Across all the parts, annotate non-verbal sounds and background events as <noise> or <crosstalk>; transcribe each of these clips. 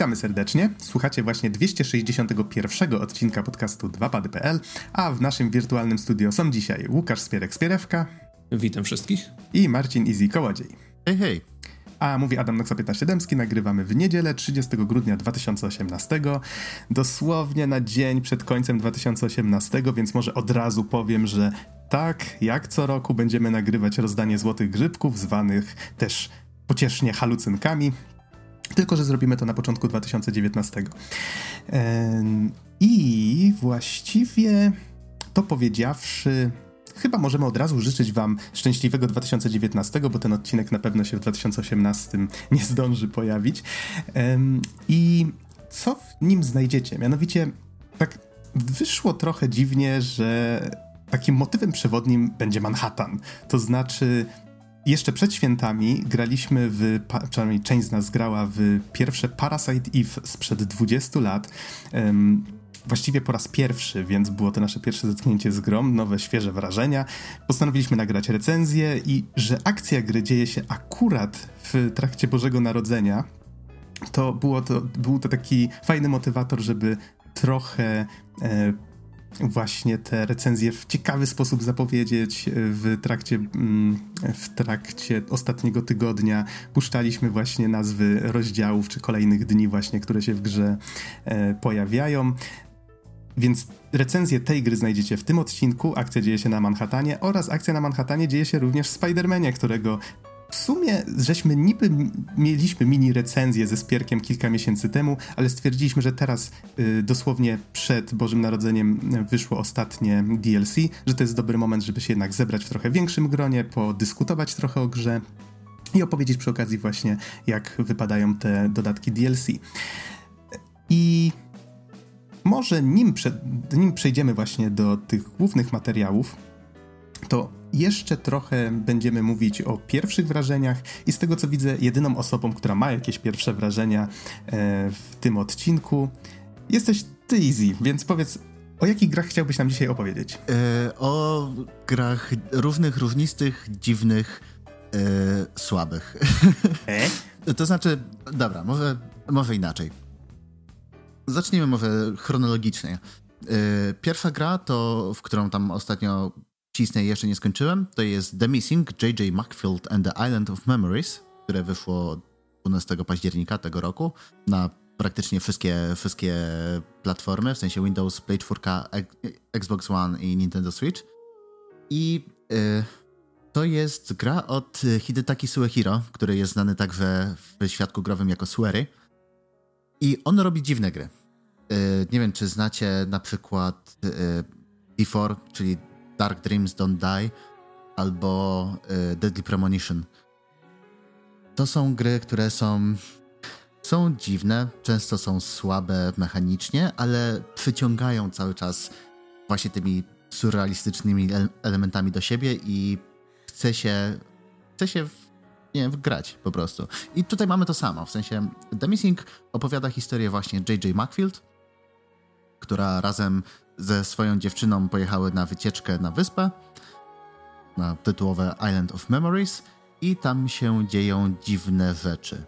Witamy serdecznie. Słuchacie właśnie 261 odcinka podcastu 2pady.pl, a w naszym wirtualnym studio są dzisiaj Łukasz Spierek-Spierewka. Witam wszystkich. I Marcin Izzy Kołodziej. Hej, hej. A mówi Adam 15 Dębski, nagrywamy w niedzielę 30 grudnia 2018, dosłownie na dzień przed końcem 2018, więc może od razu powiem, że tak, jak co roku będziemy nagrywać rozdanie złotych grzybków, zwanych też pociesznie halucynkami, tylko że zrobimy to na początku 2019. I właściwie to powiedziawszy, chyba możemy od razu życzyć Wam szczęśliwego 2019, bo ten odcinek na pewno się w 2018 nie zdąży pojawić. I co w nim znajdziecie? Mianowicie, tak wyszło trochę dziwnie, że takim motywem przewodnim będzie Manhattan. To znaczy, jeszcze przed świętami graliśmy w, przynajmniej część z nas grała w pierwsze Parasite Eve sprzed 20 lat. Um, właściwie po raz pierwszy, więc było to nasze pierwsze zetknięcie z grą, nowe, świeże wrażenia. Postanowiliśmy nagrać recenzję i że akcja gry dzieje się akurat w trakcie Bożego Narodzenia, to, było to był to taki fajny motywator, żeby trochę e, właśnie te recenzje w ciekawy sposób zapowiedzieć w trakcie, mm, w trakcie ostatniego tygodnia. Puszczaliśmy właśnie nazwy rozdziałów czy kolejnych dni właśnie, które się w grze e, pojawiają. Więc recenzję tej gry znajdziecie w tym odcinku. Akcja dzieje się na Manhattanie oraz akcja na Manhattanie dzieje się również w Spider-Manie, którego w sumie żeśmy niby mieliśmy mini recenzję ze Spierkiem kilka miesięcy temu, ale stwierdziliśmy, że teraz y, dosłownie przed Bożym Narodzeniem wyszło ostatnie DLC, że to jest dobry moment, żeby się jednak zebrać w trochę większym gronie, podyskutować trochę o grze i opowiedzieć przy okazji właśnie, jak wypadają te dodatki DLC. I może nim, prze, nim przejdziemy właśnie do tych głównych materiałów, to jeszcze trochę będziemy mówić o pierwszych wrażeniach i z tego co widzę, jedyną osobą, która ma jakieś pierwsze wrażenia e, w tym odcinku jesteś ty, Easy, więc powiedz, o jakich grach chciałbyś nam dzisiaj opowiedzieć? E, o grach równych, równistych, dziwnych, e, słabych. E? <laughs> to znaczy, dobra, może, może inaczej. Zacznijmy może chronologicznie. Pierwsza gra, to w którą tam ostatnio cisnę i jeszcze nie skończyłem, to jest The Missing, J.J. Macfield and the Island of Memories, które wyszło 12 października tego roku na praktycznie wszystkie, wszystkie platformy, w sensie Windows, Play 4, Xbox One i Nintendo Switch. I y, to jest gra od Hidetaki Suehiro, który jest znany także w świadku growym jako Suery. I on robi dziwne gry. Y, nie wiem, czy znacie na przykład y, D4, czyli Dark Dreams Don't Die albo y, Deadly Premonition. To są gry, które są są dziwne, często są słabe mechanicznie, ale przyciągają cały czas właśnie tymi surrealistycznymi elementami do siebie i chce się, chce się w, nie wiem, grać po prostu. I tutaj mamy to samo, w sensie The Missing opowiada historię właśnie J.J. Macfield, która razem ze swoją dziewczyną pojechały na wycieczkę na wyspę, na tytułowe Island of Memories i tam się dzieją dziwne rzeczy.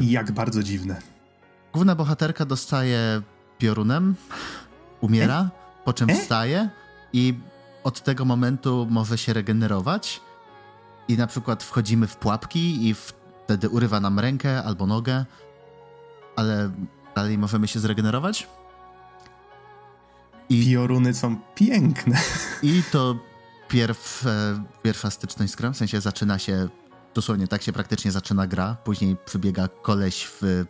I jak bardzo dziwne. Główna bohaterka dostaje piorunem, umiera, e? po czym e? wstaje i od tego momentu może się regenerować i na przykład wchodzimy w pułapki i wtedy urywa nam rękę albo nogę, ale dalej możemy się zregenerować. I pioruny są piękne. I to pierw, pierwsza styczność z grą, w sensie zaczyna się, dosłownie tak się praktycznie zaczyna gra, później przybiega koleś w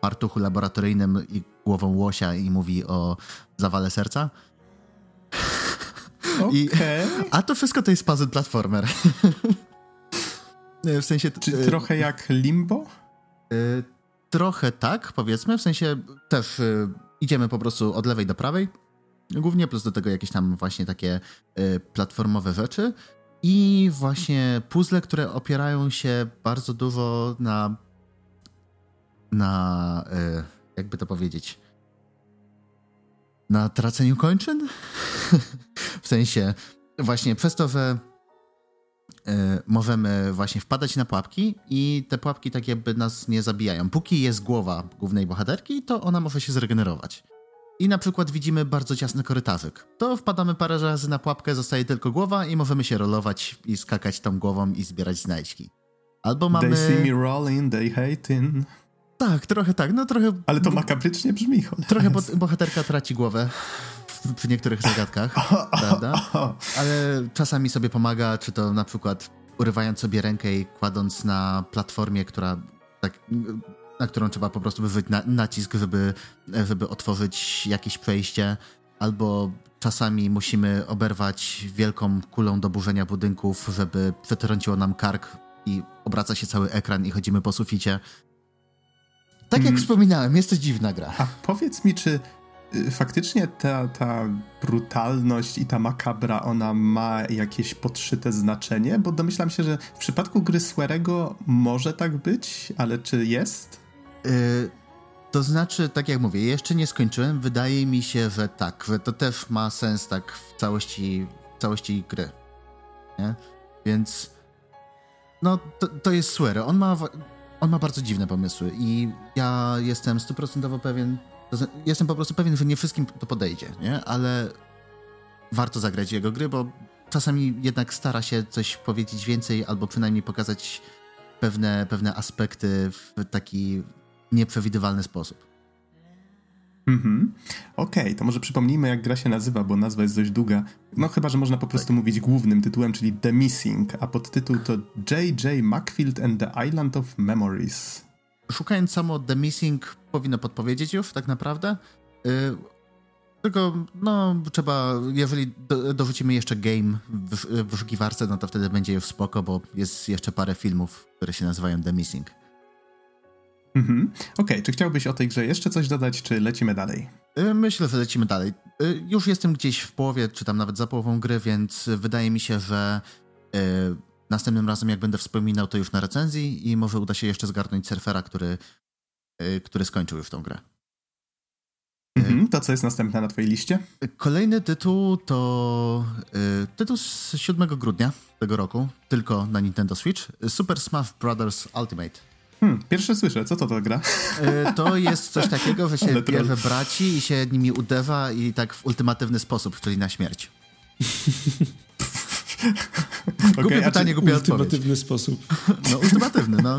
partuchu laboratoryjnym i głową łosia i mówi o zawale serca. Okay. a to wszystko to jest puzzle platformer. <laughs> w sensie... Czy e, trochę jak Limbo? E, trochę tak, powiedzmy, w sensie też e, idziemy po prostu od lewej do prawej, Głównie plus do tego jakieś tam właśnie takie y, platformowe rzeczy i właśnie puzzle, które opierają się bardzo dużo na na y, jakby to powiedzieć na traceniu kończyn? <laughs> w sensie właśnie przez to, że możemy właśnie wpadać na pułapki i te pułapki tak jakby nas nie zabijają. Póki jest głowa głównej bohaterki, to ona może się zregenerować. I na przykład widzimy bardzo ciasny korytarzyk. To wpadamy parę razy na pułapkę, zostaje tylko głowa i możemy się rolować i skakać tą głową i zbierać znajdźki. Albo mamy... They see me rolling, they hating. Tak, trochę tak, no trochę... Ale to makabrycznie brzmi. Trochę bohaterka traci głowę przy niektórych zagadkach, <laughs> prawda? Ale czasami sobie pomaga, czy to na przykład urywając sobie rękę i kładąc na platformie, która tak, na którą trzeba po prostu wywrzeć na, nacisk, żeby, żeby otworzyć jakieś przejście, albo czasami musimy oberwać wielką kulą do burzenia budynków, żeby przetrąciło nam kark i obraca się cały ekran i chodzimy po suficie. Tak jak hmm. wspominałem, jest to dziwna gra. A powiedz mi, czy y, faktycznie ta, ta brutalność i ta makabra, ona ma jakieś podszyte znaczenie? Bo domyślam się, że w przypadku gry Swearego może tak być, ale czy jest? Y to znaczy, tak jak mówię, jeszcze nie skończyłem. Wydaje mi się, że tak, że to też ma sens tak w całości, w całości gry. Nie? Więc no, to, to jest Swear. On ma, on ma bardzo dziwne pomysły i ja jestem stuprocentowo pewien, jestem po prostu pewien, że nie wszystkim to podejdzie, nie? Ale warto zagrać jego gry, bo czasami jednak stara się coś powiedzieć więcej albo przynajmniej pokazać pewne, pewne aspekty w taki nieprzewidywalny sposób. Mhm. Okej, okay, to może przypomnijmy, jak gra się nazywa, bo nazwa jest dość długa. No chyba, że można po prostu tak. mówić głównym tytułem, czyli The Missing, a podtytuł to J.J. Macfield and the Island of Memories. Szukając samo The Missing powinno podpowiedzieć już tak naprawdę. Yy, tylko, no, trzeba, jeżeli do, dorzucimy jeszcze game w, w wyszukiwarce, no to wtedy będzie już spoko, bo jest jeszcze parę filmów, które się nazywają The Missing. Mhm. Okej, okay, czy chciałbyś o tej grze jeszcze coś dodać, czy lecimy dalej? Y, myślę, że lecimy dalej. Y, już jestem gdzieś w połowie, czy tam nawet za połową gry, więc wydaje mi się, że y, następnym razem, jak będę wspominał, to już na recenzji i może uda się jeszcze zgarnąć surfera, który, który skończył już tą grę. Mhm, to co jest następne na twojej liście? Kolejny tytuł to tytuł z 7 grudnia tego roku, tylko na Nintendo Switch. Super Smash Bros. Ultimate. Hmm, pierwsze słyszę, co to to gra? E, to jest coś takiego, że się bierze braci i się nimi udewa i tak w ultimatywny sposób, czyli na śmierć. okay, <laughs> głupie pytanie, głupia Ultimatywny sposób. No, ultimatywny, no.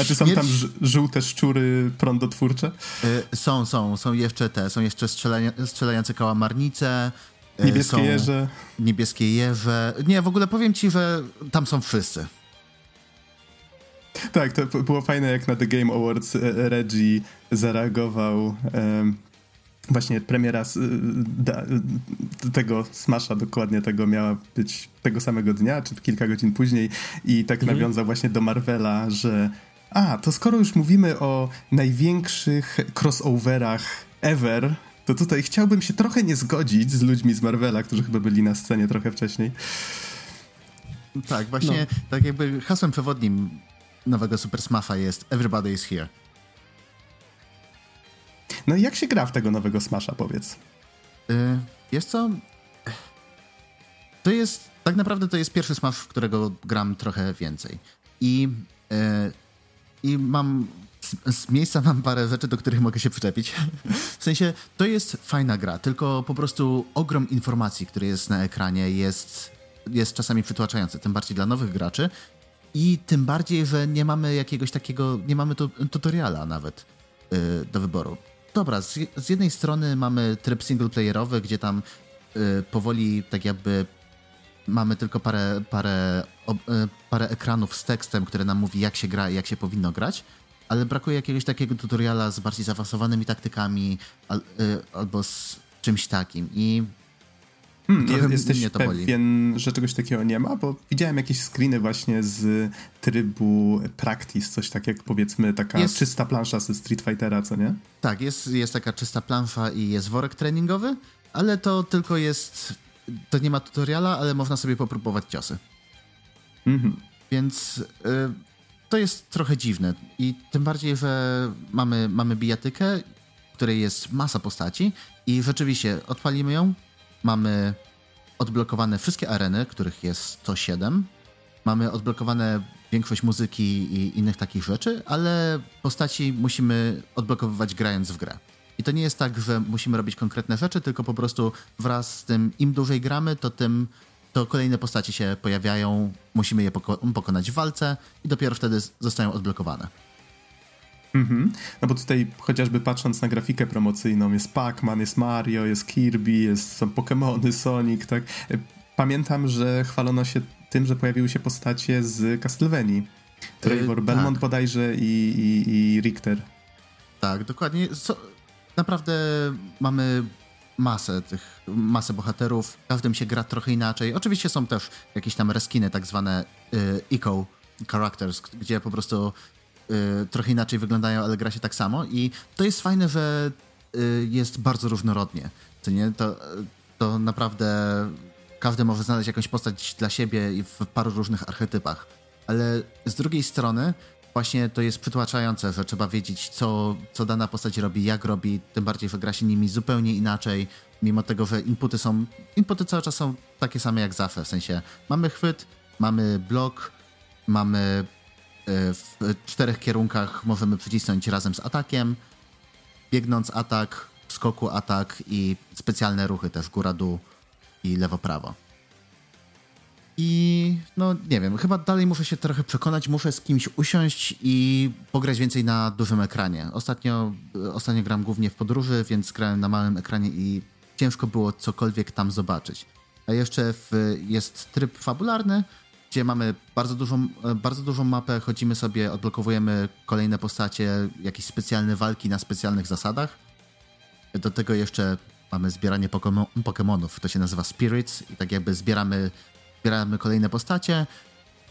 A czy są tam żółte szczury prądotwórcze? E, są, są. Są jeszcze te, są jeszcze strzelania, strzelające kałamarnice. E, niebieskie jeże. Niebieskie jeże. Nie, w ogóle powiem ci, że tam są wszyscy. Tak, to było fajne, jak na The Game Awards e, Reggie zareagował. właśnie premiera da, tego Smasha, dokładnie tego miała być tego samego dnia, czy kilka godzin później i tak mhm. nawiązał właśnie do Marvela, że a, to skoro już mówimy o największych crossoverach ever, to tutaj chciałbym się trochę nie zgodzić z ludźmi z Marvela, którzy chyba byli na scenie trochę wcześniej. Tak, właśnie no. tak jakby hasłem przewodnim nowego Super Smasha jest Everybody is here. No i jak się gra w tego nowego Smasha, powiedz? Yy, jest co? To jest, tak naprawdę to jest pierwszy Smash, w którego gram trochę więcej. I, yy, i mam, z, z, miejsca mam parę rzeczy, do których mogę się przyczepić. w sensie, to jest fajna gra, tylko po prostu ogrom informacji, który jest na ekranie jest, jest czasami przytłaczający, tym bardziej dla nowych graczy, i tym bardziej, że nie mamy jakiegoś takiego, nie mamy tu, tutoriala nawet yy, do wyboru. Dobra, z, z, jednej strony mamy tryb singleplayerowy, gdzie tam yy, powoli tak jakby mamy tylko parę, parę, yy, parę ekranów z tekstem, które nam mówi jak się gra i jak się powinno grać, ale brakuje jakiegoś takiego tutoriala z bardziej zaawansowanymi taktykami al, y, albo z czymś takim. I Hmm, jesteś mnie to pewien, boli. że czegoś takiego nie ma? Bo widziałem jakieś screeny właśnie z trybu practice, coś tak jak powiedzmy taka jest, czysta plansza ze Street Fightera, co nie? Tak, jest, jest taka czysta plansza i jest worek treningowy, ale to tylko jest, to nie ma tutoriala, ale można sobie popróbować ciosy. Mhm. Więc y, to jest trochę dziwne i tym bardziej, że mamy, mamy bijatykę, w której jest masa postaci i rzeczywiście odpalimy ją, mamy odblokowane wszystkie areny, których jest 107 mamy odblokowane większość muzyki i innych takich rzeczy, ale postaci musimy odblokowywać grając w grę. I to nie jest tak, że musimy robić konkretne rzeczy, tylko po prostu wraz z tym im dłużej gramy, to tym to kolejne postacie się pojawiają, musimy je poko pokonać w walce i dopiero wtedy zostają odblokowane. Mhm. No bo tutaj chociażby patrząc na grafikę promocyjną, jest Pac-Man, jest Mario, jest Kirby, jest, są Pokémony, Sonic, tak. Pamiętam, że chwalono się tym, że pojawiły się postacie z Castlevanii. Trevor yy, Belmont tak. bodajże i, i, i Richter. Tak, dokładnie. So, naprawdę mamy masę tych, masę bohaterów. Każdym się gra trochę inaczej. Oczywiście są też jakieś tam reskiny, tak zwane y, eco characters, gdzie po prostu trochę inaczej wyglądają, ale gra się tak samo. I to jest fajne, że y, jest bardzo różnorodnie. To, nie? To, to naprawdę każdy może znaleźć jakąś postać dla siebie i w paru różnych archetypach. Ale z drugiej strony właśnie to jest przytłaczające, że trzeba wiedzieć, co, co dana postać robi, jak robi, tym bardziej, że gra się nimi zupełnie inaczej, mimo tego, że inputy są, inputy cały czas są takie same jak zawsze, w sensie mamy chwyt, mamy blok, mamy w czterech kierunkach możemy przycisnąć razem z atakiem, biegnąc atak, skoku atak i specjalne ruchy też góra-dół i lewo-prawo. I no nie wiem, chyba dalej muszę się trochę przekonać, muszę z kimś usiąść i pograć więcej na dużym ekranie. Ostatnio, ostatnio gram głównie w podróży, więc grałem na małym ekranie i ciężko było cokolwiek tam zobaczyć. A jeszcze w, jest tryb fabularny, gdzie mamy bardzo dużą, bardzo dużą mapę, chodzimy sobie, odblokowujemy kolejne postacie, jakieś specjalne walki na specjalnych zasadach. Do tego jeszcze mamy zbieranie Pokémonów, to się nazywa Spirits i tak jakby zbieramy zbieramy kolejne postacie,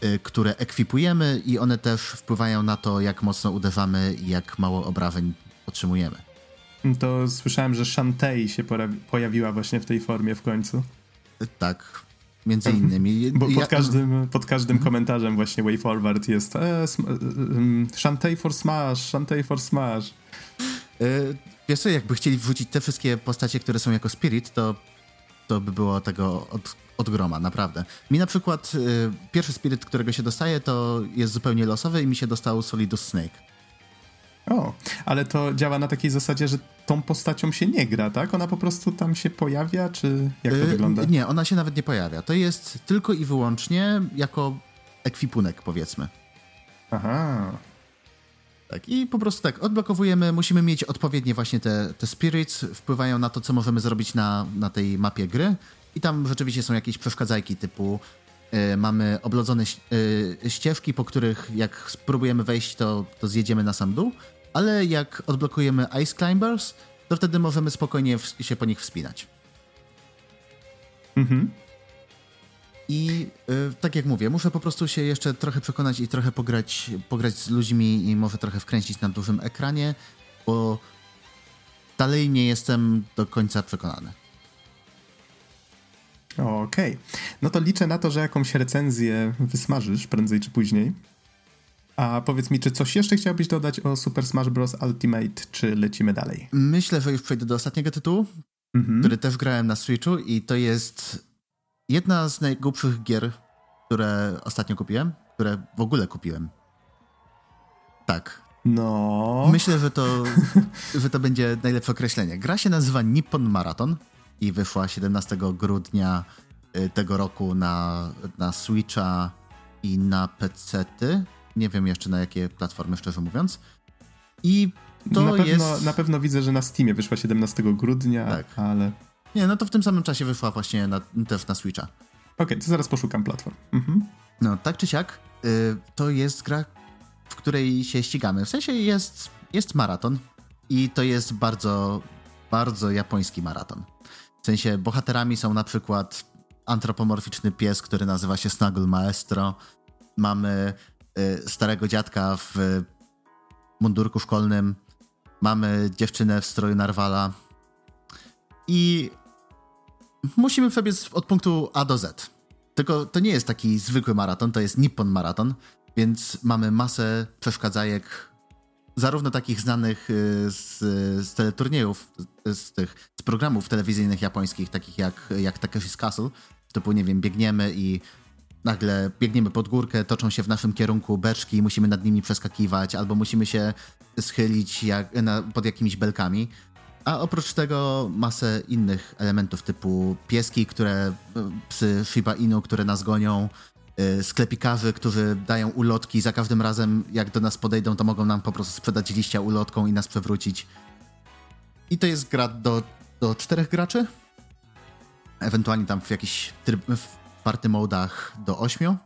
y, które ekwipujemy i one też wpływają na to, jak mocno uderzamy i jak mało obrażeń otrzymujemy. To słyszałem, że Shantae się pojawiła właśnie w tej formie w końcu. Tak, między mhm. innymi. Bo pod każdym, pod każdym komentarzem właśnie Way Forward jest e, Shantae for Smash, Shantae for Smash. Y, wiesz co, jakby chcieli wrzucić te wszystkie postacie, które są jako Spirit, to, to by było tego od od groma, naprawdę. Mi na przykład y, pierwszy spiryt, którego się dostaje, to jest zupełnie losowy i mi się dostał Solidus Snake. O, ale to działa na takiej zasadzie, że tą postacią się nie gra, tak? Ona po prostu tam się pojawia, czy jak to y, wygląda? Nie, ona się nawet nie pojawia. To jest tylko i wyłącznie jako ekwipunek, powiedzmy. Aha. Tak, i po prostu tak, odblokowujemy, musimy mieć odpowiednie właśnie te, te spirits, wpływają na to, co możemy zrobić na, na tej mapie gry. I tam rzeczywiście są jakieś przeszkadzajki typu y, mamy oblodzone y, ścieżki, po których jak spróbujemy wejść, to, to zjedziemy na sam dół, ale jak odblokujemy Ice Climbers, to wtedy możemy spokojnie się po nich wspinać. Mhm. I y, tak jak mówię, muszę po prostu się jeszcze trochę przekonać i trochę pograć, pograć z ludźmi i może trochę wkręcić na dużym ekranie, bo dalej nie jestem do końca przekonany. Okej. Okay. No to liczę na to, że jakąś recenzję wysmażysz prędzej czy później. A powiedz mi, czy coś jeszcze chciałbyś dodać o Super Smash Bros. Ultimate, czy lecimy dalej? Myślę, że już przejdę do ostatniego tytułu, mhm. który też grałem na Switchu i to jest jedna z najgłupszych gier, które ostatnio kupiłem, które w ogóle kupiłem. Tak. No. Myślę, że to, <laughs> że to będzie najlepsze określenie. Gra się nazywa Nippon Marathon i wyszła 17 grudnia y, tego roku na, na Switcha i na PC-ty. Nie wiem jeszcze na jakie platformy, szczerze mówiąc. I to na pewno, jest... Na pewno widzę, że na Steamie wyszła 17 grudnia, tak. ale... Nie, no to w tym samym czasie wyszła właśnie na, też na Switcha. Okej, okay, to zaraz poszukam platform. Mhm. No, tak czy siak, y, to jest gra, w której się ścigamy. W sensie jest, jest maraton i to jest bardzo, bardzo japoński maraton. W sensie bohaterami są na przykład antropomorficzny pies, który nazywa się Snuggle Maestro. Mamy starego dziadka w mundurku szkolnym. Mamy dziewczynę w stroju narwala. I musimy przebiec od punktu A do Z. Tylko to nie jest taki zwykły maraton, to jest Nippon maraton, więc mamy masę przeszkadzajek zarówno takich znanych y, z, z teleturniejów, z tych z programów telewizyjnych japońskich, takich jak, jak Takeshi's Castle, typu, nie wiem, biegniemy i nagle biegniemy pod górkę, toczą się w naszym kierunku beczki, musimy nad nimi przeskakiwać, albo musimy się schylić jak, na, pod jakimiś belkami. A oprócz tego masę innych elementów typu pieski, które, psy Shiba Inu, które nas gonią, Y, sklepikarze, którzy dają ulotki, za każdym razem jak do nas podejdą, to mogą nam po prostu sprzedać liścia ulotką i nas przewrócić. I to jest gra do, do czterech graczy, ewentualnie tam w jakichś tryb, w party modach do ośmiu.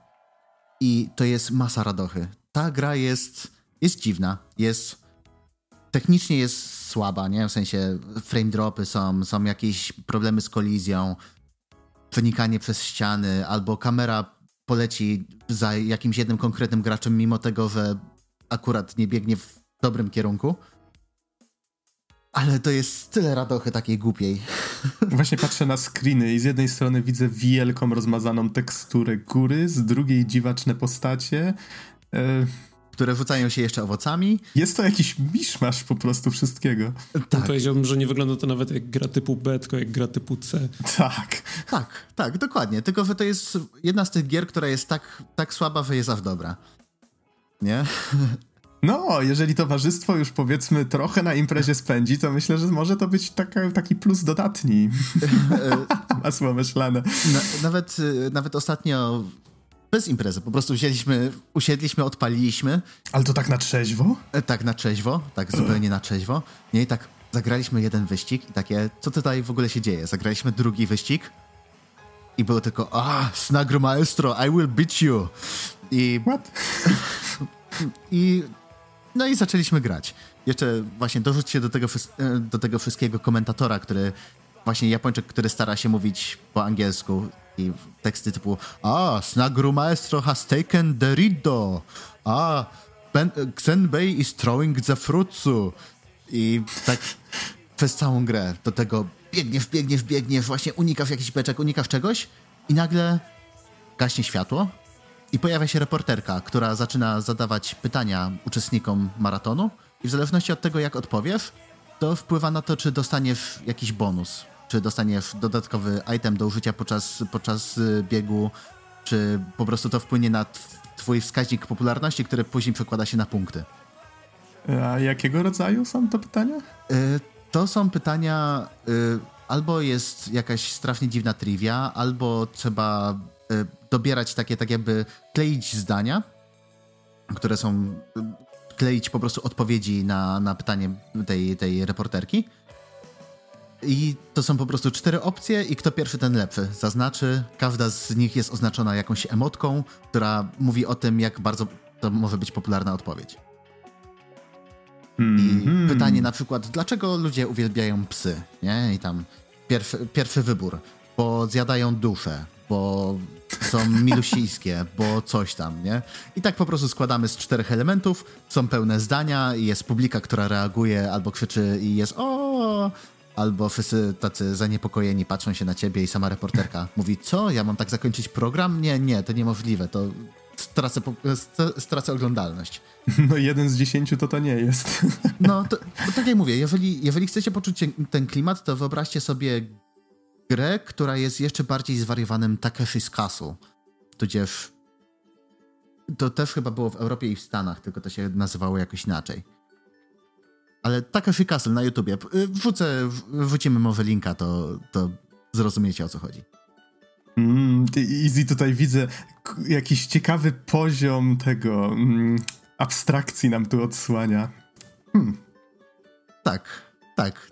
I to jest masa radochy. Ta gra jest, jest dziwna, jest technicznie jest słaba, nie? W sensie frame dropy są, są jakieś problemy z kolizją, przenikanie przez ściany, albo kamera poleci za jakimś jednym konkretnym graczem, mimo tego, że akurat nie biegnie w dobrym kierunku. Ale to jest tyle radochy takiej głupiej. <laughs> Właśnie patrzę na screeny i z jednej strony widzę wielką, rozmazaną teksturę góry, z drugiej dziwaczne postacie. E, które rzucają się jeszcze owocami. Jest to jakiś miszmasz po prostu wszystkiego. Tak. Powiedziałbym, że nie wygląda to nawet jak gra typu B, tylko jak gra typu C. Tak. Tak, tak, dokładnie. Tylko, że to jest jedna z tych gier, która jest tak, tak słaba, że jest aż dobra. Nie? <laughs> No, jeżeli towarzystwo już powiedzmy trochę na imprezie spędzi, to myślę, że może to być taka, taki plus dodatni. <laughs> Masło myślane. Na, nawet, nawet ostatnio bez imprezy, po prostu wzięliśmy, usiedliśmy, odpaliliśmy. Ale to tak na trzeźwo? E, tak, na trzeźwo, tak zupełnie na trzeźwo. Nie, i tak zagraliśmy jeden wyścig i takie, co tutaj w ogóle się dzieje? Zagraliśmy drugi wyścig i było tylko, ah, Snagro Maestro, I will beat you. I... What? <laughs> I... No i zaczęliśmy grać. Jeszcze właśnie dorzuć się do tego, e, do tego wszystkiego komentatora, który właśnie Japończyk, który stara się mówić po angielsku i teksty typu A, Snagru Maestro has taken the Riddo. A, ben, Xenbei is throwing the fruitsu. I tak przez całą grę do tego biegnie, biegnie, biegnie, właśnie unikasz jakiś beczek, unikasz czegoś i nagle gaśnie światło i pojawia się reporterka, która zaczyna zadawać pytania uczestnikom maratonu i w zależności od tego, jak odpowiesz, to wpływa na to, czy dostaniesz jakiś bonus czy dostaniesz dodatkowy item do użycia podczas, podczas y, biegu, czy po prostu to wpłynie na twój wskaźnik popularności, który później przekłada się na punkty. A jakiego rodzaju są to pytania? Y, to są pytania, y, albo jest jakaś strasznie dziwna trivia, albo trzeba dobierać takie, tak jakby kleić zdania, które są, kleić po prostu odpowiedzi na, na pytanie tej, tej reporterki. I to są po prostu cztery opcje i kto pierwszy, ten lepszy. Zaznaczy, każda z nich jest oznaczona jakąś emotką, która mówi o tym, jak bardzo to może być popularna odpowiedź. I mhm. pytanie na przykład, dlaczego ludzie uwielbiają psy, nie? I tam pierwszy, pierwszy wybór, bo zjadają duszę, bo są milusijskie, bo coś tam, nie? I tak po prostu składamy z czterech elementów, są pełne zdania i jest publika, która reaguje albo krzyczy i jest o, albo wszyscy tacy zaniepokojeni patrzą się na ciebie i sama reporterka mówi, co, ja mam tak zakończyć program? Nie, nie, to niemożliwe, to stracę, stracę oglądalność. <laughs> No jeden z dziesięciu to to nie jest. No, to, to tak jak mówię, jeżeli, jeżeli chcecie poczuć ten klimat, to wyobraźcie sobie grę, która jest jeszcze bardziej zwariowanym Takeshi's Castle, tudzież to też chyba było w Europie i w Stanach, tylko to się nazywało jakoś inaczej. Ale Takashi Castle na YouTubie. Wrzucę, wrzucimy może linka, to, to zrozumiecie o co chodzi. Mm, easy tutaj widzę jakiś ciekawy poziom tego mm, abstrakcji nam tu odsłania. Hmm. Tak, tak.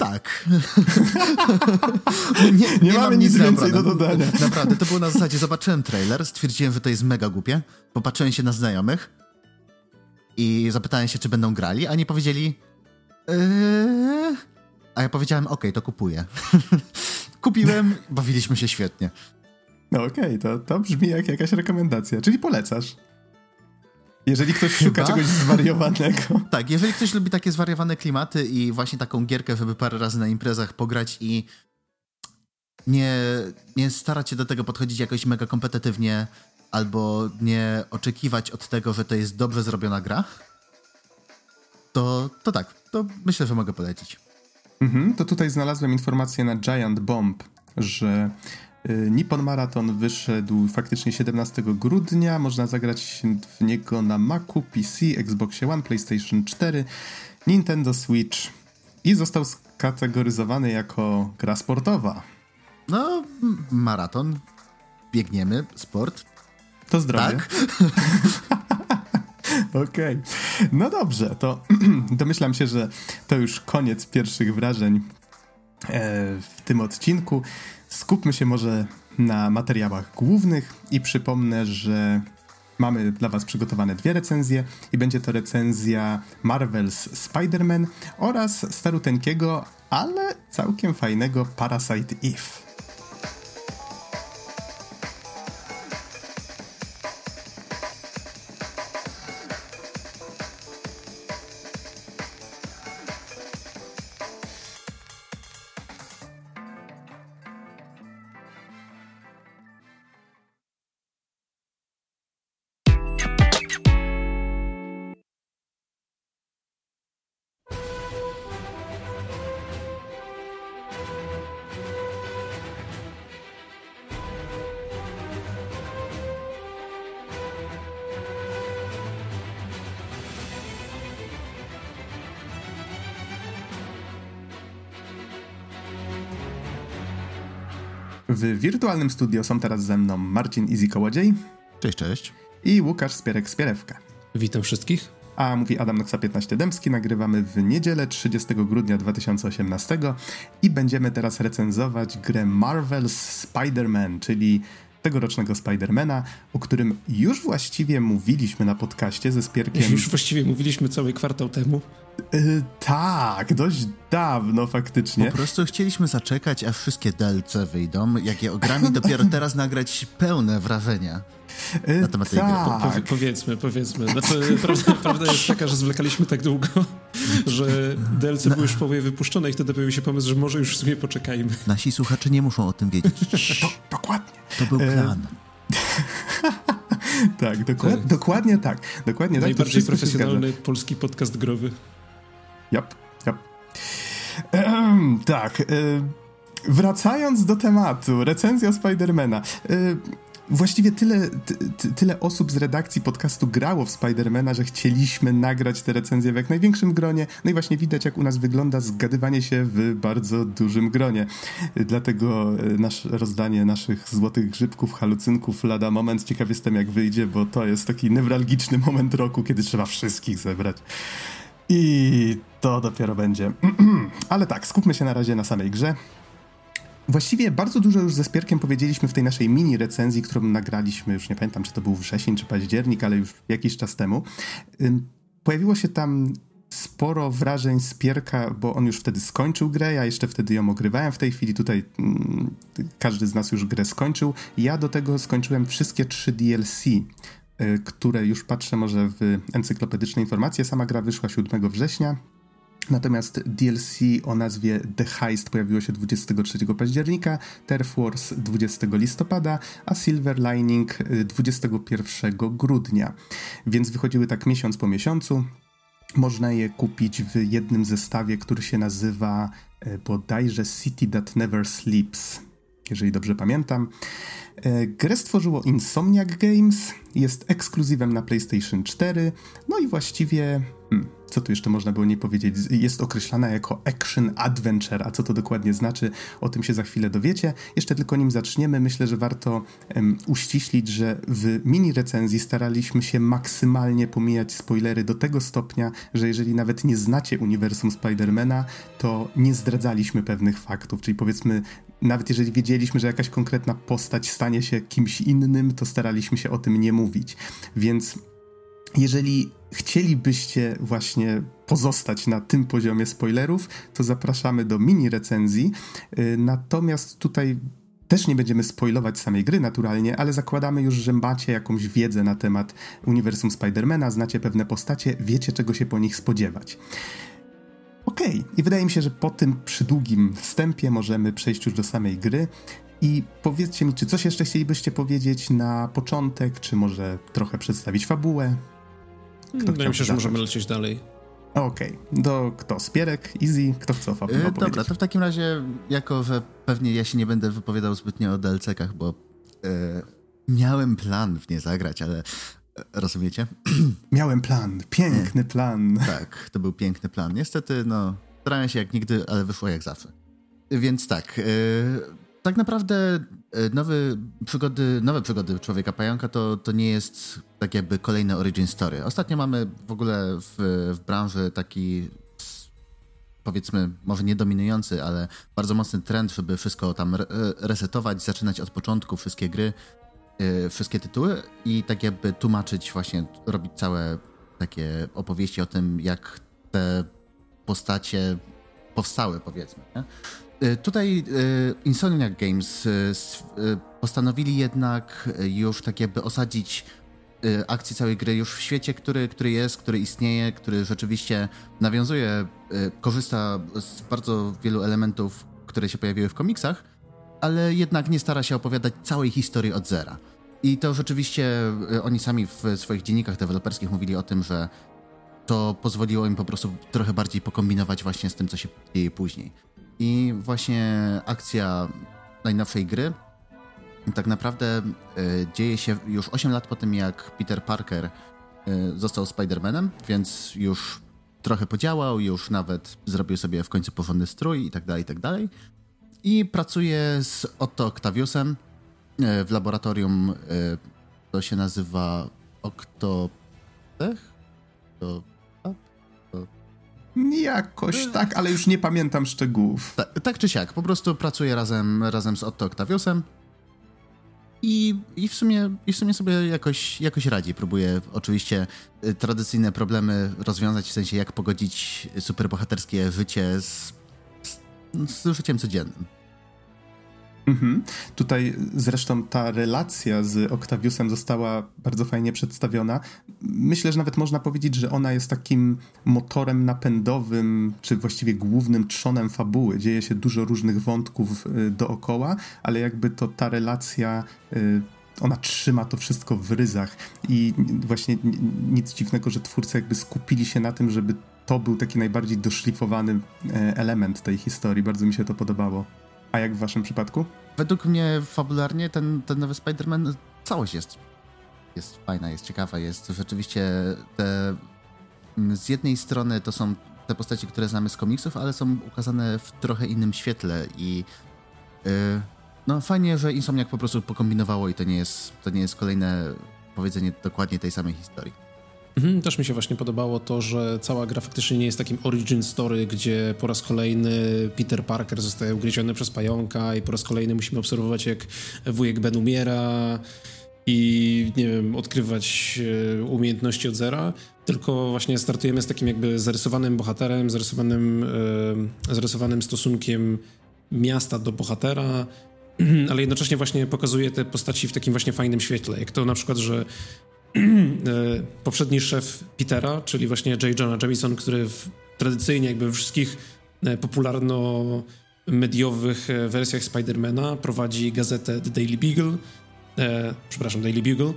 Tak. <laughs> nie, nie, nie mamy nic więcej do dodania. Naprawdę, to było na zasadzie, zobaczyłem trailer, stwierdziłem, że to jest mega głupie, popatrzyłem się na znajomych, i zapytałem się, czy będą grali, a nie powiedzieli. Eee... A ja powiedziałem, okej, okay, to kupuję. <laughs> Kupiłem, bawiliśmy się świetnie. No okej, okay, to, to brzmi jak jakaś rekomendacja, czyli polecasz. Jeżeli ktoś Chyba? szuka czegoś zwariowanego. <laughs> Tak, jeżeli ktoś lubi takie zwariowane klimaty i właśnie taką gierkę, żeby parę razy na imprezach pograć i nie, nie starać się do tego podchodzić jakoś mega kompetytywnie, albo nie oczekiwać od tego, że to jest dobrze zrobiona gra, to, to tak, to myślę, że mogę polecić. Mhm, to tutaj znalazłem informację na Giant Bomb, że Nippon Marathon wyszedł faktycznie 17 grudnia. Można zagrać w niego na Macu, PC, Xbox One, PlayStation 4, Nintendo Switch i został skategoryzowany jako gra sportowa. No, maraton. Biegniemy, sport. To zdrowie. Tak. <laughs> Okej. Okay. No dobrze, to <clears throat> domyślam się, że to już koniec pierwszych wrażeń w tym odcinku. Skupmy się może na materiałach głównych i przypomnę, że mamy dla Was przygotowane dwie recenzje i będzie to recenzja Marvel's Spider-Man oraz staruteńkiego, ale całkiem fajnego Parasite Eve. W wirtualnym studio są teraz ze mną Marcin Izzy Kołodziej. Cześć, cześć. I Łukasz Spierek-Spierewka. Witam wszystkich. A mówi Adam Noxa 15 Dębski. Nagrywamy w niedzielę 30 grudnia 2018 i będziemy teraz recenzować grę Marvel's Spider-Man, czyli tegorocznego Spidermana, o którym już właściwie mówiliśmy na podcaście ze Spierkiem. Już właściwie mówiliśmy cały kwartał temu. Yy, tak, dość dawno faktycznie. Po prostu chcieliśmy zaczekać, aż wszystkie DLC wyjdą, jak je ogramy, dopiero teraz nagrać pełne wrażenia na temat tej tak. gry. Po, powiedzmy, powiedzmy. Znaczy, prawda, prawda, jest taka, że zwlekaliśmy tak długo, że DLC Na... były już w połowie wypuszczone i wtedy pojawił się pomysł, że może już w sumie poczekajmy. Nasi słuchacze nie muszą o tym wiedzieć. To, dokładnie. To był e, plan. <laughs> tak, dokład, tak, dokładnie tak. Dokładnie Najbardziej tak, profesjonalny polski podcast growy. Jap, jap. Ehm, tak. E, wracając do tematu, recenzja Spidermana. E, właściwie tyle, ty, tyle osób z redakcji podcastu grało w Spidermana, że chcieliśmy nagrać tę recenzję w jak największym gronie. No i właśnie widać, jak u nas wygląda zgadywanie się w bardzo dużym gronie. Dlatego e, nasz, rozdanie naszych złotych grzybków, halucynków lada moment. Ciekaw jestem, jak wyjdzie, bo to jest taki newralgiczny moment roku, kiedy trzeba wszystkich zebrać. I to dopiero będzie. <clears throat> Ale tak, skupmy się na razie na samej grze. Właściwie bardzo dużo już ze Spierkiem powiedzieliśmy w tej naszej mini recenzji, którą nagraliśmy, już nie pamiętam, czy to był wrzesień, czy październik, ale już jakiś czas temu. Pojawiło się tam sporo wrażeń Spierka, bo on już wtedy skończył grę, ja jeszcze wtedy ją ogrywałem w tej chwili, tutaj mm, każdy z nas już grę skończył. Ja do tego skończyłem wszystkie trzy DLC, które już patrzę może w encyklopedyczne informacje. Sama gra wyszła 7 września, Natomiast DLC o nazwie The Heist pojawiło się 23 października, Turf Wars 20 listopada, a Silver Lining 21 grudnia. Więc wychodziły tak miesiąc po miesiącu. Można je kupić w jednym zestawie, który się nazywa e, bodajże City That Never Sleeps, jeżeli dobrze pamiętam. E, grę stworzyło Insomniac Games, jest ekskluzywem na PlayStation 4, no i właściwie Hmm, co tu jeszcze można było nie powiedzieć? Jest określana jako action adventure, a co to dokładnie znaczy, o tym się za chwilę dowiecie. Jeszcze tylko nim zaczniemy, myślę, że warto um, uściślić, że w mini recenzji staraliśmy się maksymalnie pomijać spoilery do tego stopnia, że jeżeli nawet nie znacie uniwersum Spidermana, to nie zdradzaliśmy pewnych faktów, czyli powiedzmy, nawet jeżeli wiedzieliśmy, że jakaś konkretna postać stanie się kimś innym, to staraliśmy się o tym nie mówić. Więc jeżeli chcielibyście właśnie pozostać na tym poziomie spoilerów, to zapraszamy do mini recenzji. Y, natomiast tutaj też nie będziemy spoilować samej gry naturalnie, ale zakładamy już, że macie jakąś wiedzę na temat uniwersum Spidermana, znacie pewne postacie, wiecie czego się po nich spodziewać. Okej, okay. i wydaje mi się, że po tym przydługim wstępie możemy przejść już do samej gry. I powiedzcie mi, czy coś jeszcze chcielibyście powiedzieć na początek, czy może trochę przedstawić fabułę? Kto Wydaje mi się, że możemy lecieć dalej. Okej, okay. do kto? Spierek, Easy, kto chce o fabule yy, Dobra, to w takim razie, jako że pewnie ja się nie będę wypowiadał zbytnio o DLC-kach, bo yy, miałem plan w nie zagrać, ale rozumiecie? <clears throat> Miałem plan, piękny plan. <laughs> Tak, to był piękny plan. Niestety, no, starałem się jak nigdy, ale wyszło jak zawsze. Więc tak, yy, tak naprawdę nowy przygody, nowe przygody Człowieka Pająka to, to nie jest tak jakby kolejne origin story. Ostatnio mamy w ogóle w, w branży taki powiedzmy, może nie dominujący, ale bardzo mocny trend, żeby wszystko tam resetować, zaczynać od początku, wszystkie gry, wszystkie tytuły i tak jakby tłumaczyć właśnie, robić całe takie opowieści o tym, jak te postacie powstały, powiedzmy. Nie? Y, tutaj y, Insomniac Games y, postanowili jednak już tak jakby osadzić akcję całej gry już w świecie, który, który jest, który istnieje, który rzeczywiście nawiązuje, korzysta z bardzo wielu elementów, które się pojawiły w komiksach, ale jednak nie stara się opowiadać całej historii od zera. I to rzeczywiście oni sami w swoich dziennikach deweloperskich mówili o tym, że to pozwoliło im po prostu trochę bardziej pokombinować właśnie z tym, co się dzieje później. I właśnie akcja najnowszej gry tak naprawdę y, dzieje się już 8 lat po tym, jak Peter Parker y, został Spider-Manem, więc już trochę podziałał, już nawet zrobił sobie w końcu porządny strój i tak dalej, i tak dalej. I pracuje z Otto Octaviusem w laboratorium, to się nazywa Octotech? To Jakoś tak, ale już nie pamiętam szczegółów. Tak, tak czy siak, po prostu pracuję razem, razem z Otto Octaviusem i, i, w sumie, i w sumie sobie jakoś, jakoś radzi. Próbuję oczywiście y, tradycyjne problemy rozwiązać, w sensie jak pogodzić superbohaterskie życie z, z, z życiem codziennym. Mhm. Tutaj zresztą ta relacja z Octaviusem została bardzo fajnie przedstawiona. Myślę, że nawet można powiedzieć, że ona jest takim motorem napędowym, czy właściwie głównym trzonem fabuły. Dzieje się dużo różnych wątków y, dookoła, ale jakby to ta relacja y, ona trzyma to wszystko w ryzach i właśnie nic dziwnego, że twórcy jakby skupili się na tym, żeby to był taki najbardziej doszlifowany e, element tej historii. Bardzo mi się to podobało. A jak w waszym przypadku? Według mnie fabularnie ten, ten nowy Spider-Man, całość jest, jest fajna, jest ciekawa, jest rzeczywiście te, z jednej strony to są te postacie, które znamy z komiksów, ale są ukazane w trochę innym świetle i yy, no fajnie, że Insomniac po prostu pokombinowało i to nie jest, to nie jest kolejne powiedzenie dokładnie tej samej historii. Mhm, też mi się właśnie podobało to, że cała gra faktycznie nie jest takim origin story, gdzie po raz kolejny Peter Parker zostaje ugryziony przez pająka i po raz kolejny musimy obserwować, jak wujek Ben umiera i nie wiem, odkrywać e, umiejętności od zera, tylko właśnie startujemy z takim jakby zarysowanym bohaterem, zarysowanym, e, zarysowanym stosunkiem miasta do bohatera, <clears throat> ale jednocześnie właśnie pokazuje te postaci w takim właśnie fajnym świetle, jak to na przykład, że poprzedni szef Petera, czyli właśnie J. Jonah Jameson, który w, tradycyjnie jakby we wszystkich e, popularno-mediowych e, wersjach Spidermana prowadzi gazetę The Daily Beagle, e, przepraszam, Daily Bugle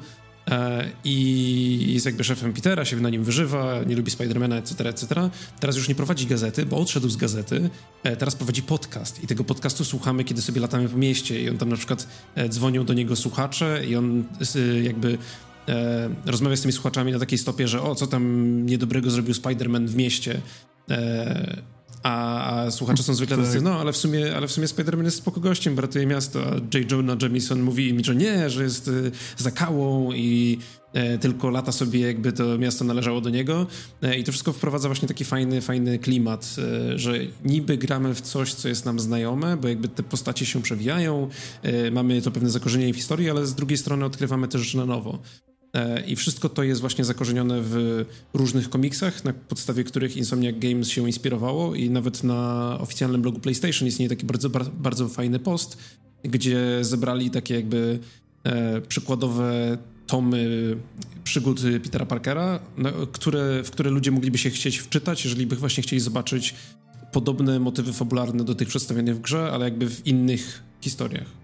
e, i jest jakby szefem Petera, się na nim wyżywa, nie lubi Spidermana, etc., etc. Teraz już nie prowadzi gazety, bo odszedł z gazety, e, teraz prowadzi podcast i tego podcastu słuchamy, kiedy sobie latamy po mieście i on tam na przykład dzwonią do niego słuchacze i on jakby e, rozmawia z tymi słuchaczami na takiej stopie, że o, co tam niedobrego zrobił Spider-Man w mieście. E, a, a, słuchacze są zwykle tacy, tak. no ale w sumie, ale w sumie Spider-Man jest spoko gościem, ratuje miasto, a J. Jonah Jameson mówi mi, że nie, że jest y, zakałą i e, tylko lata sobie jakby to miasto należało do niego e, i to wszystko wprowadza właśnie taki fajny, fajny klimat, e, że niby gramy w coś, co jest nam znajome, bo jakby te postacie się przewijają, e, mamy to pewne zakorzenienie w historii, ale z drugiej strony odkrywamy też rzeczy na nowo. E, I wszystko to jest właśnie zakorzenione w różnych komiksach, na podstawie których Insomniac Games się inspirowało i nawet na oficjalnym blogu PlayStation istnieje taki bardzo, bardzo fajny post, gdzie zebrali takie jakby e, przykładowe tomy przygód Petera Parkera, które, w które ludzie mogliby się chcieć wczytać, jeżeli by właśnie chcieli zobaczyć podobne motywy fabularne do tych przedstawionych w grze, ale jakby w innych historiach.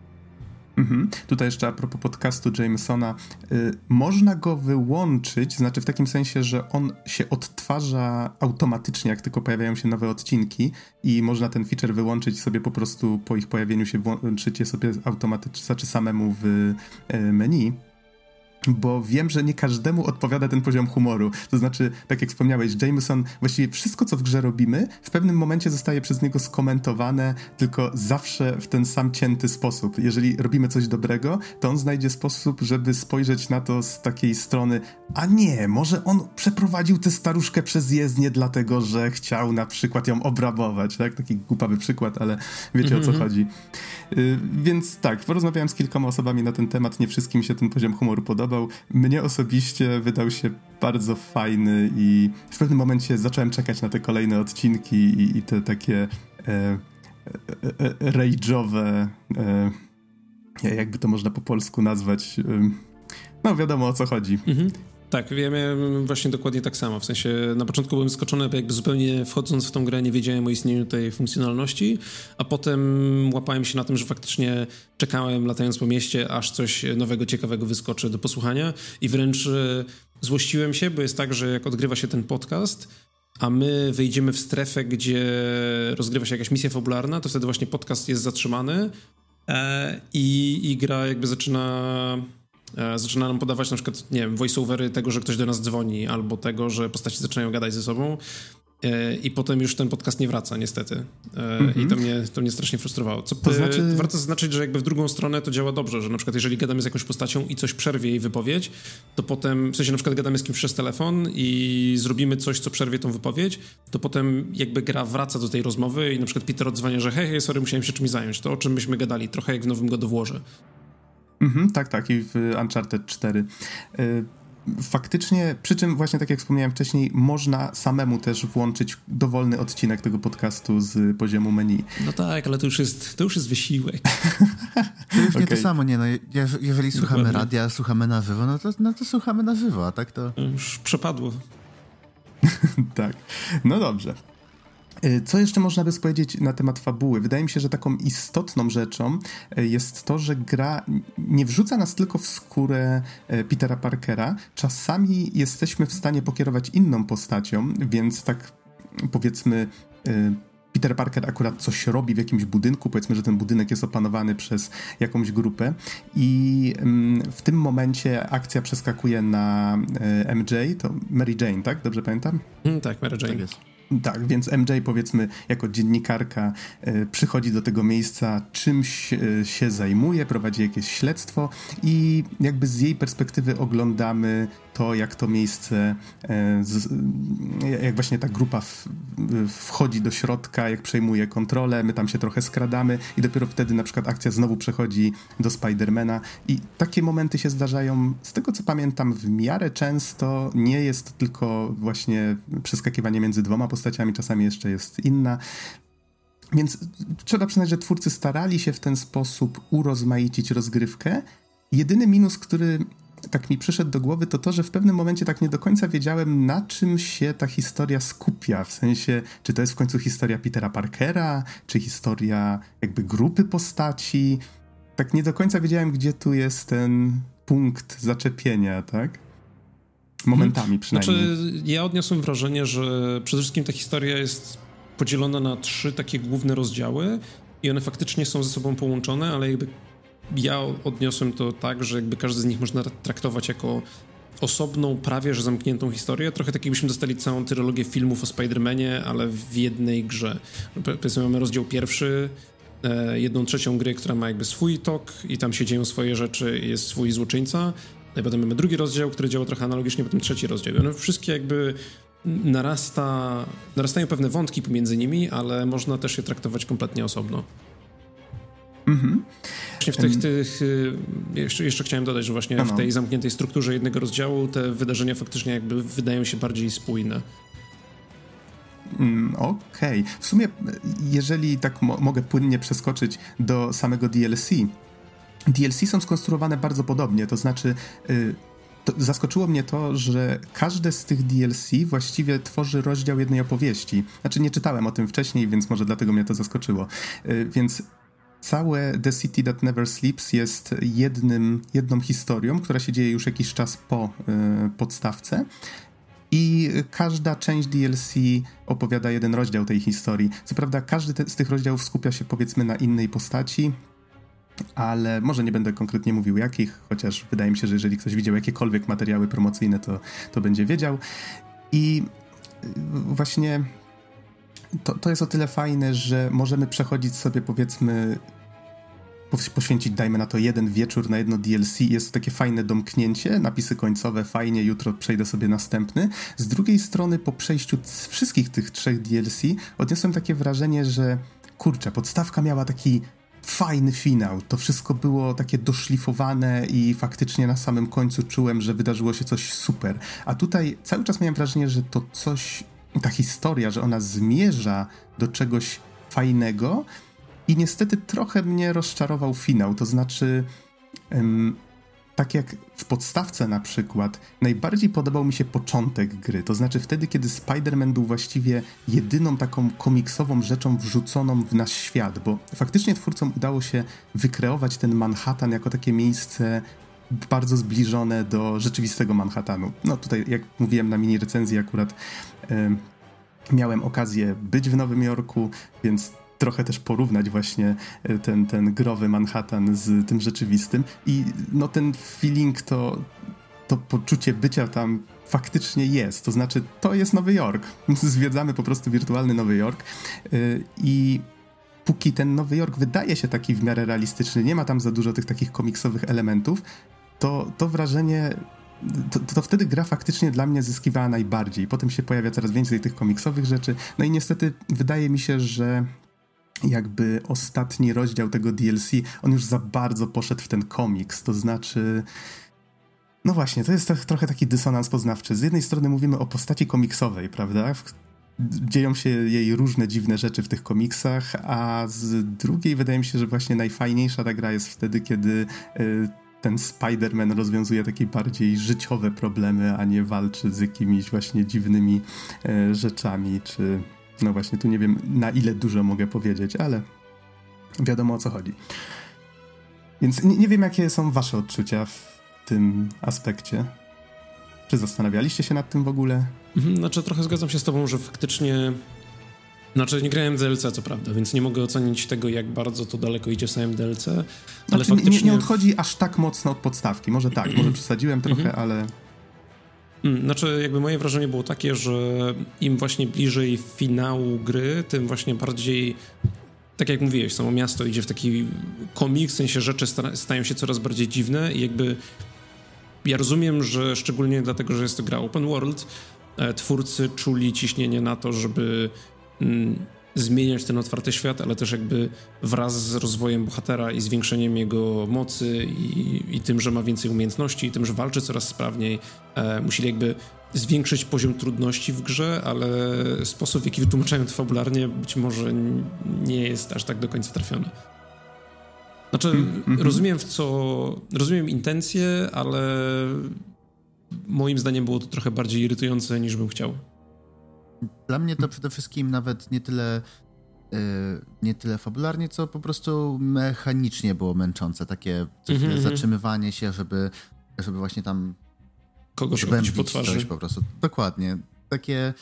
Mhm. Tutaj jeszcze a propos podcastu Jamesona, y, można go wyłączyć, znaczy w takim sensie, że on się odtwarza automatycznie, jak tylko pojawiają się nowe odcinki i można ten feature wyłączyć sobie po prostu po ich pojawieniu się włączyć je sobie automatycznie, znaczy samemu w y, menu bo wiem, że nie każdemu odpowiada ten poziom humoru. To znaczy, tak jak wspomniałeś, Jameson, właściwie wszystko, co w grze robimy, w pewnym momencie zostaje przez niego skomentowane, tylko zawsze w ten sam cięty sposób. Jeżeli robimy coś dobrego, to on znajdzie sposób, żeby spojrzeć na to z takiej strony, a nie, może on przeprowadził tę staruszkę przez jezdnię dlatego, że chciał na przykład ją obrabować, tak? Taki głupawy przykład, ale wiecie mm -hmm. o co mhm. chodzi. Yy, więc tak, porozmawiałem z kilkoma osobami na ten temat, nie wszystkim się ten poziom humoru podoba, podobał. Mnie osobiście wydał się bardzo fajny i w pewnym momencie zacząłem czekać na te kolejne odcinki i, i te takie e, e, e, rage'owe, e, jakby to można po polsku nazwać. E, no wiadomo o co chodzi. Mhm. Tak, ja właśnie dokładnie tak samo. W sensie na początku byłem skoczony, jakby zupełnie wchodząc w tą grę nie wiedziałem o istnieniu tej funkcjonalności, a potem łapałem się na tym, że faktycznie czekałem latając po mieście, aż coś nowego, ciekawego wyskoczy do posłuchania i wręcz e, złościłem się, bo jest tak, że jak odgrywa się ten podcast, a my wejdziemy w strefę, gdzie rozgrywa się jakaś misja fabularna, to wtedy właśnie podcast jest zatrzymany e, i, i gra jakby zaczyna zaczyna nam podawać na przykład, nie wiem, voiceovery tego, że ktoś do nas dzwoni, albo tego, że postaci zaczynają gadać ze sobą e, i potem już ten podcast nie wraca, niestety. Mm -hmm. I to mnie, to mnie strasznie frustrowało. Co to znaczy... Warto zaznaczyć, że jakby w drugą stronę to działa dobrze, że na przykład jeżeli gadamy z jakąś postacią i coś przerwie jej wypowiedź, to potem, w sensie na przykład gadamy z kimś przez telefon i zrobimy coś, co przerwie tą wypowiedź, to potem jakby gra wraca do tej rozmowy i na przykład Peter odzwania, że hej, hej, sorry, musiałem się czymś zająć. To o czym myśmy gadali, trochę jak w nowym godowłorze. Mhm, tak, tak, i w Uncharted 4. Y, faktycznie, przy czym właśnie tak jak wspomniałem wcześniej, można samemu też włączyć dowolny odcinek tego podcastu z poziomu menu. No tak, ale to już jest, to już jest wysiłek. To już okay. nie to samo, nie no, jeżeli słuchamy Dokładnie. radia, słuchamy na żywo, no to, no to słuchamy na żywo, a tak to... Już przepadło. <laughs> tak, no dobrze. Y, co jeszcze można by powiedzieć na temat fabuły? Wydaje mi się, że taką istotną rzeczą y, jest to, że gra nie wrzuca nas tylko w skórę y, Petera Parkera. Czasami jesteśmy w stanie pokierować inną postacią, więc tak powiedzmy. Peter Parker akurat coś robi w jakimś budynku, powiedzmy, że ten budynek jest opanowany przez jakąś grupę i mm, w tym momencie akcja przeskakuje na MJ, to Mary Jane, tak? Dobrze pamiętam? Mm, tak, Mary Jane. Tak jest. Tak, więc MJ powiedzmy jako dziennikarka e, przychodzi do tego miejsca, czymś e, się zajmuje, prowadzi jakieś śledztwo i jakby z jej perspektywy oglądamy to, jak to miejsce, e, jak właśnie ta grupa wchodzi do środka, jak przejmuje kontrolę, my tam się trochę skradamy i dopiero wtedy na przykład akcja znowu przechodzi do Spidermana i takie momenty się zdarzają, z tego co pamiętam, w miarę często. Nie jest tylko właśnie przeskakiwanie między dwoma postaciami, czasami jeszcze jest inna. Więc trzeba przyznać, że twórcy starali się w ten sposób urozmaicić rozgrywkę. Jedyny minus, który tak mi przyszedł do głowy, to to, że w pewnym momencie tak nie do końca wiedziałem, na czym się ta historia skupia. W sensie, czy to jest w końcu historia Petera Parkera, czy historia jakby grupy postaci. Tak nie do końca wiedziałem, gdzie tu jest ten punkt zaczepienia, tak? Momentami hmm. przynajmniej. Znaczy, ja odniosłem wrażenie, że przede wszystkim ta historia jest podzielona na trzy takie główne rozdziały i one faktycznie są ze sobą połączone, ale jakby ja odniosłem to tak, że jakby każdy z nich można traktować jako osobną, prawie że zamkniętą historię. Trochę tak jakbyśmy dostali całą trylogię filmów o Spider-Manie, ale w jednej grze. Powiedzmy mamy rozdział pierwszy, e, jedną trzecią gry, która ma jakby swój tok i tam się dzieją swoje rzeczy jest swój złoczyńca. I potem mamy drugi rozdział, który działa trochę analogicznie, potem trzeci rozdział. I one wszystkie jakby narasta, narastają pewne wątki pomiędzy nimi, ale można też je traktować kompletnie osobno. Mhm. Właśnie w tych, tych y, jeszcze, jeszcze chciałem dodać, że właśnie w tej zamkniętej strukturze jednego rozdziału te wydarzenia faktycznie jakby wydają się bardziej spójne. Mm, Okej. Okay. W sumie, jeżeli tak mo mogę płynnie przeskoczyć do samego DLC, DLC są skonstruowane bardzo podobnie, to znaczy y, to zaskoczyło mnie to, że każde z tych DLC właściwie tworzy rozdział jednej opowieści. Znaczy nie czytałem o tym wcześniej, więc może dlatego mnie to zaskoczyło. Y, więc całe The City That Never Sleeps jest jednym, jedną historią, która się dzieje już jakiś czas po y, podstawce. I każda część DLC opowiada jeden rozdział tej historii. Co prawda, każdy te, z tych rozdziałów skupia się powiedzmy na innej postaci, ale może nie będę konkretnie mówił jakich, chociaż wydaje mi się, że jeżeli ktoś widział jakiekolwiek materiały promocyjne, to, to będzie wiedział. I właśnie to, to jest o tyle fajne, że możemy przechodzić sobie powiedzmy poświęcić, dajmy na to, jeden wieczór na jedno DLC. Jest to takie fajne domknięcie, napisy końcowe, fajnie, jutro przejdę sobie następny. Z drugiej strony, po przejściu wszystkich tych trzech DLC, odniosłem takie wrażenie, że kurczę, podstawka miała taki fajny finał. To wszystko było takie doszlifowane i faktycznie na samym końcu czułem, że wydarzyło się coś super. A tutaj cały czas miałem wrażenie, że to coś, ta historia, że ona zmierza do czegoś fajnego, i niestety trochę mnie rozczarował finał, to znaczy. Um, tak jak w podstawce na przykład, najbardziej podobał mi się początek gry. To znaczy wtedy, kiedy Spider-Man był właściwie jedyną taką komiksową rzeczą wrzuconą w nasz świat, bo faktycznie twórcom udało się wykreować ten Manhattan jako takie miejsce bardzo zbliżone do rzeczywistego Manhattanu. No tutaj, jak mówiłem na mini recenzji, akurat miałem okazję być w Nowym Jorku, więc trochę też porównać właśnie e, ten, ten growy Manhattan z tym rzeczywistym i no ten feeling to, to poczucie bycia tam faktycznie jest. To znaczy, to jest Nowy Jork. <laughs> Zwiedzamy po prostu wirtualny Nowy Jork e, i póki ten Nowy Jork wydaje się taki w miarę realistyczny, nie ma tam za dużo tych takich komiksowych elementów, to, to wrażenie to, to, wtedy gra faktycznie dla mnie zyskiwała najbardziej. Potem się pojawia coraz więcej tych komiksowych rzeczy. No i niestety wydaje mi się, że jakby ostatni rozdział tego DLC, on już za bardzo poszedł w ten komiks, to znaczy... No właśnie, to jest trochę taki dysonans poznawczy. Z jednej strony mówimy o postaci komiksowej, prawda? Dzieją się jej różne dziwne rzeczy w tych komiksach, a z drugiej wydaje mi się, że właśnie najfajniejsza ta gra jest wtedy, kiedy y, ten Spider-Man rozwiązuje takie bardziej życiowe problemy, a nie walczy z jakimiś właśnie dziwnymi y, rzeczami, czy no właśnie, tu nie wiem na ile dużo mogę powiedzieć, ale wiadomo o co chodzi. Więc nie, nie wiem, jakie są wasze odczucia w tym aspekcie. Czy zastanawialiście się nad tym w ogóle? Mhm, znaczy, trochę zgadzam się z tobą, że faktycznie. Znaczy, nie grałem w DLC, co prawda, więc nie mogę ocenić tego, jak bardzo to daleko idzie w samym DLC. Ale znaczy, faktycznie... nie, nie odchodzi aż tak mocno od podstawki. Może tak, może przesadziłem trochę, mhm. ale. Hmm, znaczy, jakby moje wrażenie było takie, że im właśnie bliżej finału gry, tym właśnie bardziej tak jak mówiłeś, samo miasto idzie w taki komik, w sensie rzeczy stają się coraz bardziej dziwne i jakby ja rozumiem, że szczególnie dlatego, że jest to gra open world, e, twórcy czuli ciśnienie na to, żeby mm, zmieniać ten otwarty świat, ale też jakby wraz z rozwojem bohatera i zwiększeniem jego mocy i, i tym, że ma więcej umiejętności i tym, że walczy coraz sprawniej, e, musieli jakby zwiększyć poziom trudności w grze, ale sposób, w jaki wytłumaczają to fabularnie, być może nie jest aż tak do końca trafiony. Znaczy, mm -hmm. rozumiem w co. Rozumiem intencje, ale moim zdaniem było to trochę bardziej irytujące niż bym chciał. Dla mnie to przede wszystkim nawet nie tyle yy, nie tyle fabularnie, co po prostu mechanicznie było męczące. Takie mm -hmm. zatrzymywanie się, żeby, żeby właśnie tam kogoś robić po twarzy. Coś po prostu. Dokładnie. Takie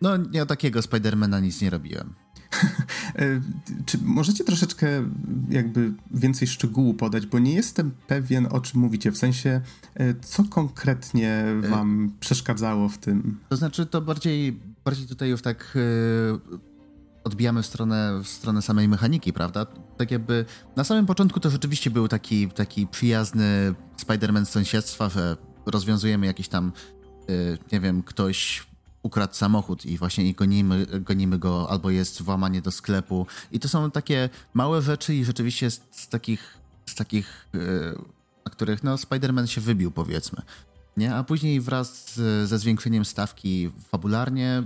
no ja takiego Spidermana nic nie robiłem. <laughs> E, czy możecie troszeczkę jakby więcej szczegółu podać, bo nie jestem pewien o czym mówicie, w sensie e, co konkretnie e, wam przeszkadzało w tym? To znaczy to bardziej, bardziej tutaj już tak odbijamy w stronę, w stronę samej mechaniki, prawda? Tak jakby na samym początku to rzeczywiście był taki, taki przyjazny Spider-Man z sąsiedztwa, że rozwiązujemy jakiś tam, nie wiem, ktoś ukradł samochód i właśnie gonimy, gonimy go, albo jest włamanie do sklepu. I to są takie małe rzeczy i rzeczywiście z, z takich, z takich yy, na których no, Spider-Man się wybił, powiedzmy. Nie? A później wraz z, ze zwiększeniem stawki fabularnie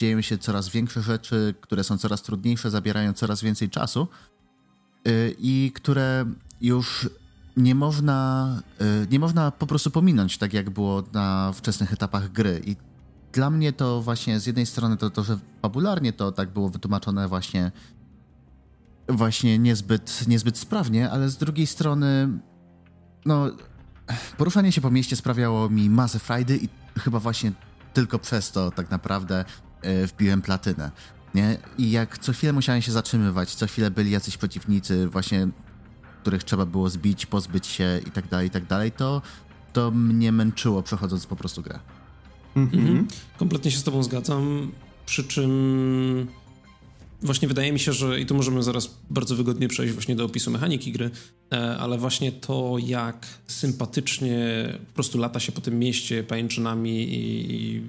dzieją się coraz większe rzeczy, które są coraz trudniejsze, zabierają coraz więcej czasu yy, i które już nie można, yy, nie można po prostu pominąć, tak jak było na wczesnych etapach gry. I dla mnie to właśnie z jednej strony to, to, że fabularnie to tak było wytłumaczone właśnie właśnie niezbyt, niezbyt sprawnie, ale z drugiej strony, no, poruszanie się po mieście sprawiało mi masę frajdy i chyba właśnie tylko przez to tak naprawdę e, wbiłem platynę. Nie? I jak co chwilę musiałem się zatrzymywać, co chwilę byli jacyś przeciwnicy, właśnie których trzeba było zbić, pozbyć się i tak dalej, i tak dalej, to, to mnie męczyło przechodząc po prostu grę. Mhm. Kompletnie się z tobą zgadzam, przy czym właśnie wydaje mi się, że i tu możemy zaraz bardzo wygodnie przejść właśnie do opisu mechaniki gry, e, ale właśnie to, jak sympatycznie po prostu lata się po tym mieście pajęczynami i, i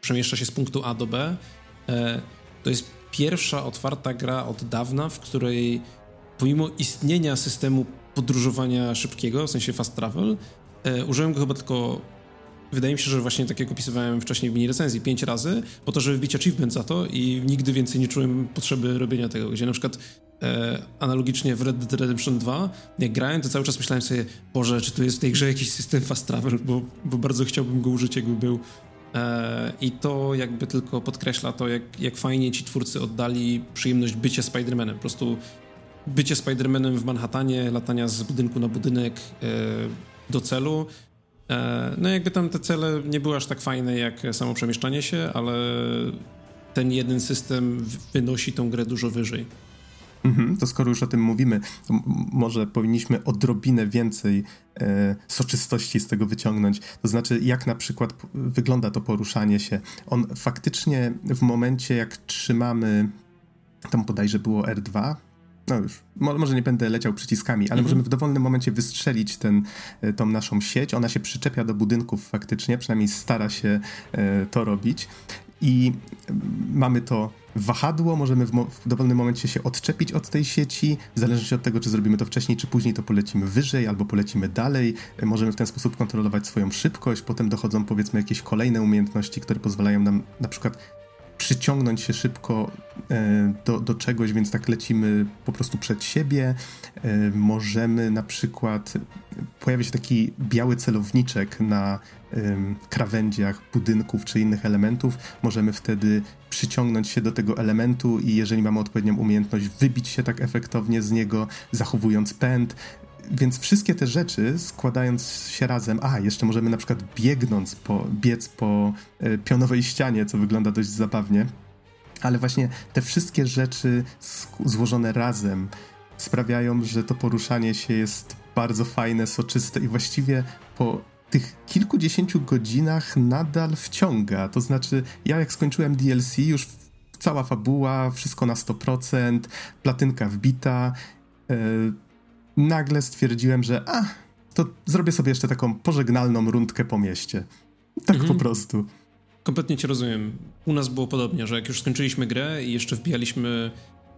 przemieszcza się z punktu A do B, e, to jest pierwsza otwarta gra od dawna, w której pomimo istnienia systemu podróżowania szybkiego, w sensie fast travel, e, użyłem go chyba tylko wydaje mi się, że właśnie tak jak opisywałem wcześniej w mini recenzji, pięć razy, po to, żeby wbić achievement za to i nigdy więcej nie czułem potrzeby robienia tego, gdzie na przykład e, analogicznie w Red Dead Redemption 2, jak grałem, to cały czas myślałem sobie, Boże, czy tu jest w tej grze jakiś system fast travel, bo, bo bardzo chciałbym go użyć, jakby był. E, I to jakby tylko podkreśla to, jak, jak fajnie ci twórcy oddali przyjemność bycia Spider-Manem. Po prostu bycie Spider-Manem w Manhattanie, latania z budynku na budynek e, do celu, no jakby tam te cele nie były aż tak fajne jak samo przemieszczanie się, ale ten jeden system wynosi tą grę dużo wyżej. Mhm, to skoro już o tym mówimy, może powinniśmy odrobinę więcej e, soczystości z tego wyciągnąć. To znaczy, jak na przykład wygląda to poruszanie się. On faktycznie w momencie, jak trzymamy, tam bodajże było R2, no już, może nie będę leciał przyciskami, ale mhm. możemy w dowolnym momencie wystrzelić ten, e, tą naszą sieć. Ona się przyczepia do budynków faktycznie, przynajmniej stara się e, to robić. I mamy to wahadło, możemy w, w, dowolnym momencie się odczepić od tej sieci, w zależności od tego, czy zrobimy to wcześniej, czy później, to polecimy wyżej albo polecimy dalej. E, możemy w ten sposób kontrolować swoją szybkość, potem dochodzą powiedzmy jakieś kolejne umiejętności, które pozwalają nam na przykład przyciągnąć się szybko e, do, do czegoś, więc tak lecimy po prostu przed siebie. E, możemy na przykład, pojawia się taki biały celowniczek na krawędziach budynków czy innych elementów. Możemy wtedy przyciągnąć się do tego elementu i jeżeli mamy odpowiednią umiejętność, wybić się tak efektownie z niego, zachowując pęd więc wszystkie te rzeczy składając się razem, a jeszcze możemy na przykład biegnąc po, biec po e, pionowej ścianie, co wygląda dość zabawnie, ale właśnie te wszystkie rzeczy złożone razem sprawiają, że to poruszanie się jest bardzo fajne, soczyste i właściwie po tych kilkudziesięciu godzinach nadal wciąga. To znaczy, ja jak skończyłem DLC, już cała fabuła, wszystko na 100%, platynka wbita. Yy, nagle stwierdziłem, że a, to zrobię sobie jeszcze taką pożegnalną rundkę po mieście. Tak mhm. po prostu. Kompletnie cię rozumiem. U nas było podobnie, że jak już skończyliśmy grę i jeszcze wbijaliśmy,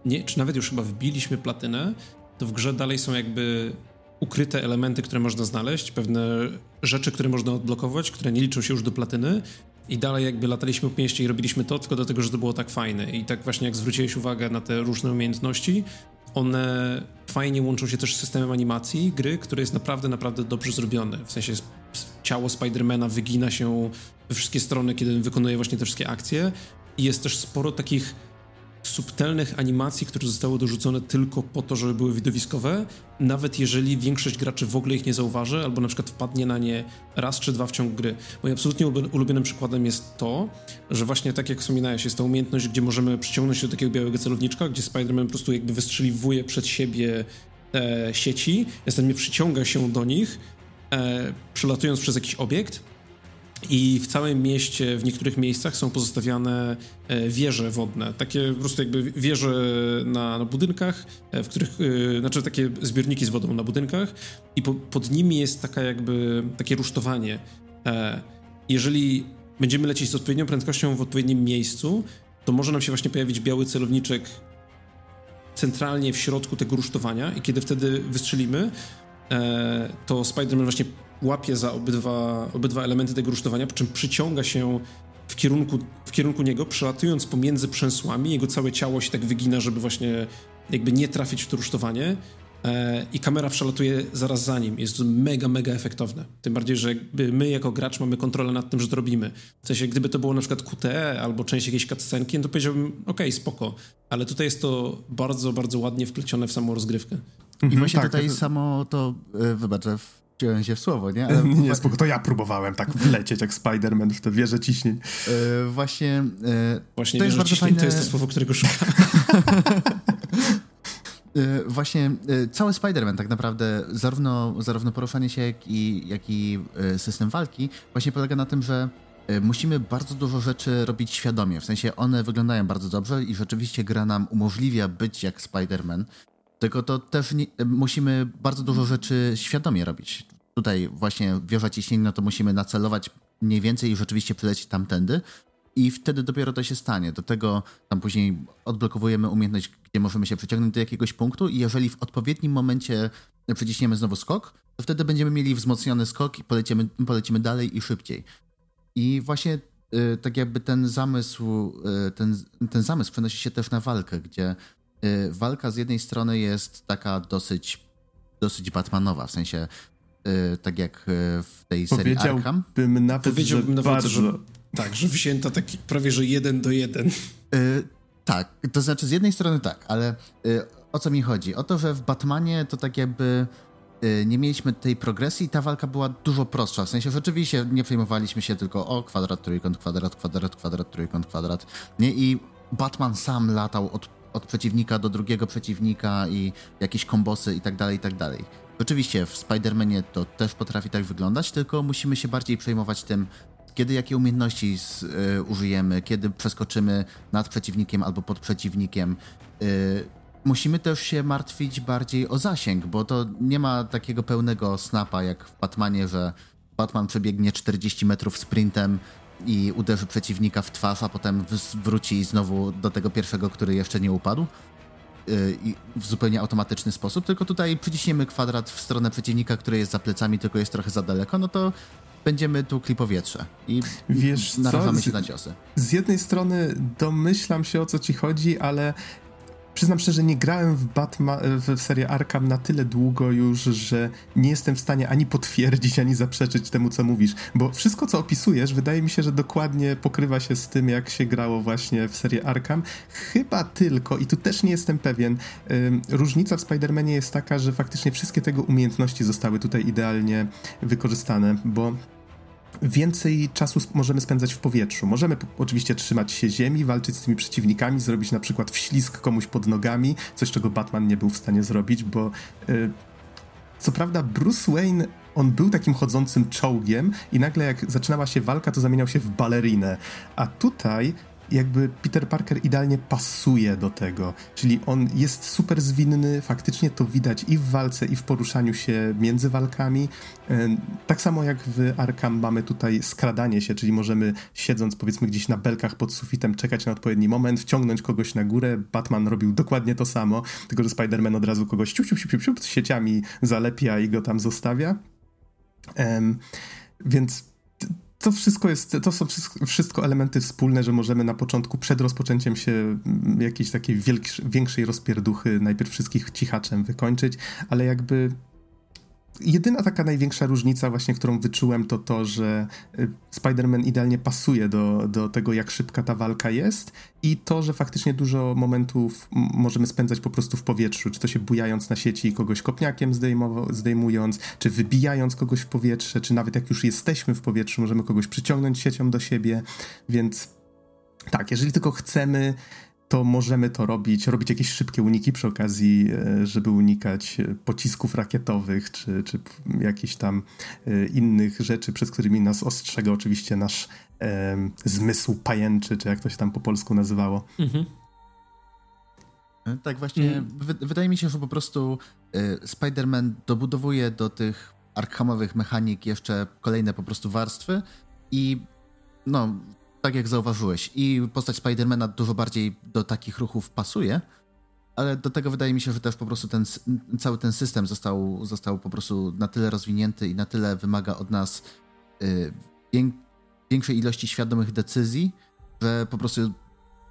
nie, czy nawet już chyba wbiliśmy platynę, to w grze dalej są jakby ukryte elementy, które można znaleźć, pewne rzeczy, które można odblokować, które nie liczą się już do platyny i dalej jakby lataliśmy po mieście i robiliśmy to tylko dlatego, że to było tak fajne. I tak właśnie jak zwróciłeś uwagę na te różne umiejętności, one fajnie łączą się też z systemem animacji gry, który jest naprawdę, naprawdę dobrze zrobiony. W sensie ciało Spidermana wygina się we wszystkie strony, kiedy wykonuje właśnie te wszystkie akcje i jest też sporo takich subtelnych animacji, które zostały dorzucone tylko po to, żeby były widowiskowe, nawet jeżeli większość graczy w ogóle ich nie zauważy, albo na przykład wpadnie na nie raz czy dwa w ciągu gry. Moim absolutnie ulubionym przykładem jest to, że właśnie tak jak wspominałeś, jest ta umiejętność, gdzie możemy przyciągnąć się do takiego białego celowniczka, gdzie Spider-Man po prostu jakby wystrzeliwuje przed siebie e, sieci, następnie przyciąga się do nich, e, przelatując przez jakiś obiekt, i w całym mieście, w niektórych miejscach są pozostawiane e, wieże wodne, takie po prostu jakby wieże na, na budynkach, e, w których, e, znaczy takie zbiorniki z wodą na budynkach i po, pod nimi jest taka jakby, takie rusztowanie. Jeżeli będziemy lecieć z odpowiednią prędkością w odpowiednim miejscu, to może nam się właśnie pojawić biały celowniczek centralnie w środku tego rusztowania i kiedy wtedy wystrzelimy, to Spider-Man właśnie łapie za obydwa, obydwa elementy tego rusztowania, po czym przyciąga się w kierunku, w kierunku niego, przelatując pomiędzy przęsłami, jego całe ciało się tak wygina, żeby właśnie jakby nie trafić w to rusztowanie e, i kamera przelatuje zaraz za nim. Jest to mega, mega efektowne. Tym bardziej, że my jako gracz mamy kontrolę nad tym, że to robimy. W sensie, gdyby to było na przykład QTE albo część jakiejś cutscenki, no to powiedziałbym, okej, okay, spoko. Ale tutaj jest to bardzo, bardzo ładnie wplecione w samą rozgrywkę. I mhm, właśnie tak, tutaj samo to, yy, wybacz, wciąłem się w słowo, nie? Ale... <laughs> nie, spoko, to ja próbowałem tak wlecieć jak Spider-Man w tę wieżę ciśnień. Yy, właśnie... Yy, właśnie to jest bardzo fajne... to jest to słowo, którego szukam. Yy, <laughs> właśnie yy, cały Spider-Man tak naprawdę, zarówno, zarówno poruszanie się, jak i, jak i yy, system walki, właśnie polega na tym, że musimy bardzo dużo rzeczy robić świadomie. W sensie one wyglądają bardzo dobrze i rzeczywiście gra nam umożliwia być jak Spider-Man. Tylko to też nie, musimy bardzo dużo rzeczy świadomie robić. Tutaj właśnie wieża ciśnienia, to musimy nacelować mniej więcej i rzeczywiście przylecieć tamtędy. I wtedy dopiero to się stanie. Do tego tam później odblokowujemy umiejętność, gdzie możemy się przeciągnąć do jakiegoś punktu i jeżeli w odpowiednim momencie przyciśniemy znowu skok, to wtedy będziemy mieli wzmocniony skok i polecimy, polecimy dalej i szybciej. I właśnie y, tak jakby ten zamysł, y, ten, ten zamysł przenosi się też na walkę, gdzie walka z jednej strony jest taka dosyć, dosyć Batmanowa, w sensie tak jak w tej serii Arkham. Nawet, Powiedziałbym nawet, bardzo... że tak, że wzięta taki prawie, że jeden do jeden. Tak, to znaczy z jednej strony tak, ale o co mi chodzi? O to, że w Batmanie to tak jakby nie mieliśmy tej progresji i ta walka była dużo prostsza. W sensie rzeczywiście nie przejmowaliśmy się tylko o kwadrat, trójkąt, kwadrat, kwadrat, kwadrat, trójkąt, kwadrat. Nie? I Batman sam latał od, od przeciwnika do drugiego przeciwnika i jakieś kombosy i tak dalej, i tak dalej. Oczywiście w Spider-Manie to też potrafi tak wyglądać, tylko musimy się bardziej przejmować tym, kiedy jakie umiejętności z, y, użyjemy, kiedy przeskoczymy nad przeciwnikiem albo pod przeciwnikiem. Y, musimy też się martwić bardziej o zasięg, bo to nie ma takiego pełnego snapa jak w Batmanie, że Batman przebiegnie 40 metrów sprintem i uderzy przeciwnika w twarz, a potem wróci znowu do tego pierwszego, który jeszcze nie upadł i w zupełnie automatyczny sposób, tylko tutaj przyciśniemy kwadrat w stronę przeciwnika, który jest za plecami, tylko jest trochę za daleko, no to będziemy tu powietrze i Wiesz narażamy co? się na ciosy. Z jednej strony domyślam się o co ci chodzi, ale przyznam szczerze, nie grałem w, Batman, w serię Arkham na tyle długo już, że nie jestem w stanie ani potwierdzić, ani zaprzeczyć temu, co mówisz, bo wszystko, co opisujesz, wydaje mi się, że dokładnie pokrywa się z tym, jak się grało właśnie w serię Arkham. Chyba tylko, i tu też nie jestem pewien, różnica w Spider-Manie jest taka, że faktycznie wszystkie tego umiejętności zostały tutaj idealnie wykorzystane, bo więcej czasu możemy spędzać w powietrzu. Możemy oczywiście trzymać się ziemi, walczyć z tymi przeciwnikami, zrobić na przykład wślizg komuś pod nogami, coś czego Batman nie był w stanie zrobić, bo yy, co prawda Bruce Wayne on był takim chodzącym czołgiem i nagle jak zaczynała się walka, to zamieniał się w balerinę. A tutaj jakby Peter Parker idealnie pasuje do tego. Czyli on jest super zwinny, faktycznie to widać i w walce, i w poruszaniu się między walkami. Tak samo jak w Arkham mamy tutaj skradanie się, czyli możemy siedząc powiedzmy gdzieś na belkach pod sufitem czekać na odpowiedni moment, wciągnąć kogoś na górę. Batman robił dokładnie to samo, tylko że Spider-Man od razu kogoś ciup, ciup, ciup, ciup, sieciami zalepia i go tam zostawia. Um, więc to wszystko jest, to są wszystko elementy wspólne, że możemy na początku, przed rozpoczęciem się mm, jakiejś takiej większej rozpierduchy najpierw wszystkich cichaczem wykończyć, ale jakby jedyna taka największa różnica właśnie, którą wyczułem, to to, że y, Spider-Man idealnie pasuje do, do tego, jak szybka ta walka jest i to, że faktycznie dużo momentów możemy spędzać po prostu w powietrzu, czy to się bujając na sieci i kogoś kopniakiem zdejmując, czy wybijając kogoś w powietrze, czy nawet jak już jesteśmy w powietrzu, możemy kogoś przyciągnąć siecią do siebie, więc tak, jeżeli tylko chcemy to możemy to robić, robić jakieś szybkie uniki przy okazji, e, żeby unikać e, pocisków rakietowych, czy, czy jakichś tam e, innych rzeczy, przed którymi nas ostrzega oczywiście nasz e, zmysł pajęczy, czy jak to się tam po polsku nazywało. Mhm. Tak, właśnie mm. wydaje mi się, że po prostu Spider-Man dobudowuje do tych arkhamowych mechanik jeszcze kolejne po prostu warstwy i no, tak jak zauważyłeś, i postać Spidermana dużo bardziej do takich ruchów pasuje, ale do tego wydaje mi się, że też po prostu ten, cały ten system został, został po prostu na tyle rozwinięty i na tyle wymaga od nas y, większej ilości świadomych decyzji, że po prostu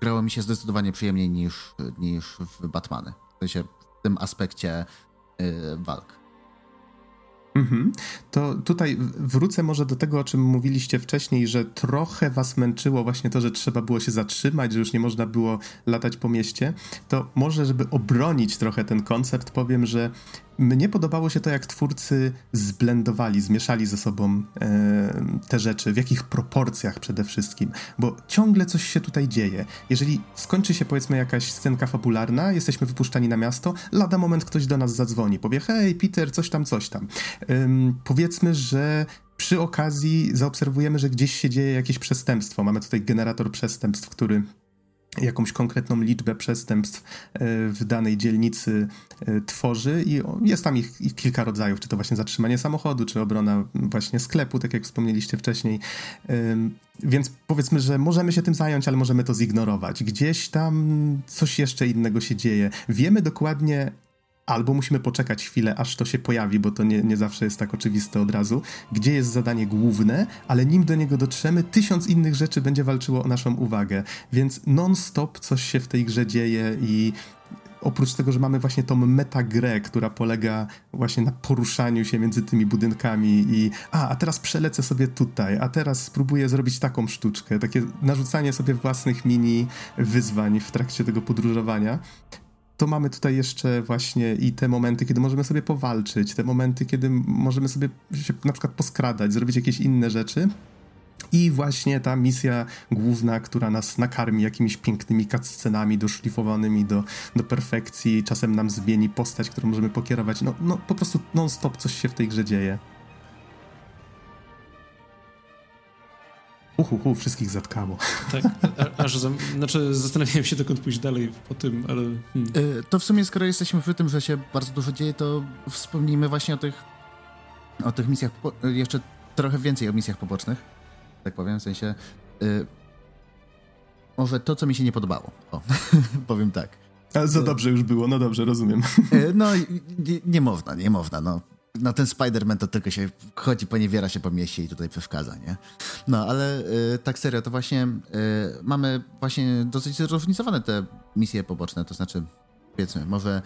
grało mi się zdecydowanie przyjemniej niż, niż w Batmany. W sensie w tym aspekcie walk. Mhm. To tutaj wrócę może do tego, o czym mówiliście wcześniej, że trochę was męczyło właśnie to, że trzeba było się zatrzymać, że już nie można było latać po mieście. To może, żeby obronić trochę ten koncept, powiem, że mnie podobało się to, jak twórcy zblendowali, zmieszali ze sobą e, te rzeczy, w jakich proporcjach przede wszystkim, bo ciągle coś się tutaj dzieje. Jeżeli skończy się powiedzmy jakaś scenka fabularna, jesteśmy wypuszczani na miasto, lada moment ktoś do nas zadzwoni, powie hej Peter, coś tam, coś tam. E, powiedzmy, że przy okazji zaobserwujemy, że gdzieś się dzieje jakieś przestępstwo. Mamy tutaj generator przestępstw, który jakąś konkretną liczbę przestępstw e, w danej dzielnicy e, tworzy i jest tam ich, ich, kilka rodzajów, czy to właśnie zatrzymanie samochodu, czy obrona właśnie sklepu, tak jak wspomnieliście wcześniej. Więc powiedzmy, że możemy się tym zająć, ale możemy to zignorować. Gdzieś tam coś jeszcze innego się dzieje. Wiemy dokładnie, albo musimy poczekać chwilę, aż to się pojawi, bo to nie, nie zawsze jest tak oczywiste od razu, gdzie jest zadanie główne, ale nim do niego dotrzemy, tysiąc innych rzeczy będzie walczyło o naszą uwagę. Więc non-stop coś się w tej grze dzieje i oprócz tego, że mamy właśnie tą metagrę, która polega właśnie na poruszaniu się między tymi budynkami i a, a teraz przelecę sobie tutaj, a teraz spróbuję zrobić taką sztuczkę, takie narzucanie sobie własnych mini wyzwań w trakcie tego podróżowania, to mamy tutaj jeszcze właśnie i te momenty, kiedy możemy sobie powalczyć, te momenty, kiedy możemy sobie się na przykład poskradać, zrobić jakieś inne rzeczy. I właśnie ta misja główna, która nas nakarmi jakimiś pięknymi cutscenami doszlifowanymi do, do perfekcji, czasem nam zmieni postać, którą możemy pokierować. No, no po prostu non-stop coś się w tej grze dzieje. Uhu, wszystkich zatkało. Tak, aż za, znaczy zastanawiałem się dokąd pójść dalej po tym, ale... Hmm. E, to w sumie, skoro jesteśmy przy tym, że się bardzo dużo dzieje, to wspomnijmy właśnie o tych o tych misjach, jeszcze trochę więcej o misjach pobocznych, tak powiem, w sensie y, może to, co mi się nie podobało, o, <laughs> powiem tak. A za dobrze już było, no dobrze, rozumiem. No, nie, nie można, nie można, no no ten Spider-Man to tylko się chodzi, poniewiera się po mieście i tutaj przeszkadza, nie? No, ale y, tak serio, to właśnie y, mamy właśnie dosyć zróżnicowane te misje poboczne, to znaczy, powiedzmy, może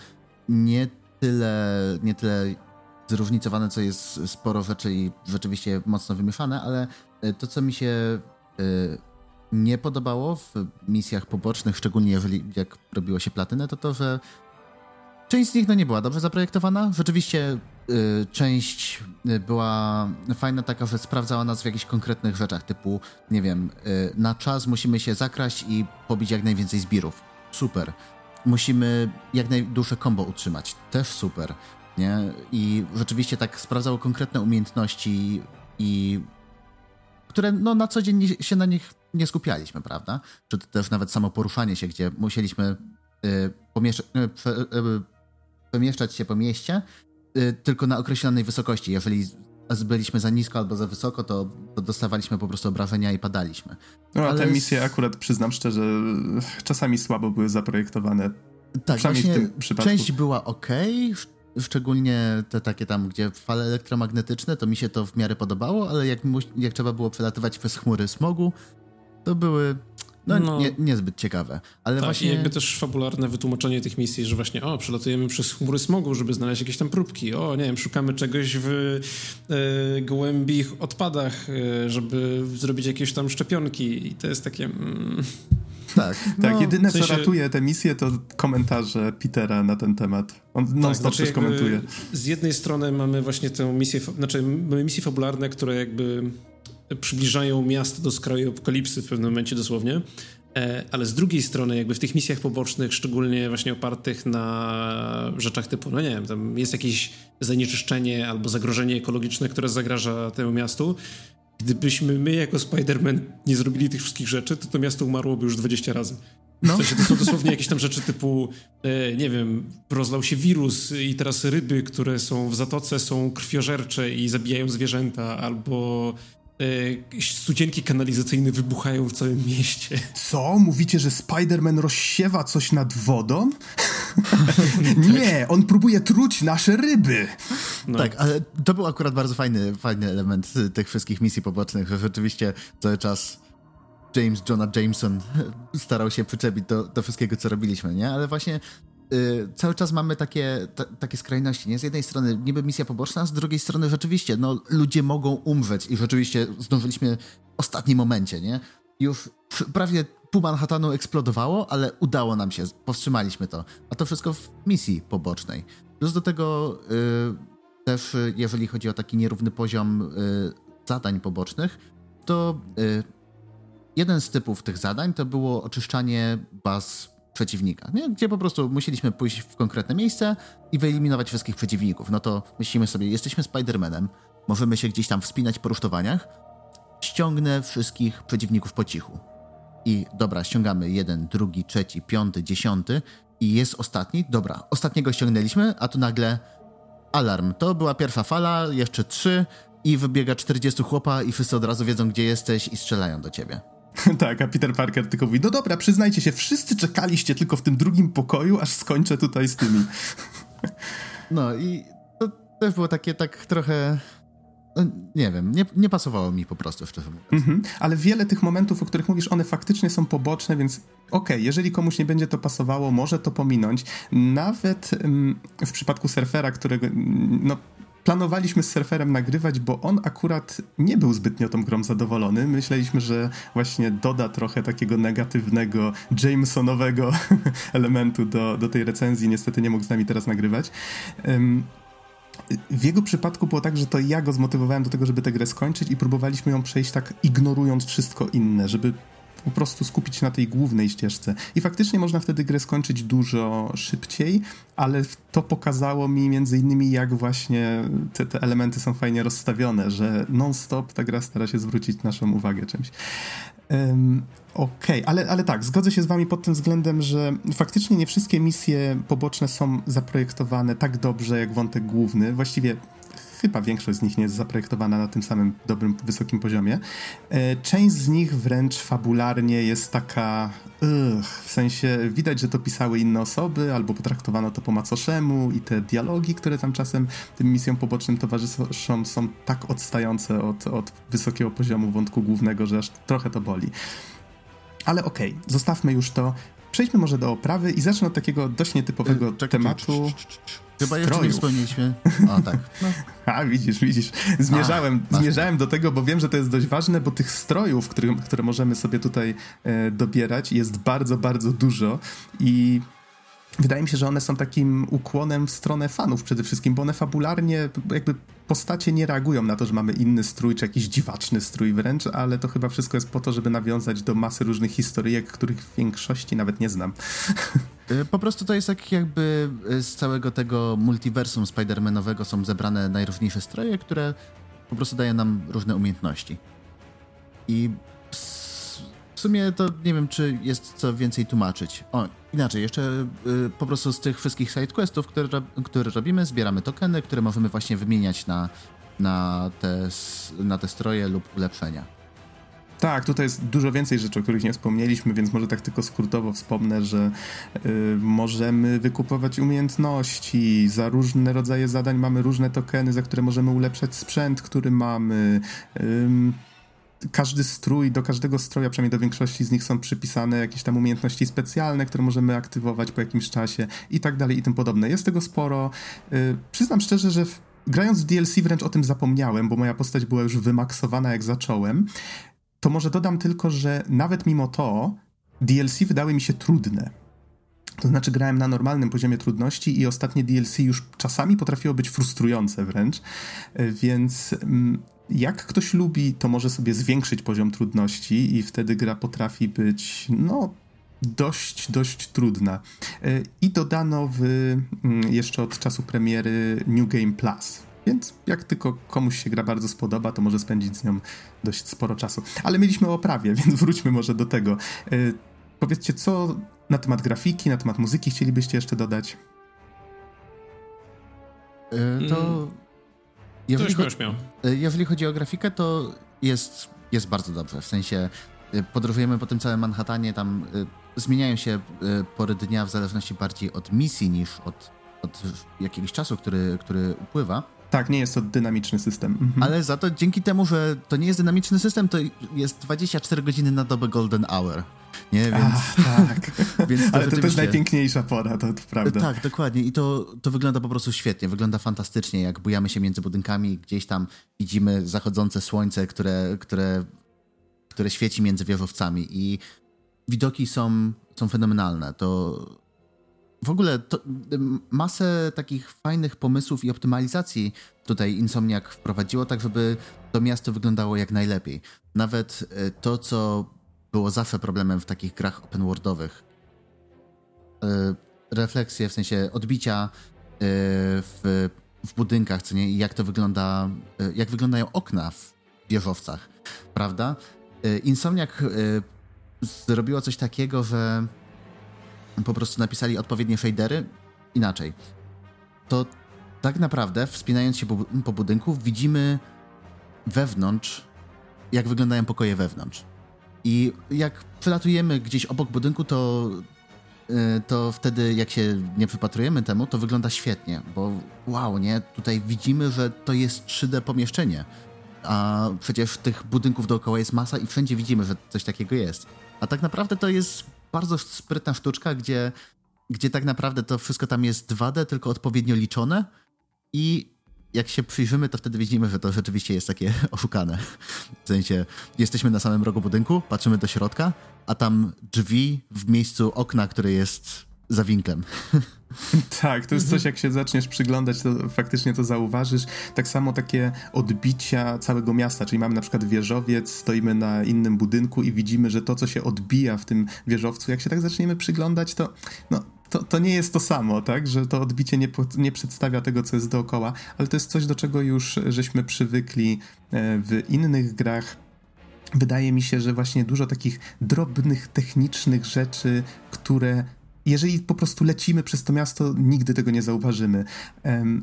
nie tyle, nie tyle zróżnicowane, co jest sporo rzeczy i rzeczywiście mocno wymieszane, ale y, to, co mi się y, nie podobało w misjach pobocznych, szczególnie jeżeli jak robiło się platynę, to to, że część z nich no, nie była dobrze zaprojektowana. Rzeczywiście część y, była fajna taka, że sprawdzała nas w jakichś konkretnych rzeczach, typu, nie wiem, y, na czas musimy się zakraść i pobić jak najwięcej zbirów. Super. Musimy jak najdłuższe combo utrzymać. Też super. Nie? I rzeczywiście tak sprawdzało konkretne umiejętności i które no, na co dzień się na nich nie skupialiśmy, prawda? Czy też nawet samo poruszanie się, gdzie musieliśmy y, pomieszczać, y, przemieszczać się po mieście Y, tylko na określonej wysokości. Jeżeli byliśmy za nisko albo za wysoko, to, to dostawaliśmy po prostu obrażenia i padaliśmy. No a Ale te misje akurat, przyznam szczerze, czasami słabo były zaprojektowane. Tak, Przynajmniej w tym przypadku. część była ok, szczególnie te takie tam, gdzie fale elektromagnetyczne, to mi się to w miarę podobało, ale jak, jak trzeba było przelatywać przez chmury smogu, to były no, no. Nie, niezbyt ciekawe. Ale tak, właśnie... i jakby też fabularne wytłumaczenie tych misji, że właśnie o, przelatujemy przez chmury smogu, żeby znaleźć jakieś tam próbki. O, nie wiem, szukamy czegoś w e, gołębich odpadach, e, żeby zrobić jakieś tam szczepionki i to jest takie... Mm... Tak, <laughs> tak. No, jedyne, w sensie... co ratuje te misje, to komentarze Petera na ten temat. On non tak, stop znaczy komentuje. Z jednej strony mamy właśnie tę misję, znaczy mamy misje fabularne, które jakby przybliżają miasto do skraju apokalipsy w pewnym momencie dosłownie. E, ale z drugiej strony, jakby w tych misjach pobocznych, szczególnie właśnie opartych na rzeczach typu, no nie wiem, tam jest jakieś zanieczyszczenie albo zagrożenie ekologiczne, które zagraża temu miastu. Gdybyśmy my jako Spider-Man nie zrobili tych wszystkich rzeczy, to to miasto umarłoby już 20 razy. No. W sensie to są dosłownie jakieś tam rzeczy typu, e, nie wiem, rozlał się wirus i teraz ryby, które są w zatoce są krwiożercze i zabijają zwierzęta, albo E, studzienki kanalizacyjne wybuchają w całym mieście. Co? Mówicie, że Spider-Man rozsiewa coś nad wodą? <laughs> Nie, on próbuje truć nasze ryby. No. Tak, ale to był akurat bardzo fajny, fajny element tych wszystkich misji pobocznych, że rzeczywiście cały czas James Jonah Jameson starał się przyczepić do, do wszystkiego, co robiliśmy, nie? Ale właśnie y, cały czas mamy takie, ta, takie skrajności, nie? Z jednej strony niby misja poboczna, z drugiej strony rzeczywiście, no ludzie mogą umrzeć i rzeczywiście zdążyliśmy w ostatnim momencie, nie? Już prawie pół Manhattanu eksplodowało, ale udało nam się, powstrzymaliśmy to. A to wszystko w misji pobocznej. Plus do tego y, też, jeżeli chodzi o taki nierówny poziom y, zadań pobocznych, to y, jeden z typów tych zadań to było oczyszczanie baz przeciwnika, nie? gdzie po prostu musieliśmy pójść w konkretne miejsce i wyeliminować wszystkich przeciwników. No to myślimy sobie, jesteśmy Spider-Manem, możemy się gdzieś tam wspinać po rusztowaniach, ściągnę wszystkich przeciwników po cichu. I dobra, ściągamy jeden, drugi, trzeci, piąty, dziesiąty i jest ostatni. Dobra, ostatniego ściągnęliśmy, a tu nagle alarm. To była pierwsza fala, jeszcze trzy i wybiega 40 chłopa i wszyscy od razu wiedzą, gdzie jesteś i strzelają do ciebie. <laughs> tak, a Peter Parker tylko mówi, no dobra, przyznajcie się, wszyscy czekaliście tylko w tym drugim pokoju, aż skończę tutaj z tymi. <laughs> no i to też było takie tak trochę no, nie wiem, nie, nie pasowało mi po prostu, szczerze mówiąc. Mhm. Ale wiele tych momentów, o których mówisz, one faktycznie są poboczne, więc okej, okay, jeżeli komuś nie będzie to pasowało, może to pominąć. Nawet mm, w przypadku surfera, którego mm, no, planowaliśmy z surferem nagrywać, bo on akurat nie był zbytnio tą grą zadowolony. Myśleliśmy, że właśnie doda trochę takiego negatywnego, Jamesonowego <laughs> elementu do, do tej recenzji. Niestety nie mógł z nami teraz nagrywać. Um, w jego przypadku było tak, że to ja go zmotywowałem do tego, żeby tę grę skończyć i próbowaliśmy ją przejść tak ignorując wszystko inne, żeby po prostu skupić się na tej głównej ścieżce. I faktycznie można wtedy grę skończyć dużo szybciej, ale to pokazało mi między innymi, jak właśnie te, te elementy są fajnie rozstawione, że non-stop ta gra stara się zwrócić naszą uwagę czymś. Um, Okej, okay, ale, ale tak, zgodzę się z wami pod tym względem, że faktycznie nie wszystkie misje poboczne są zaprojektowane tak dobrze jak wątek główny. Właściwie chyba większość z nich nie jest zaprojektowana na tym samym dobrym, wysokim poziomie. E, część z nich wręcz fabularnie jest taka. Ugh, w sensie widać, że to pisały inne osoby, albo potraktowano to po macoszemu, i te dialogi, które tam czasem tym misjom pobocznym towarzyszą, są tak odstające od, od wysokiego poziomu wątku głównego, że aż trochę to boli. Ale okej, okay, zostawmy już to. Przejdźmy może do oprawy i zacznę od takiego dość nietypowego Czekaj, tematu. Chyba jeszcze nie wspomnieliśmy. <laughs> O, tak. No. A, widzisz, widzisz. Zmierzałem, A, zmierzałem do tego, bo wiem, że to jest dość ważne, bo tych strojów, które, które możemy sobie tutaj e, dobierać, jest bardzo, bardzo dużo i wydaje mi się, że one są takim ukłonem w stronę fanów przede wszystkim, bo one fabularnie jakby postacie nie reagują na to, że mamy inny strój, czy jakiś dziwaczny strój wręcz, ale to chyba wszystko jest po to, żeby nawiązać do masy różnych historyjek, których w większości nawet nie znam. <laughs> Y, po prostu to jest tak jakby y, z całego tego multiversum Spider-Manowego są zebrane najróżniejsze stroje, które po prostu dają nam różne umiejętności. I w sumie to nie wiem, czy jest co więcej tłumaczyć. O, inaczej, jeszcze y, po prostu z tych wszystkich sidequestów, które, które robimy, zbieramy tokeny, które możemy właśnie wymieniać na, na, te, na te stroje lub ulepszenia. Tak, tutaj jest dużo więcej rzeczy, o których nie wspomnieliśmy, więc może tak tylko skrótowo wspomnę, że y, możemy wykupować umiejętności, za różne rodzaje zadań mamy różne tokeny, za które możemy ulepszać sprzęt, który mamy. Y, każdy strój, do każdego stroja, przynajmniej do większości z nich są przypisane jakieś tam umiejętności specjalne, które możemy aktywować po jakimś czasie i tak dalej i tym podobne. Jest tego sporo. Yy, przyznam szczerze, że w, grając w DLC wręcz o tym zapomniałem, bo moja postać była już wymaksowana jak zacząłem. To może dodam tylko, że nawet mimo to DLC wydały mi się trudne. To znaczy, grałem na normalnym poziomie trudności i ostatnie DLC już czasami potrafiło być frustrujące wręcz, y, więc mm, jak ktoś lubi, to może sobie zwiększyć poziom trudności i wtedy gra potrafi być, no, dość, dość trudna. E, I dodano w, mm, jeszcze od czasu premiery New Game Plus. Więc jak tylko komuś się gra bardzo spodoba, to może spędzić z nią dość sporo czasu. Ale mieliśmy o oprawie, <laughs> więc wróćmy może do tego. E, powiedzcie, co na temat grafiki, na temat muzyki chcielibyście jeszcze dodać? E, to mm. Jeżeli, cho-. E, jeżeli chodzi o grafikę, to jest, jest bardzo dobrze. W sensie e, podróżujemy po tym całym Manhattanie, tam y, zmieniają się pory dnia w zależności bardziej od misji niż od, od jakiegoś czasu, który, który upływa. Tak, nie jest to dynamiczny system. Mhm. Ale za to dzięki temu, że to nie jest dynamiczny system, to jest 24 godziny na dobę Golden Hour. Nie, więc. Ach, tak. <laughs> więc to Ale to, to jest najpiękniejsza pora, to, to prawda. Tak, dokładnie. I to, to wygląda po prostu świetnie. Wygląda fantastycznie, jak bujamy się między budynkami, gdzieś tam widzimy zachodzące słońce, które, które, które świeci między wieżowcami. I widoki są, są fenomenalne. To w ogóle to, masę takich fajnych pomysłów i optymalizacji tutaj Insomniac wprowadziło, tak żeby to miasto wyglądało jak najlepiej. Nawet e, to, co było zawsze problemem w takich grach open worldowych, e, refleksje, w sensie odbicia e, w, w budynkach, co nie, jak to wygląda, jak wyglądają okna w wieżowcach, prawda? Insomniac zrobiło coś takiego, że po prostu napisali odpowiednie shadery inaczej. To tak naprawdę, wspinając się po, po budynku, widzimy wewnątrz, jak wyglądają pokoje wewnątrz. I jak przelatujemy gdzieś obok budynku, to, y, to wtedy, jak się nie przypatrujemy temu, to wygląda świetnie, bo wow, nie? Tutaj widzimy, że to jest 3D pomieszczenie. A przecież tych budynków dookoła jest masa i wszędzie widzimy, że coś takiego jest. A tak naprawdę to jest bardzo sprytna sztuczka, gdzie, gdzie tak naprawdę to wszystko tam jest 2D, tylko odpowiednio liczone i jak się przyjrzymy, to wtedy widzimy, że to rzeczywiście jest takie <laughs> oszukane. W sensie, jesteśmy na samym rogu budynku, patrzymy do środka, a tam drzwi w miejscu okna, które jest za winklem. <laughs> Tak, to jest coś, jak się zaczniesz przyglądać, to faktycznie to zauważysz. Tak samo takie odbicia całego miasta, czyli mamy na przykład wieżowiec, stoimy na innym budynku i widzimy, że to, co się odbija w tym wieżowcu, jak się tak zaczniemy przyglądać, to no, to, to nie jest to samo, tak? Że to odbicie nie, nie przedstawia tego, co jest dookoła, ale to jest coś, do czego już żeśmy przywykli e, w innych grach. Wydaje mi się, że właśnie dużo takich drobnych, technicznych rzeczy, które jeżeli po prostu lecimy przez to miasto, nigdy tego nie zauważymy.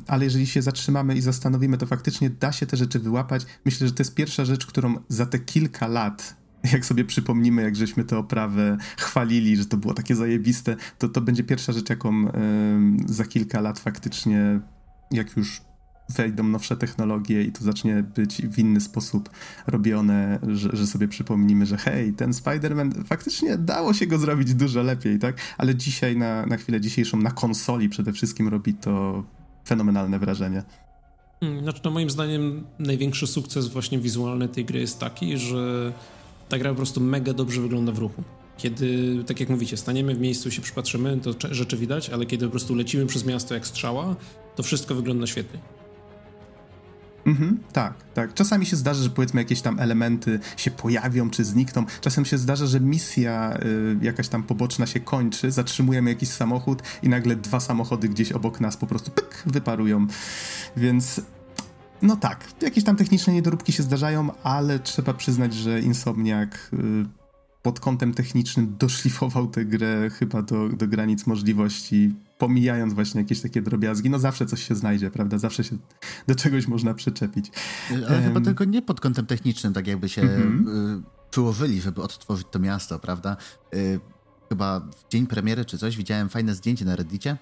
Ale jeżeli się zatrzymamy i zastanowimy, to faktycznie da się te rzeczy wyłapać. Myślę, że to jest pierwsza rzecz, którą za te kilka lat jak sobie przypomnimy, jak żeśmy tę oprawę chwalili, że to było takie zajebiste, to to będzie pierwsza rzecz, jaką za kilka lat faktycznie, jak już wejdą nowsze technologie i to zacznie być w inny sposób robione, że, że sobie przypomnimy, że hej, ten Spider-Man faktycznie dało się go zrobić dużo lepiej, tak? Ale dzisiaj, na, na chwilę dzisiejszą, na konsoli przede wszystkim robi to fenomenalne wrażenie. Hmm, znaczy, no moim zdaniem największy sukces właśnie wizualny tej gry jest taki, że ta gra po prostu mega dobrze wygląda w ruchu. Kiedy, tak jak mówicie, staniemy w miejscu się przypatrzymy, to rzeczy widać, ale kiedy po prostu lecimy przez miasto jak strzała, to wszystko wygląda świetnie. Mhm, tak, tak. Czasami się zdarza, że powiedzmy jakieś tam elementy się pojawią czy znikną. Czasem się zdarza, że misja y, jakaś tam poboczna się kończy, zatrzymujemy jakiś samochód i nagle dwa samochody gdzieś obok nas po prostu pyk, wyparują. Więc no tak, jakieś tam techniczne niedoróbki się zdarzają, ale trzeba przyznać, że Insomniac y, pod kątem technicznym doszlifował tę grę chyba do, do granic możliwości, pomijając właśnie jakieś takie drobiazgi. No zawsze coś się znajdzie, prawda? Zawsze się do czegoś można przyczepić. Ale um, chyba tylko nie pod kątem technicznym, tak jakby się mm-hmm. przyłożyli, żeby odtworzyć to miasto, prawda? Y, chyba w dzień premiery czy coś widziałem fajne zdjęcie na Reddicie,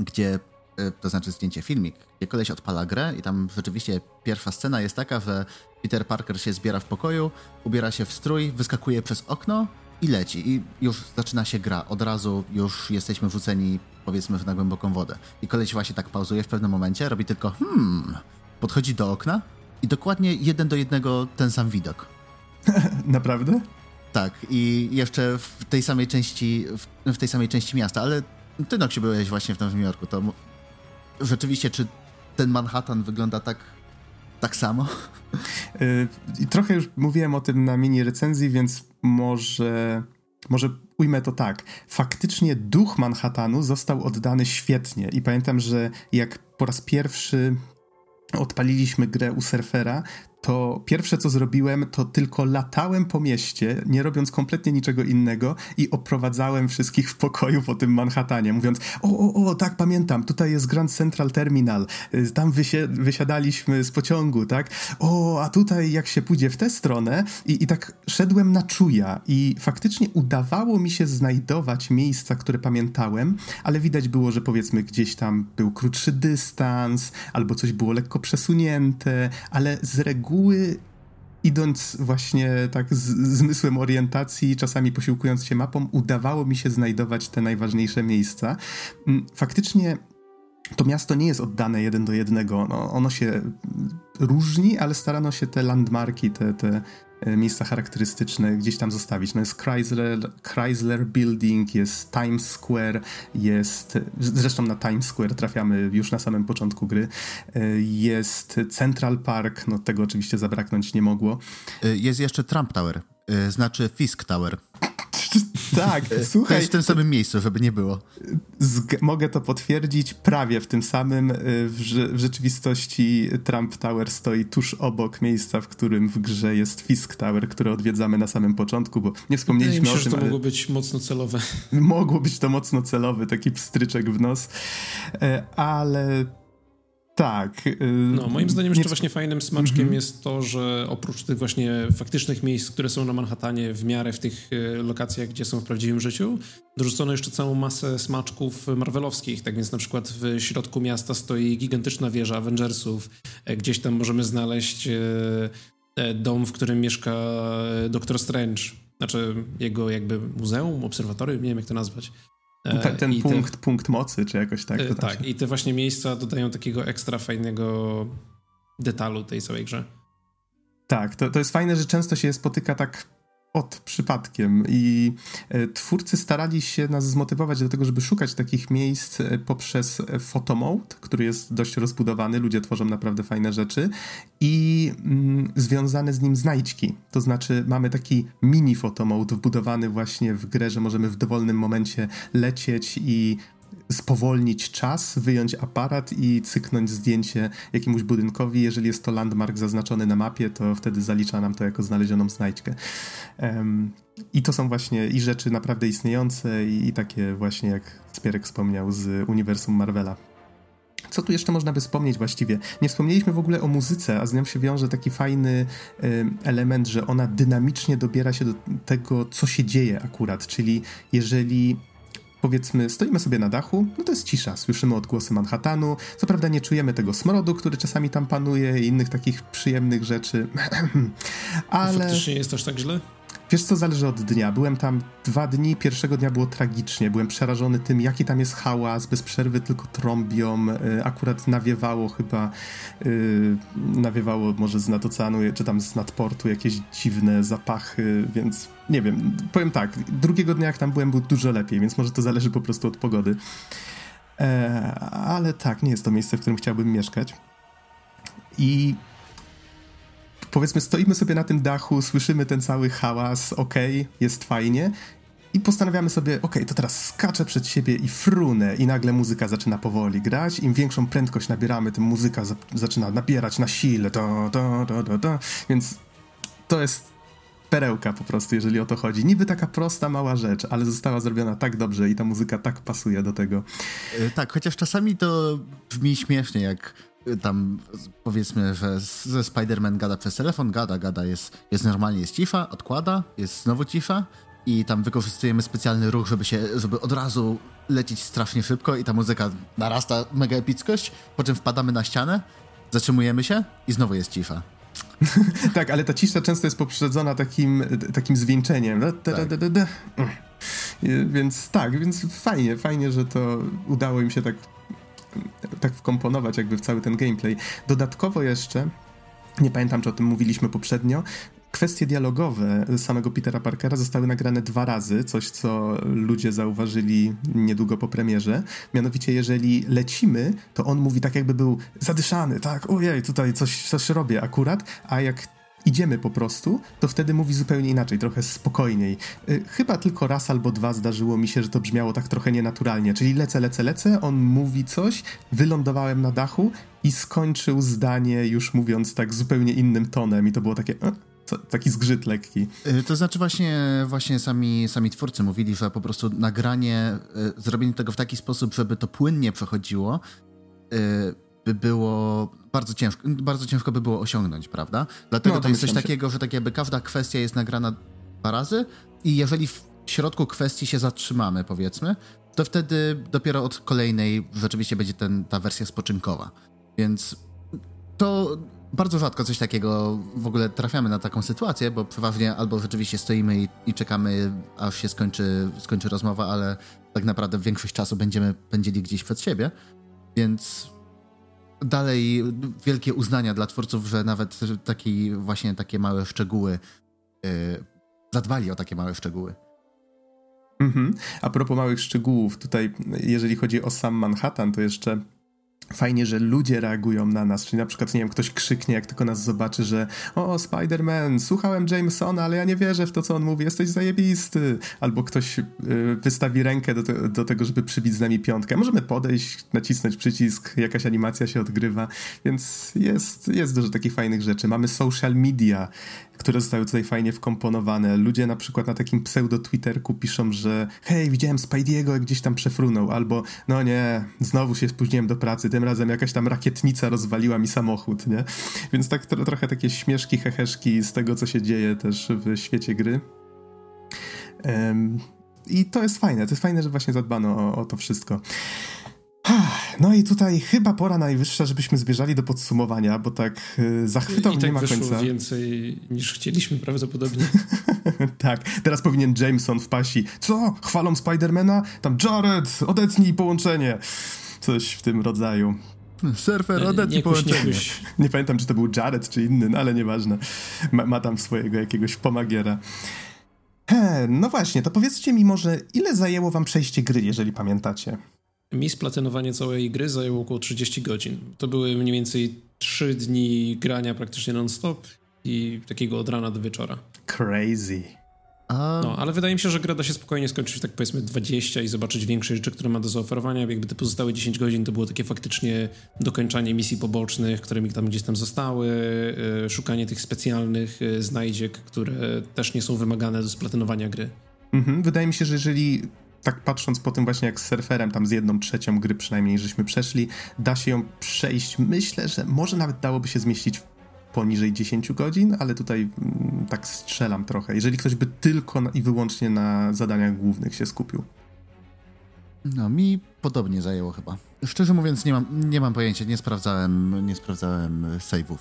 gdzie Y, to znaczy zdjęcie, filmik, gdzie koleś odpala grę i tam rzeczywiście pierwsza scena jest taka, że Peter Parker się zbiera w pokoju, ubiera się w strój, wyskakuje przez okno i leci. I już zaczyna się gra. Od razu już jesteśmy wrzuceni, powiedzmy, na głęboką wodę. I koleś właśnie tak pauzuje w pewnym momencie, robi tylko hmm, podchodzi do okna i dokładnie jeden do jednego ten sam widok. <laughs> Naprawdę? Tak, i jeszcze w tej samej części, w, tej samej części miasta, ale ty, Noksiu, byłeś właśnie w Nowym Jorku, to rzeczywiście, czy ten Manhattan wygląda tak, tak samo? Yy, trochę już mówiłem o tym na mini recenzji, więc może, może ujmę to tak. Faktycznie duch Manhattanu został oddany świetnie i pamiętam, że jak po raz pierwszy odpaliliśmy grę u surfera, to pierwsze co zrobiłem, to tylko latałem po mieście, nie robiąc kompletnie niczego innego i oprowadzałem wszystkich w pokoju po tym Manhattanie, mówiąc: O, o, o, tak, pamiętam, tutaj jest Grand Central Terminal, y, tam wysi wysiadaliśmy z pociągu, tak? O, a tutaj jak się pójdzie w tę stronę, i, i tak szedłem na czuja, i faktycznie udawało mi się znajdować miejsca, które pamiętałem, ale widać było, że powiedzmy gdzieś tam był krótszy dystans, albo coś było lekko przesunięte, ale z reguły idąc właśnie tak z zmysłem orientacji, czasami posiłkując się mapą, udawało mi się znajdować te najważniejsze miejsca. Mm, faktycznie to miasto nie jest oddane jeden do jednego. No, ono się różni, ale starano się te landmarki, te, te miejsca charakterystyczne gdzieś tam zostawić. No jest Chrysler, Chrysler Building, jest Times Square, jest, zresztą na Times Square trafiamy już na samym początku gry, e, jest Central Park, no tego oczywiście zabraknąć nie mogło. E, jest jeszcze Trump Tower, znaczy Fisk Tower. Tak, słuchaj. To jest w tym samym miejscu, żeby nie było. mogę to potwierdzić, prawie w tym samym. Y, w, w, rzeczywistości Trump Tower stoi tuż obok miejsca, w którym w grze jest Fisk Tower, które odwiedzamy na samym początku, bo nie wspomnieliśmy się, o tym. że to mogło być mocno celowe. Mogło być to mocno celowy, taki pstryczek w nos, e, ale tak. Y, no, moim zdaniem jeszcze właśnie fajnym smaczkiem mm -hmm. jest to, że oprócz tych właśnie faktycznych miejsc, które są na Manhattanie w miarę w tych y, lokacjach, gdzie są w prawdziwym życiu, dorzucono jeszcze całą masę smaczków marvelowskich. Tak więc na przykład w środku miasta stoi gigantyczna wieża Avengersów. E, gdzieś tam możemy znaleźć e, e, dom, w którym mieszka Doktor Strange. Znaczy jego jakby muzeum, obserwatorium, nie wiem jak to nazwać. Ten, ten punkt, te, punkt mocy, czy jakoś tak? E, tak, się... i te właśnie miejsca dodają takiego ekstra fajnego detalu tej całej grze. Tak, to, to jest fajne, że często się spotyka tak od przypadkiem. I e, twórcy starali się nas zmotywować do tego, żeby szukać takich miejsc e, poprzez photomode, który jest dość rozbudowany, ludzie tworzą naprawdę fajne rzeczy. I mm, związane z nim znajdźki. To znaczy mamy taki mini photomode wbudowany właśnie w grę, że możemy w dowolnym momencie lecieć i spowolnić czas, wyjąć aparat i cyknąć zdjęcie jakiemuś budynkowi. Jeżeli jest to landmark zaznaczony na mapie, to wtedy zalicza nam to jako znalezioną znajdźkę. Um, I to są właśnie i rzeczy naprawdę istniejące, i, i takie właśnie, jak Spierek wspomniał, z uniwersum Marvela. Co tu jeszcze można by wspomnieć właściwie? Nie wspomnieliśmy w ogóle o muzyce, a z nią się wiąże taki fajny y, element, że ona dynamicznie dobiera się do tego, co się dzieje akurat. Czyli jeżeli powiedzmy, stoimy sobie na dachu, no to jest cisza, słyszymy odgłosy Manhattanu, co prawda nie czujemy tego smrodu, który czasami tam panuje i innych takich przyjemnych rzeczy, <clears throat> ale... Faktycznie jest aż tak źle? Wiesz co, zależy od dnia. Byłem tam dwa dni, pierwszego dnia było tragicznie. Byłem przerażony tym, jaki tam jest hałas, bez przerwy tylko trąbią. Y, akurat nawiewało chyba, yy, nawiewało może z nad oceanu, czy tam z nadportu jakieś dziwne zapachy, więc nie wiem. Powiem tak, drugiego dnia jak tam byłem, było dużo lepiej, więc może to zależy po prostu od pogody. E, ale tak, nie jest to miejsce, w którym chciałbym mieszkać. I powiedzmy, stoimy sobie na tym dachu, słyszymy ten cały hałas, okej, okay, jest fajnie. I postanawiamy sobie, okay, to teraz skaczę przed siebie i frunę i nagle muzyka zaczyna powoli grać. Im większą prędkość nabieramy, tym muzyka za zaczyna nabierać na sile, to, to, to, to, to. Więc to jest perełka po prostu, jeżeli o to chodzi. Niby taka prosta, mała rzecz, ale została zrobiona tak dobrze i ta muzyka tak pasuje do tego. E, tak, chociaż czasami to brzmi śmiesznie, jak tam powiedzmy, że ze Spider-Man gada przez telefon, gada, gada, jest, jest normalnie, jest cisza, odkłada, jest znowu cisza i tam wykorzystujemy specjalny ruch, żeby się, żeby od razu lecieć strasznie szybko i ta muzyka narasta mega epickość, po czym wpadamy na ścianę, zatrzymujemy się i znowu jest cisza. <laughs> tak, ale ta cisza często jest poprzedzona takim, takim zwieńczeniem. Tak. Więc tak, więc fajnie, fajnie, że to udało im się tak tak wkomponować jakby w cały ten gameplay. Dodatkowo jeszcze, nie pamiętam czy o tym mówiliśmy poprzednio, kwestie dialogowe samego Petera Parkera zostały nagrane dwa razy, coś co ludzie zauważyli niedługo po premierze. Mianowicie, jeżeli lecimy, to on mówi tak, jakby był zadyszany, tak, ojej, tutaj coś, coś robię akurat, a jak idziemy po prostu, to wtedy mówi zupełnie inaczej, trochę spokojniej. Y, chyba tylko raz albo dwa zdarzyło mi się, że to brzmiało tak trochę nienaturalnie, czyli lecę, lecę, lecę, on mówi coś, wylądowałem na dachu i skończył zdanie już mówiąc tak zupełnie innym tonem i to było takie... Co, taki zgrzyt lekki. Y, to znaczy właśnie, właśnie sami, sami twórcy mówili, że po prostu nagranie, y, zrobienie tego w taki sposób, żeby to płynnie przechodziło, by było bardzo ciężko, bardzo ciężko by było osiągnąć, prawda? Dlatego no, to jest coś takiego, że tak jakby każda kwestia jest nagrana dwa razy i jeżeli w środku kwestii się zatrzymamy, powiedzmy, to wtedy dopiero od kolejnej rzeczywiście będzie ten, ta wersja spoczynkowa. Więc to bardzo rzadko coś takiego w ogóle trafiamy na taką sytuację, bo przeważnie albo rzeczywiście stoimy i, i, czekamy, aż się skończy, skończy rozmowa, ale tak naprawdę większość czasu będziemy pędzili gdzieś przed siebie. Więc dalej wielkie uznania dla twórców, że nawet taki, właśnie takie małe szczegóły yy, zadbali o takie małe szczegóły. Mhm. A propos małych szczegółów, tutaj jeżeli chodzi o sam Manhattan, to jeszcze fajnie, że ludzie reagują na nas, czyli na przykład, nie wiem, ktoś krzyknie, jak tylko nas zobaczy, że o, Spider-Man, słuchałem Jamesona, ale ja nie wierzę w to, co on mówi, jesteś zajebisty. Albo ktoś y, wystawi rękę do, te, do tego, żeby przybić z nami piątkę. Możemy podejść, nacisnąć przycisk, jakaś animacja się odgrywa, więc jest, jest dużo takich fajnych rzeczy. Mamy social media, które zostały tutaj fajnie wkomponowane. Ludzie na przykład na takim pseudo-twitterku piszą, że hej, widziałem Spidey'ego, gdzieś tam przefrunął, albo no nie, znowu się spóźniłem do pracy, tym razem jakaś tam rakietnica rozwaliła mi samochód, nie? Więc tak tro trochę takie śmieszki, heheszki z tego, co się dzieje też w świecie gry. Um, I to jest fajne, to jest fajne, że właśnie zadbano o, o to wszystko. No i tutaj chyba pora najwyższa, żebyśmy zbierzali do podsumowania, bo tak y, zachwytał I tak nie ma końca. więcej niż chcieliśmy prawdopodobnie. <laughs> tak, teraz powinien Jameson w pasi. Co? Chwalą Spidermana? Tam Jared, odetnij połączenie. Coś w tym rodzaju. Surfer, odetnij połączenie. Nie, nie, pamiętam, czy to był Jared, czy inny, no ale nieważne. Ma, ma tam swojego jakiegoś pomagiera. He, no właśnie, to powiedzcie mi może, ile zajęło wam przejście gry, jeżeli pamiętacie? Mi splatynowanie całej gry zajęło około 30 godzin. To były mniej więcej 3 dni grania praktycznie non-stop i takiego od rana do wieczora. Crazy. No, ale wydaje mi się, że gra da się spokojnie skończyć tak powiedzmy 20 i zobaczyć większe rzeczy, które ma do zaoferowania. Jakby te pozostałe 10 godzin to było takie faktycznie dokończanie misji pobocznych, które mi tam gdzieś tam zostały, yy, szukanie tych specjalnych yy, znajdziek, które też nie są wymagane do splatynowania gry. Mhm, wydaje mi się, że jeżeli tak patrząc po tym właśnie jak z surferem, tam z jedną trzecią gry przynajmniej, żeśmy przeszli, da się ją przejść. Myślę, że może nawet dałoby się zmieścić poniżej 10 godzin, ale tutaj mm, tak strzelam trochę. Jeżeli ktoś by tylko i wyłącznie na zadaniach głównych się skupił. No, mi podobnie zajęło chyba. Szczerze mówiąc, nie mam, nie mam pojęcia, nie sprawdzałem, nie sprawdzałem save'ów.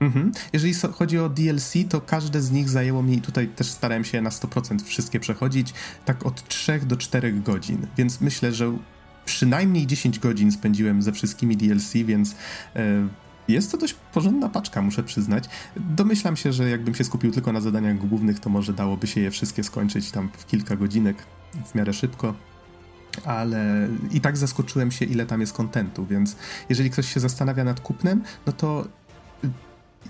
Mhm. Jeżeli chodzi o DLC, to każde z nich zajęło mi, tutaj też starałem się na 100% wszystkie przechodzić, tak od 3 do 4 godzin, więc myślę, że przynajmniej 10 godzin spędziłem ze wszystkimi DLC, więc e, jest to dość porządna paczka, muszę przyznać. Domyślam się, że jakbym się skupił tylko na zadaniach głównych, to może dałoby się je wszystkie skończyć tam w kilka godzinek, w miarę szybko ale i tak zaskoczyłem się, ile tam jest kontentu, więc jeżeli ktoś się zastanawia nad kupnem, no to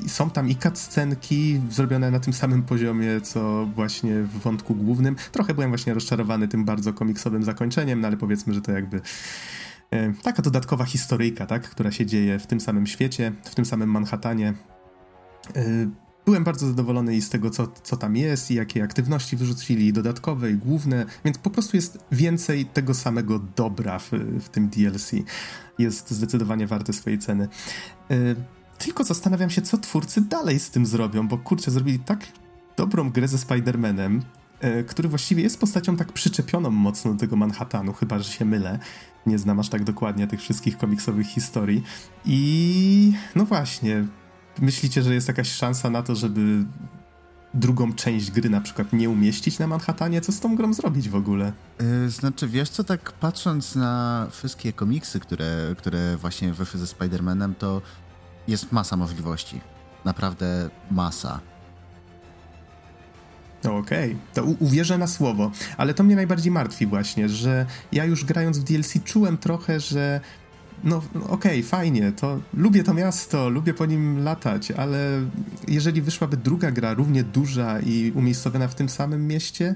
są tam i cutscenki zrobione na tym samym poziomie, co właśnie w wątku głównym. Trochę byłem właśnie rozczarowany tym bardzo komiksowym zakończeniem, no ale powiedzmy, że to jakby taka dodatkowa historyjka, tak, która się dzieje w tym samym świecie, w tym samym Manhattanie. E, byłem bardzo zadowolony i z tego, co, co tam jest i jakie aktywności wyrzucili, dodatkowe i główne, więc po prostu jest więcej tego samego dobra w, w tym DLC. Jest zdecydowanie warte swojej ceny. E, tylko zastanawiam się, co twórcy dalej z tym zrobią, bo kurczę, zrobili tak dobrą grę ze Spider-Manem, e, który właściwie jest postacią tak przyczepioną mocno do tego Manhattanu, chyba że się mylę. Nie znam aż tak dokładnie tych wszystkich komiksowych historii. I no właśnie, myślicie, że jest jakaś szansa na to, żeby drugą część gry na przykład nie umieścić na Manhattanie? Co z tą grą zrobić w ogóle? Yy, znaczy, wiesz co, tak patrząc na wszystkie komiksy, które, które właśnie wyszły ze Spider-Manem, to jest masa możliwości. Naprawdę masa. Okej, okay. to uwierzę na słowo, ale to mnie najbardziej martwi właśnie, że ja już grając w DLC czułem trochę, że no okej, okay, fajnie, to lubię to miasto, lubię po nim latać, ale jeżeli wyszłaby druga gra równie duża i umiejscowiona w tym samym mieście,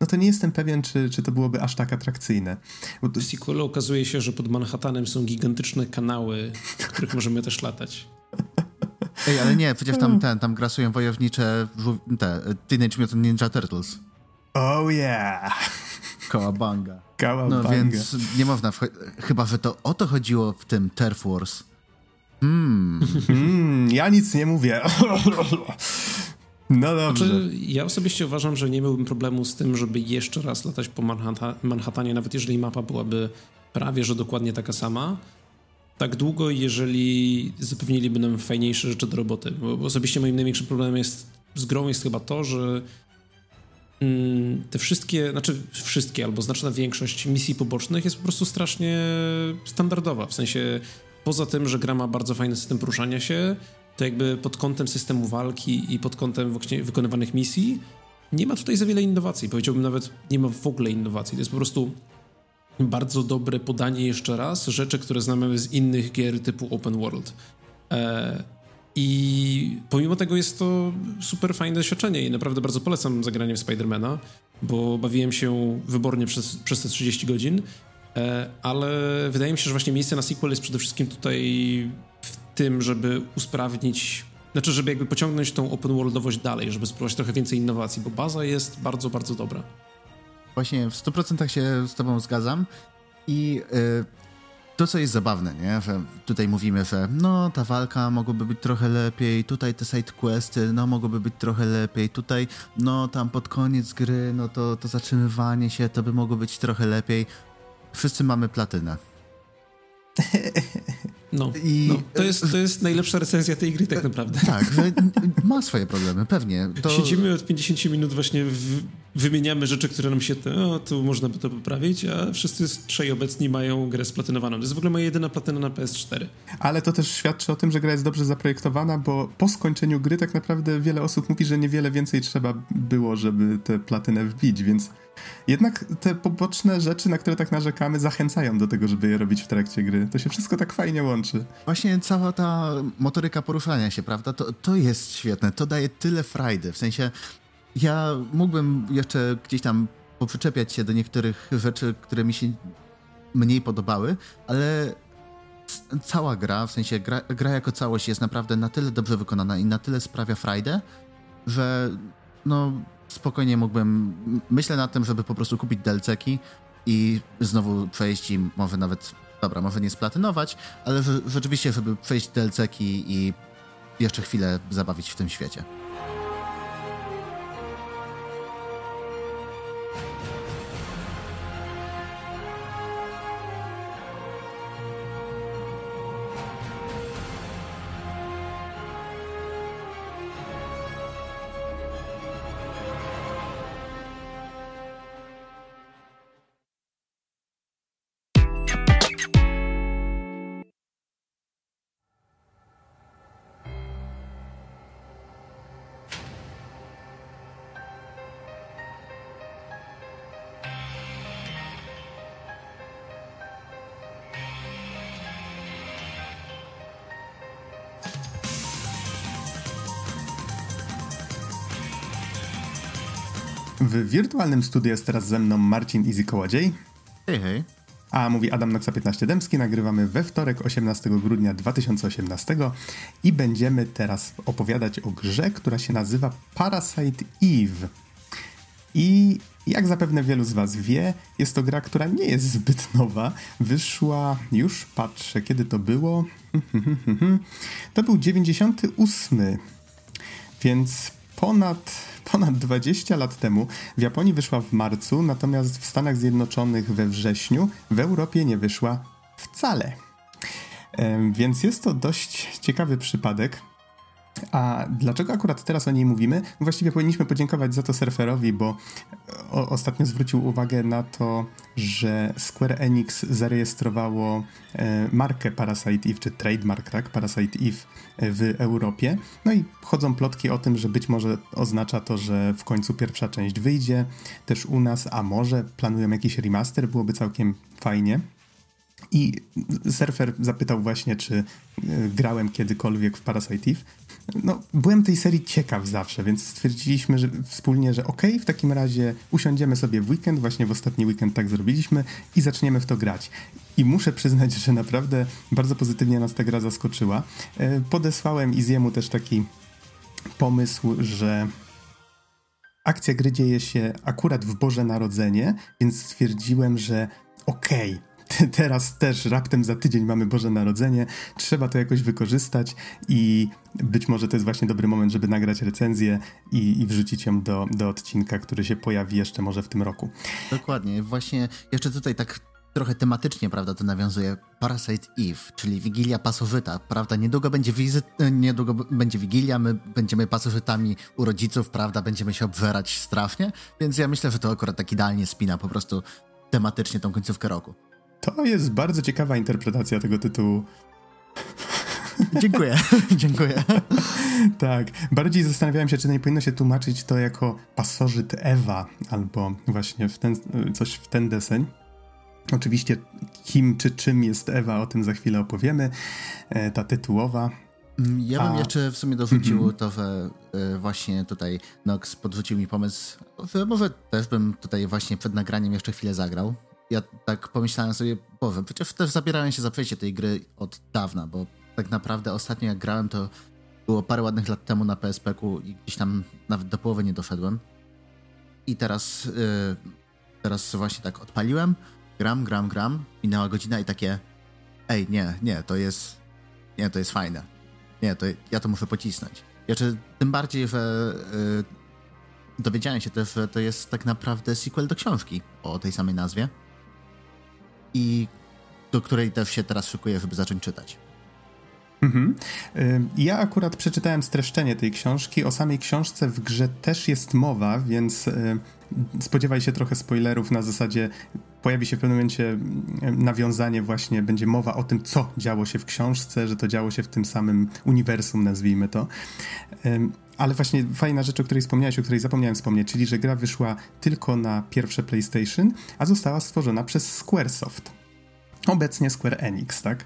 no to nie jestem pewien, czy, czy to byłoby aż tak atrakcyjne. W sequelu okazuje się, że pod Manhattanem są gigantyczne kanały, w których możemy też latać. <laughs> Ej, ale nie, przecież tam ten, tam grasują wojownicze te Teenage Mutant Ninja Turtles. Oh yeah! Kałabanga. Kałabanga. No więc nie można, chyba, że to o to chodziło w tym Turf Wars. Hmm. Mm, ja nic nie mówię. No dobrze. Znaczy, ja osobiście uważam, że nie miałbym problemu z tym, żeby jeszcze raz latać po Manhatta Manhattanie, nawet jeżeli mapa byłaby prawie, że dokładnie taka sama. Tak długo, jeżeli zapewniliby nam fajniejsze rzeczy do roboty. Bo osobiście moim największym problemem jest z grą jest chyba to, że mm, te wszystkie, znaczy wszystkie, albo znaczna większość misji pobocznych jest po prostu strasznie standardowa. W sensie, poza tym, że gra ma bardzo fajny system poruszania się, to jakby pod kątem systemu walki i pod kątem wykonywanych misji nie ma tutaj za wiele innowacji. Powiedziałbym nawet, nie ma w ogóle innowacji. To jest po prostu bardzo dobre podanie jeszcze raz rzeczy, które znamy z innych gier typu open world. E, I pomimo tego jest to super fajne doświadczenie i naprawdę bardzo polecam zagranie w Spidermana, bo bawiłem się wybornie przez, przez te 30 godzin, e, ale wydaje mi się, że właśnie miejsce na sequel jest przede wszystkim tutaj w tym, żeby usprawnić, znaczy, żeby jakby pociągnąć tą open worldowość dalej, żeby spróbować trochę więcej innowacji, bo baza jest bardzo, bardzo dobra. Właśnie w 100% się z tobą zgadzam i yy, to, co jest zabawne, nie? Że tutaj mówimy, że no, ta walka mogłaby być trochę lepiej, tutaj te side questy, no, mogłoby być trochę lepiej, tutaj, no, tam pod koniec gry, no, to, to zatrzymywanie się, to by mogło być trochę lepiej. Wszyscy mamy platynę. <laughs> No, I... no to, jest, to jest najlepsza recenzja tej gry tak naprawdę. Tak, ma swoje problemy, pewnie. <laughs> To... Siedzimy od 50 minut właśnie, w, wymieniamy rzeczy, które nam się, o, tu można by to poprawić, a wszyscy trzej obecni mają grę splatynowaną. To jest w ogóle moja jedyna platyna na PS4. Ale to też świadczy o tym, że gra jest dobrze zaprojektowana, bo po skończeniu gry tak naprawdę wiele osób mówi, że niewiele więcej trzeba było, żeby tę platynę wbić, więc jednak te poboczne rzeczy, na które tak narzekamy, zachęcają do tego, żeby je robić w trakcie gry. To się wszystko tak fajnie łączy. Właśnie cała ta motoryka poruszania się, prawda? To, to jest świetne. To daje tyle frajdy. W sensie, ja mógłbym jeszcze gdzieś tam poprzyczepiać się do niektórych rzeczy, które mi się mniej podobały, ale cała gra, w sensie gra, gra jako całość jest naprawdę na tyle dobrze wykonana i na tyle sprawia frajdę, że no spokojnie mógłbym, myślę nad tym, żeby po prostu kupić delceki i znowu przejść i może nawet, dobra, może nie splatynować, ale rzeczywiście, żeby przejść delceki i jeszcze chwilę zabawić w tym świecie. W wirtualnym studiu jest teraz ze mną Marcin Izy Kołodziej. Hej, hej. A mówi Adam Noxa 15 Dębski. Nagrywamy we wtorek 18 grudnia 2018 i będziemy teraz opowiadać o grze, która się nazywa Parasite Eve. I jak zapewne wielu z Was wie, jest to gra, która nie jest zbyt nowa. Wyszła, już patrzę, kiedy to było. <laughs> To był 98, więc ponad ponad 20 lat temu. W Japonii wyszła w marcu, natomiast w Stanach Zjednoczonych we wrześniu, w Europie nie wyszła wcale. Więc jest to dość ciekawy przypadek. A dlaczego akurat teraz o niej mówimy? Właściwie powinniśmy podziękować za to surferowi, bo o, ostatnio zwrócił uwagę na to, że Square Enix zarejestrowało e, markę Parasite Eve, czy trademark, tak? Parasite Eve e, w Europie. No i chodzą plotki o tym, że być może oznacza to, że w końcu pierwsza część wyjdzie też u nas, a może planują jakiś remaster, byłoby całkiem fajnie. I surfer zapytał właśnie, czy e, grałem kiedykolwiek w Parasite Eve. No, byłem tej serii ciekaw zawsze, więc stwierdziliśmy że wspólnie, że okej, okay, w takim razie usiądziemy sobie w weekend, właśnie w ostatni weekend tak zrobiliśmy i zaczniemy w to grać. I muszę przyznać, że naprawdę bardzo pozytywnie nas ta gra zaskoczyła. E, podesłałem Iziemu też taki pomysł, że akcja gry dzieje się akurat w Boże Narodzenie, więc stwierdziłem, że okej, okay, <laughs> teraz też raptem za tydzień mamy Boże Narodzenie, trzeba to jakoś wykorzystać i być może to jest właśnie dobry moment, żeby nagrać recenzję i, i wrzucić ją do, do odcinka, który się pojawi jeszcze może w tym roku. Dokładnie, właśnie jeszcze tutaj tak trochę tematycznie, prawda, to nawiązuje. Parasite Eve, czyli Wigilia Pasożyta, prawda, niedługo będzie wizyt, niedługo będzie Wigilia, my będziemy pasożytami u rodziców, prawda, będziemy się obżerać strasznie, więc ja myślę, że to akurat tak idealnie spina po prostu tematycznie tą końcówkę roku. To jest bardzo ciekawa interpretacja tego tytułu. Dziękuję, <laughs> dziękuję. tak, bardziej zastanawiałem się, czy nie powinno się tłumaczyć to jako pasożyt Ewa, albo właśnie w ten, coś w ten deseń. Oczywiście kim czy czym jest Ewa, o tym za chwilę opowiemy. E, ta tytułowa. Mm, ja bym A... jeszcze w sumie dorzucił mm -hmm. to, że e, właśnie tutaj Nox podrzucił mi pomysł, że może też bym tutaj właśnie przed nagraniem jeszcze chwilę zagrał. Ja tak pomyślałem sobie, Boże, przecież też zabierałem się za przejście tej gry od dawna, bo tak naprawdę ostatnio jak grałem to było parę ładnych lat temu na PSP-ku i gdzieś tam nawet do połowy nie doszedłem. I teraz, yy, teraz właśnie tak odpaliłem, gram, gram, gram, minęła godzina i takie ej, nie, nie, to jest nie, to jest fajne. Nie, to ja to muszę pocisnąć. Jeszcze tym bardziej, że yy, dowiedziałem się też, że to jest tak naprawdę sequel do książki o tej samej nazwie i do której też się teraz szykuję, żeby zacząć czytać. Mhm. Ja akurat przeczytałem streszczenie tej książki. O samej książce w grze też jest mowa, więc spodziewaj się trochę spoilerów na zasadzie pojawi się w pewnym momencie nawiązanie właśnie, będzie mowa o tym, co działo się w książce, że to działo się w tym samym uniwersum, nazwijmy to. Ale właśnie fajna rzecz, o której wspomniałeś, o której zapomniałem wspomnieć, czyli że gra wyszła tylko na pierwsze PlayStation, a została stworzona przez Squaresoft. Obecnie Square Enix, tak?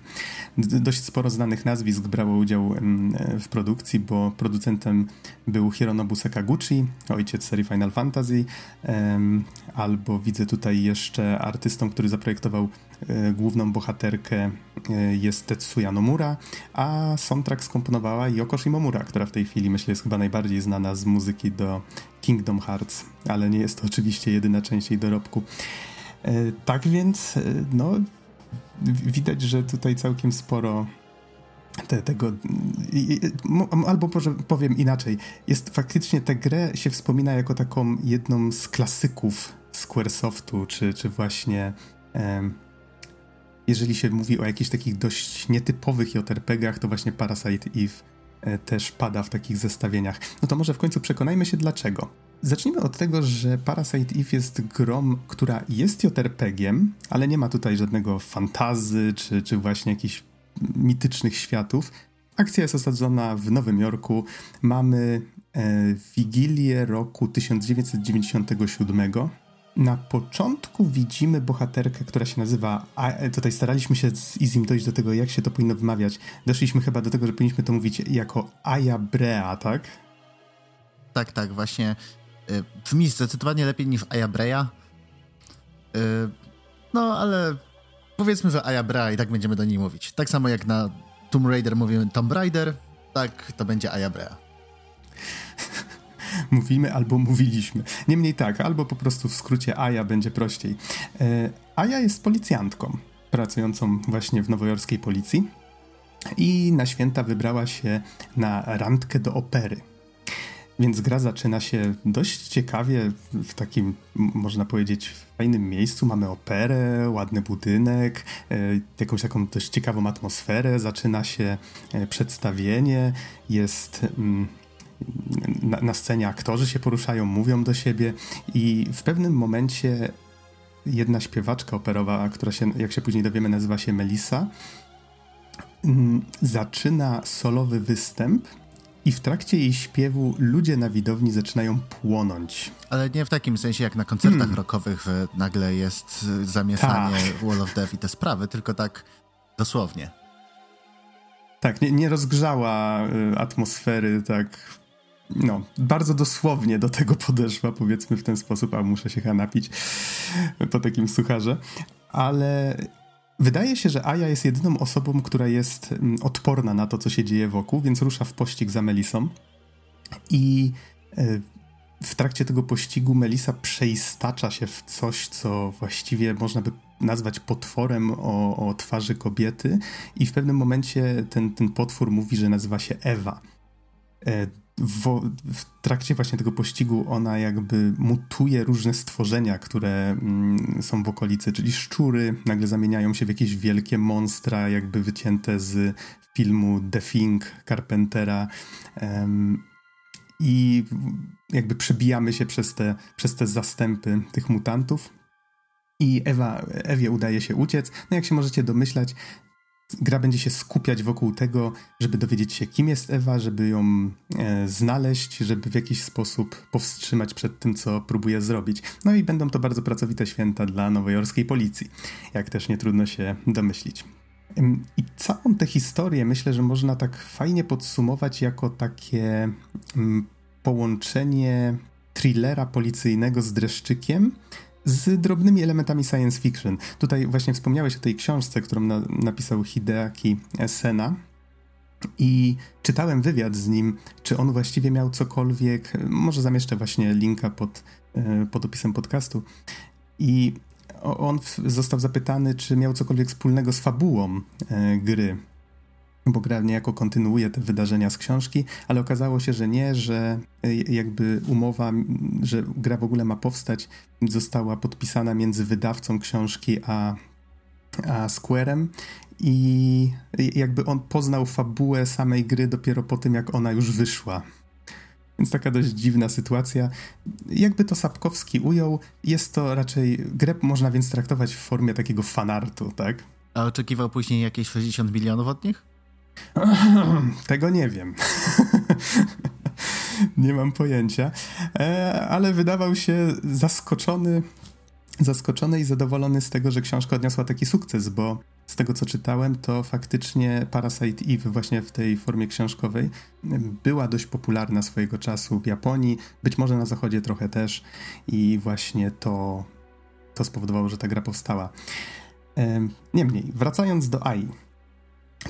Dość sporo znanych nazwisk brało udział w produkcji, bo producentem był Hironobu Sakaguchi, ojciec serii Final Fantasy, albo widzę tutaj jeszcze artystą, który zaprojektował e, główną bohaterkę e, jest Tetsuya Nomura, a soundtrack skomponowała Yoko Shimomura, która w tej chwili myślę jest chyba najbardziej znana z muzyki do Kingdom Hearts, ale nie jest to oczywiście jedyna część jej dorobku. E, tak więc, no, widać, że tutaj całkiem sporo te, tego. Albo może powiem inaczej. Jest faktycznie tę grę się wspomina jako taką jedną z klasyków Squaresoftu, czy, czy właśnie. Jeżeli się mówi o jakichś takich dość nietypowych JRPG-ach, to właśnie Parasite Eve e, też pada w takich zestawieniach. No to może w końcu przekonajmy się dlaczego. Zacznijmy od tego, że Parasite Eve jest grą, która jest JRPG-iem, ale nie ma tutaj żadnego fantazy czy, czy właśnie jakichś mitycznych światów. Akcja jest osadzona w Nowym Jorku. Mamy e, Wigilię roku 1997. Na początku widzimy bohaterkę, która się nazywa. A, e, tutaj staraliśmy się z Izim dojść do tego, jak się to powinno wymawiać. Doszliśmy chyba do tego, że powinniśmy to mówić jako Aya Brea, tak? Tak, tak, właśnie brzmi zdecydowanie lepiej niż Ayabreya. Y, no, ale powiedzmy, że Ayabrea i tak będziemy do niej mówić. Tak samo jak na Tomb Raider mówimy Tomb Raider, tak to będzie Ayabrea. <laughs> Mówimy albo mówiliśmy. Niemniej tak, albo po prostu w skrócie Aya będzie prościej. E, Aya jest policjantką, pracującą właśnie w nowojorskiej policji i na święta wybrała się na randkę do opery. Więc gra zaczyna się dość ciekawie, w takim, można powiedzieć, fajnym miejscu. Mamy operę, ładny budynek, e, jakąś taką dość ciekawą atmosferę. Zaczyna się e, przedstawienie, jest. Na, na scenie aktorzy się poruszają, mówią do siebie, i w pewnym momencie jedna śpiewaczka operowa, która się, jak się później dowiemy, nazywa się Melissa, mm, zaczyna solowy występ i w trakcie jej śpiewu ludzie na widowni zaczynają płonąć. Ale nie w takim sensie jak na koncertach hmm. rockowych, nagle jest zamieszanie tak. Wall of Death i te sprawy, tylko tak dosłownie. Tak, nie, nie rozgrzała y, atmosfery, tak. No, bardzo dosłownie do tego podeszła, powiedzmy w ten sposób, a muszę się chyba napić po takim sucharze. Ale Wydaje się, że Aya jest jedyną osobą, która jest mm, odporna na to, co się dzieje wokół, więc rusza w pościg za Melisą. I e, w trakcie tego pościgu Melisa przeistacza się w coś, co właściwie można by nazwać potworem o, o twarzy kobiety, i w pewnym momencie ten, ten potwór mówi, że nazywa się Ewa. W, w, trakcie właśnie tego pościgu ona jakby mutuje różne stworzenia, które mm, są w okolicy, czyli szczury nagle zamieniają się w jakieś wielkie monstra, jakby wycięte z filmu The Thing Carpentera. Um, I jakby przebijamy się przez te, przez te zastępy tych mutantów. I Ewa, Ewie udaje się uciec. No jak się możecie domyślać, gra będzie się skupiać wokół tego, żeby dowiedzieć się, kim jest Ewa, żeby ją e, znaleźć, żeby w jakiś sposób powstrzymać przed tym, co próbuje zrobić. No i będą to bardzo pracowite święta dla nowojorskiej policji, jak też nie trudno się domyślić. I całą tę historię myślę, że można tak fajnie podsumować jako takie mm, połączenie thrillera policyjnego z dreszczykiem, z drobnymi elementami science fiction. Tutaj właśnie wspomniałeś o tej książce, którą na, napisał Hideaki Sena. I czytałem wywiad z nim, czy on właściwie miał cokolwiek. Może zamieszczę właśnie linka pod, e, pod opisem podcastu. I on został zapytany, czy miał cokolwiek wspólnego z fabułą e, gry bo gra niejako kontynuuje te wydarzenia z książki, ale okazało się, że nie, że e, jakby umowa, że gra w ogóle ma powstać, została podpisana między wydawcą książki a, a Squarem i jakby on poznał fabułę samej gry dopiero po tym, jak ona już wyszła. Więc taka dość dziwna sytuacja. Jakby to Sapkowski ujął, jest to raczej grę można więc traktować w formie takiego fanartu, tak? A oczekiwał później jakieś 60 milionów od nich? <clears throat> Tego nie wiem. <laughs> nie mam pojęcia. E, ale wydawał się zaskoczony, zaskoczony i zadowolony z tego, że książka odniosła taki sukces, bo z tego co czytałem, to faktycznie Parasite Eve właśnie w tej formie książkowej była dość popularna swojego czasu w Japonii, być może na zachodzie trochę też i właśnie to, to spowodowało, że ta gra powstała. E, niemniej, wracając do AI,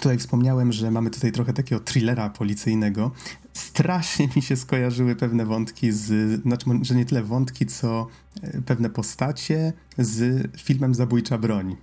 Tutaj wspomniałem, że mamy tutaj trochę takiego thrillera policyjnego. Strasznie mi się skojarzyły pewne wątki z, znaczy, że nie tyle wątki, co e, pewne postacie z filmem Zabójcza Broń.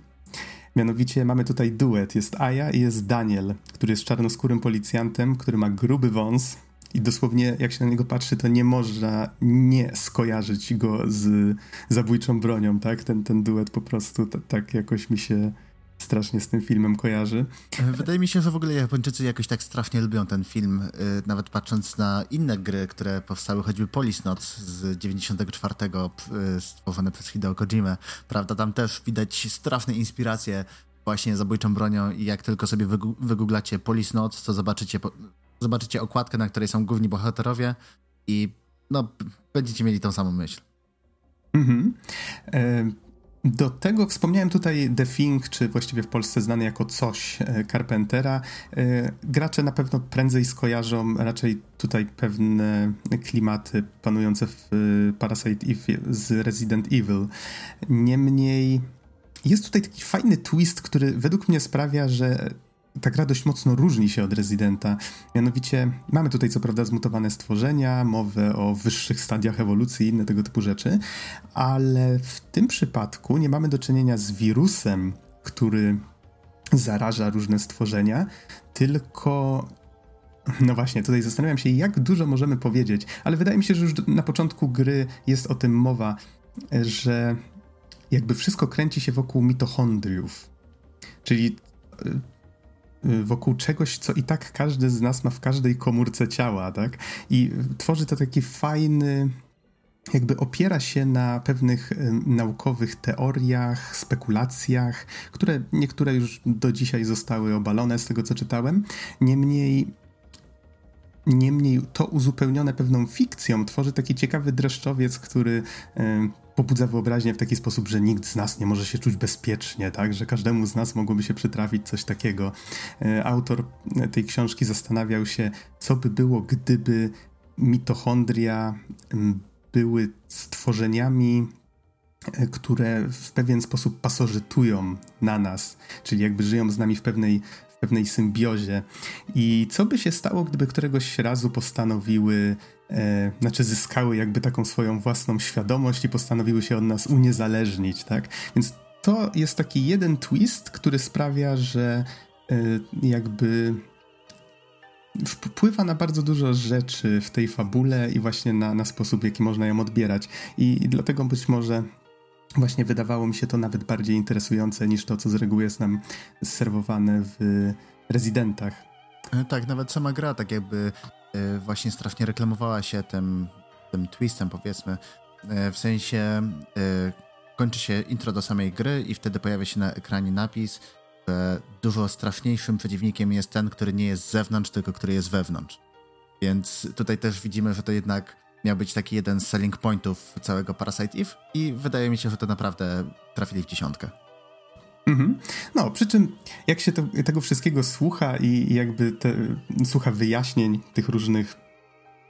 Mianowicie mamy tutaj duet. Jest Aya i jest Daniel, który jest czarnoskórym policjantem, który ma gruby wąs i dosłownie jak się na niego patrzy, to nie można nie skojarzyć go z zabójczą bronią, tak? Ten, ten duet po prostu tak jakoś mi się strasznie z tym filmem kojarzy. Wydaje mi się, że w ogóle Japończycy jakoś tak strasznie lubią ten film, y, nawet patrząc na inne gry, które powstały, choćby Noc z 94 y, stworzone przez Hideo Kojimę. Prawda, tam też widać straszne inspiracje właśnie zabójczą bronią i jak tylko sobie wygooglacie Noc, to zobaczycie, zobaczycie okładkę, na której są główni bohaterowie i no, będziecie mieli tą samą myśl. Mhm. E, do tego wspomniałem tutaj The Thing, czy właściwie w Polsce znany jako coś e, Carpentera. E, gracze na pewno prędzej skojarzą raczej tutaj pewne klimaty panujące w e, Parasite Eve z Resident Evil. Niemniej jest tutaj taki fajny twist, który według mnie sprawia, że ta gra dość mocno różni się od Residenta. Mianowicie mamy tutaj co prawda zmutowane stworzenia, mowę o wyższych stadiach ewolucji i inne tego typu rzeczy, ale w tym przypadku nie mamy do czynienia z wirusem, który zaraża różne stworzenia, tylko no właśnie, tutaj zastanawiam się, jak dużo możemy powiedzieć, ale wydaje mi się, że już na początku gry jest o tym mowa, że jakby wszystko kręci się wokół mitochondriów. Czyli Y, wokół czegoś, co i tak każdy z nas ma w każdej komórce ciała, tak? I tworzy to taki fajny, jakby opiera się na pewnych y, naukowych teoriach, spekulacjach, które niektóre już do dzisiaj zostały obalone z tego, co czytałem. Niemniej Niemniej to uzupełnione pewną fikcją tworzy taki ciekawy dreszczowiec, który e, pobudza wyobraźnię w taki sposób, że nikt z nas nie może się czuć bezpiecznie, tak? Że każdemu z nas mogłoby się przytrafić coś takiego. E, autor tej książki zastanawiał się, co by było, gdyby mitochondria były stworzeniami e, które w pewien sposób pasożytują na nas, czyli jakby żyją z nami w pewnej pewnej symbiozie. I co by się stało, gdyby któregoś razu postanowiły, e, znaczy zyskały jakby taką swoją własną świadomość i postanowiły się od nas uniezależnić, tak? Więc to jest taki jeden twist, który sprawia, że e, jakby wpływa na bardzo dużo rzeczy w tej fabule i właśnie na, na sposób, w jaki można ją odbierać. I, I dlatego być może właśnie wydawało mi się to nawet bardziej interesujące niż to, co z reguły jest nam serwowane w rezydentach. E, tak, nawet sama gra tak jakby właśnie strasznie reklamowała się tym, tym twistem, powiedzmy. E, w sensie kończy się intro do samej gry i wtedy pojawia się na ekranie napis, że dużo straszniejszym przeciwnikiem jest ten, który nie jest z zewnątrz, tylko który jest wewnątrz. Więc tutaj też widzimy, że to jednak miał być taki jeden z selling pointów całego Parasite Eve i wydaje mi się, że to naprawdę trafili w dziesiątkę. Mhm. No, przy czym jak się to, tego wszystkiego słucha i, jakby te, słucha wyjaśnień tych różnych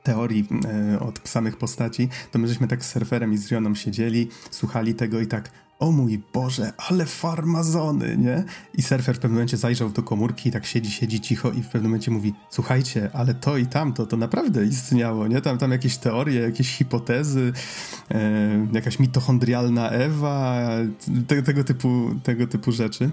teorii e, od samych postaci, to my żeśmy tak z surferem i z Rioną siedzieli, słuchali tego i tak o mój Boże, ale farmazony, nie? I surfer w pewnym momencie zajrzał do komórki i tak siedzi, siedzi cicho i w pewnym momencie mówi, słuchajcie, ale to i tamto, to naprawdę istniało, nie? Tam, tam jakieś teorie, jakieś hipotezy, e, jakaś mitochondrialna Ewa, te, tego, typu, tego typu rzeczy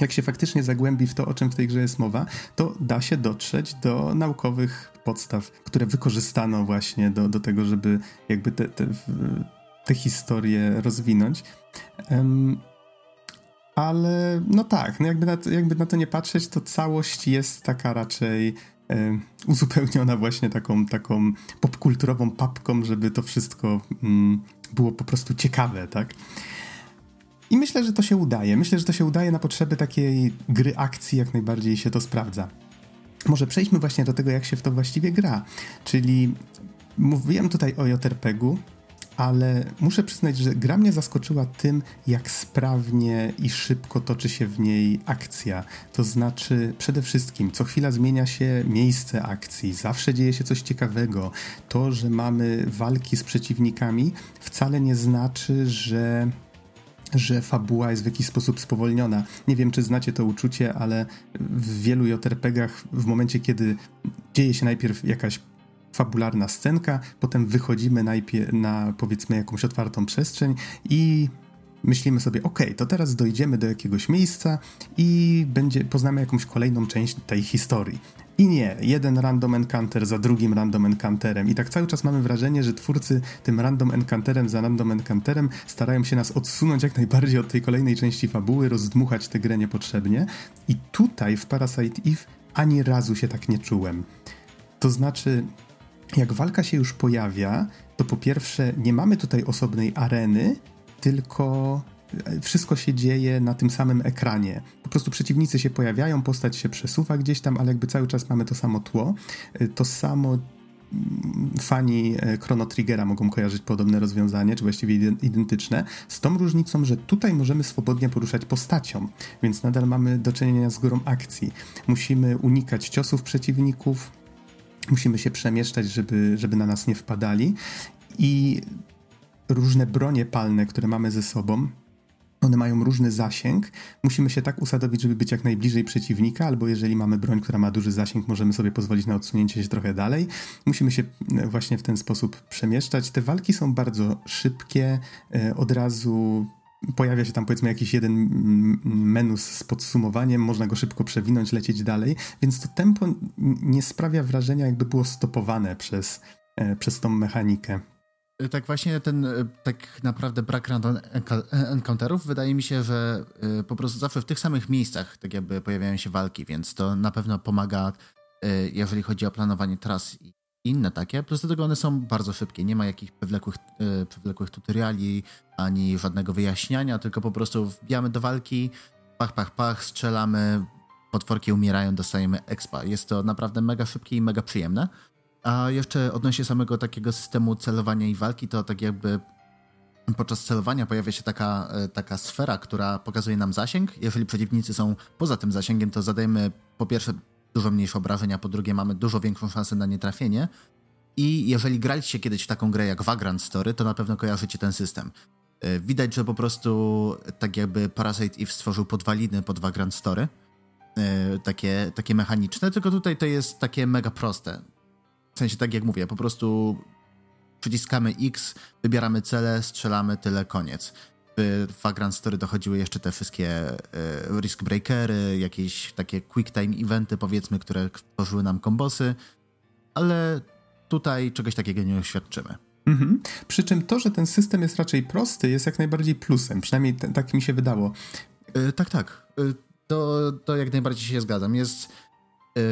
jak się faktycznie zagłębi w to, o czym w tej grze jest mowa, to da się dotrzeć do naukowych podstaw, które wykorzystano właśnie do, do tego, żeby jakby te, te, te historie rozwinąć. Ale no tak, no jakby, na to, jakby na to nie patrzeć, to całość jest taka raczej uzupełniona właśnie taką, taką popkulturową papką, żeby to wszystko mm, było po prostu ciekawe, tak? I myślę, że to się udaje. Myślę, że to się udaje na potrzeby takiej gry akcji, jak najbardziej się to sprawdza. Może przejdźmy właśnie do tego, jak się w to właściwie gra. Czyli mówiłem tutaj o JRPG-u, ale muszę przyznać, że gra mnie zaskoczyła tym, jak sprawnie i szybko toczy się w niej akcja. To znaczy, przede wszystkim, co chwila zmienia się miejsce akcji, zawsze dzieje się coś ciekawego. To, że mamy walki z przeciwnikami, wcale nie znaczy, że że fabuła jest w jakiś sposób spowolniona. Nie wiem, czy znacie to uczucie, ale w wielu JRPG-ach w momencie, kiedy dzieje się najpierw jakaś fabularna scenka, potem wychodzimy najpierw na powiedzmy jakąś otwartą przestrzeń i myślimy sobie, ok, to teraz dojdziemy do jakiegoś miejsca i będzie, poznamy jakąś kolejną część tej historii. I nie, jeden random encounter za drugim random encounterem. I tak cały czas mamy wrażenie, że twórcy tym random encounterem za random encounterem starają się nas odsunąć jak najbardziej od tej kolejnej części fabuły, rozdmuchać tę grę niepotrzebnie. I tutaj w Parasite Eve ani razu się tak nie czułem. To znaczy, jak walka się już pojawia, to po pierwsze nie mamy tutaj osobnej areny, tylko e, wszystko się dzieje na tym samym ekranie. Po prostu przeciwnicy się pojawiają, postać się przesuwa gdzieś tam, ale jakby cały czas mamy to samo tło. E, to samo mm, fani e, Chrono Triggera mogą kojarzyć podobne rozwiązanie, czy właściwie identyczne, z tą różnicą, że tutaj możemy swobodnie poruszać postacią, więc nadal mamy do czynienia z górą akcji. Musimy unikać ciosów przeciwników, musimy się przemieszczać, żeby, żeby na nas nie wpadali. I różne bronie palne, które mamy ze sobą, one mają różny zasięg. Musimy się tak usadowić, żeby być jak najbliżej przeciwnika, albo jeżeli mamy broń, która ma duży zasięg, możemy sobie pozwolić na odsunięcie się trochę dalej. Musimy się e, właśnie w ten sposób przemieszczać. Te walki są bardzo szybkie, e, od razu pojawia się tam powiedzmy jakiś jeden menu z podsumowaniem, można go szybko przewinąć, lecieć dalej, więc to tempo nie sprawia wrażenia, jakby było stopowane przez, e, przez tą mechanikę. E, tak właśnie ten e, tak naprawdę brak random encounterów wydaje mi się, że po prostu zawsze w tych samych miejscach tak jakby pojawiają się walki, więc to na pewno pomaga jeżeli chodzi o planowanie tras i inne takie. Plus do tego one są bardzo szybkie. Nie ma jakichś przewlekłych, yy, przewlekłych tutoriali, ani żadnego wyjaśniania, tylko po prostu wbijamy do walki, pach, pach, pach, strzelamy, potworki umierają, dostajemy expa. Jest to naprawdę mega szybkie i mega przyjemne. A jeszcze odnośnie samego takiego systemu celowania i walki, to tak jakby podczas celowania pojawia się taka, e, taka sfera, która pokazuje nam zasięg. Jeżeli przeciwnicy są poza tym zasięgiem, to zadajemy po pierwsze dużo mniejsze obrażenia, po drugie mamy dużo większą szansę na nietrafienie. I jeżeli graliście kiedyś w taką grę jak Vagrant Story, to na pewno kojarzycie ten system. E, widać, że po prostu tak jakby Parasite Eve stworzył podwaliny pod Vagrant Story, e, takie, takie mechaniczne, tylko tutaj to jest takie mega proste. W sensie, tak jak mówię, po prostu przyciskamy X, wybieramy cele, strzelamy, tyle, koniec. W Vagrant Story dochodziły jeszcze te wszystkie e, risk breakery, jakieś takie quick time eventy, powiedzmy, które tworzyły nam kombosy, ale tutaj czegoś takiego nie oświadczymy. Mhm. Przy czym to, że ten system jest raczej prosty, jest jak najbardziej plusem. Przynajmniej t- tak mi się wydało. Yy, tak, tak. Yy, to, to jak najbardziej się zgadzam. Jest. Yy,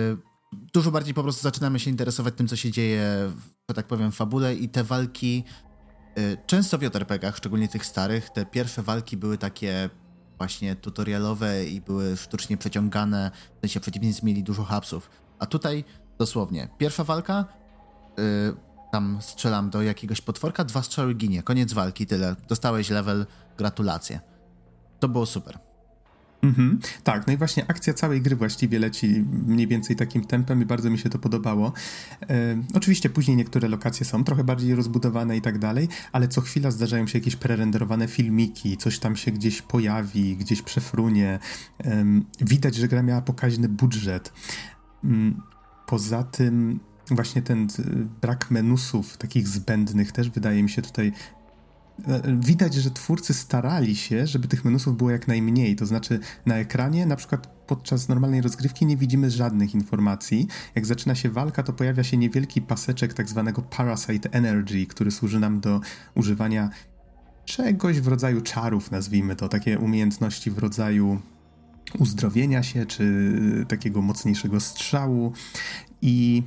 dużo bardziej po prostu zaczynamy się interesować tym, co się dzieje, że tak powiem, w fabule i te walki. Często w JRPG-ach, szczególnie tych starych, te pierwsze walki były takie właśnie tutorialowe i były sztucznie przeciągane, w sensie przeciwnicy mieli dużo hapsów. A tutaj dosłownie, pierwsza walka, tam strzelam do jakiegoś potworka, dwa strzały ginie, koniec walki, tyle. Dostałeś level, gratulacje. To było super. Mhm, tak, no i właśnie akcja całej gry właściwie leci mniej więcej takim tempem i bardzo mi się to podobało. E, oczywiście później niektóre lokacje są trochę bardziej rozbudowane i tak dalej, ale co chwila zdarzają się jakieś prerenderowane filmiki, coś tam się gdzieś pojawi, gdzieś przefrunie. E, widać, że gra miała pokaźny budżet. Mm, poza tym właśnie ten brak menusów takich zbędnych też wydaje mi się tutaj e, widać, że twórcy starali się, żeby tych menusów było jak najmniej. To znaczy na ekranie, na przykład podczas normalnej rozgrywki nie widzimy żadnych informacji. Jak zaczyna się walka, to pojawia się niewielki paseczek tak zwanego Parasite Energy, który służy nam do używania czegoś w rodzaju czarów, nazwijmy to, takie umiejętności w rodzaju uzdrowienia się, czy takiego mocniejszego strzału. I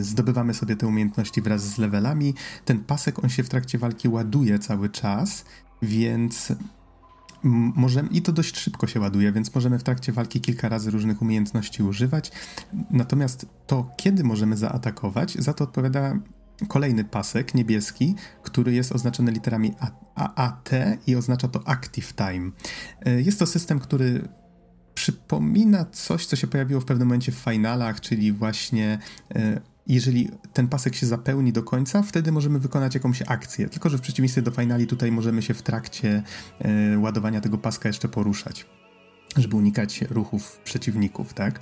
zdobywamy sobie te umiejętności wraz z levelami. Ten pasek, on się w trakcie walki ładuje cały czas, więc możemy, i to dość szybko się ładuje, więc możemy w trakcie walki kilka razy różnych umiejętności używać. Natomiast to, kiedy możemy zaatakować, za to odpowiada kolejny pasek niebieski, który jest oznaczony literami AAT i oznacza to Active Time. E, jest to system, który przypomina coś, co się pojawiło w pewnym momencie w finalach, czyli właśnie e, jeżeli ten pasek się zapełni do końca, wtedy możemy wykonać jakąś akcję. Tylko, że w przeciwieństwie do finali tutaj możemy się w trakcie e, ładowania tego paska jeszcze poruszać żeby unikać ruchów przeciwników, tak?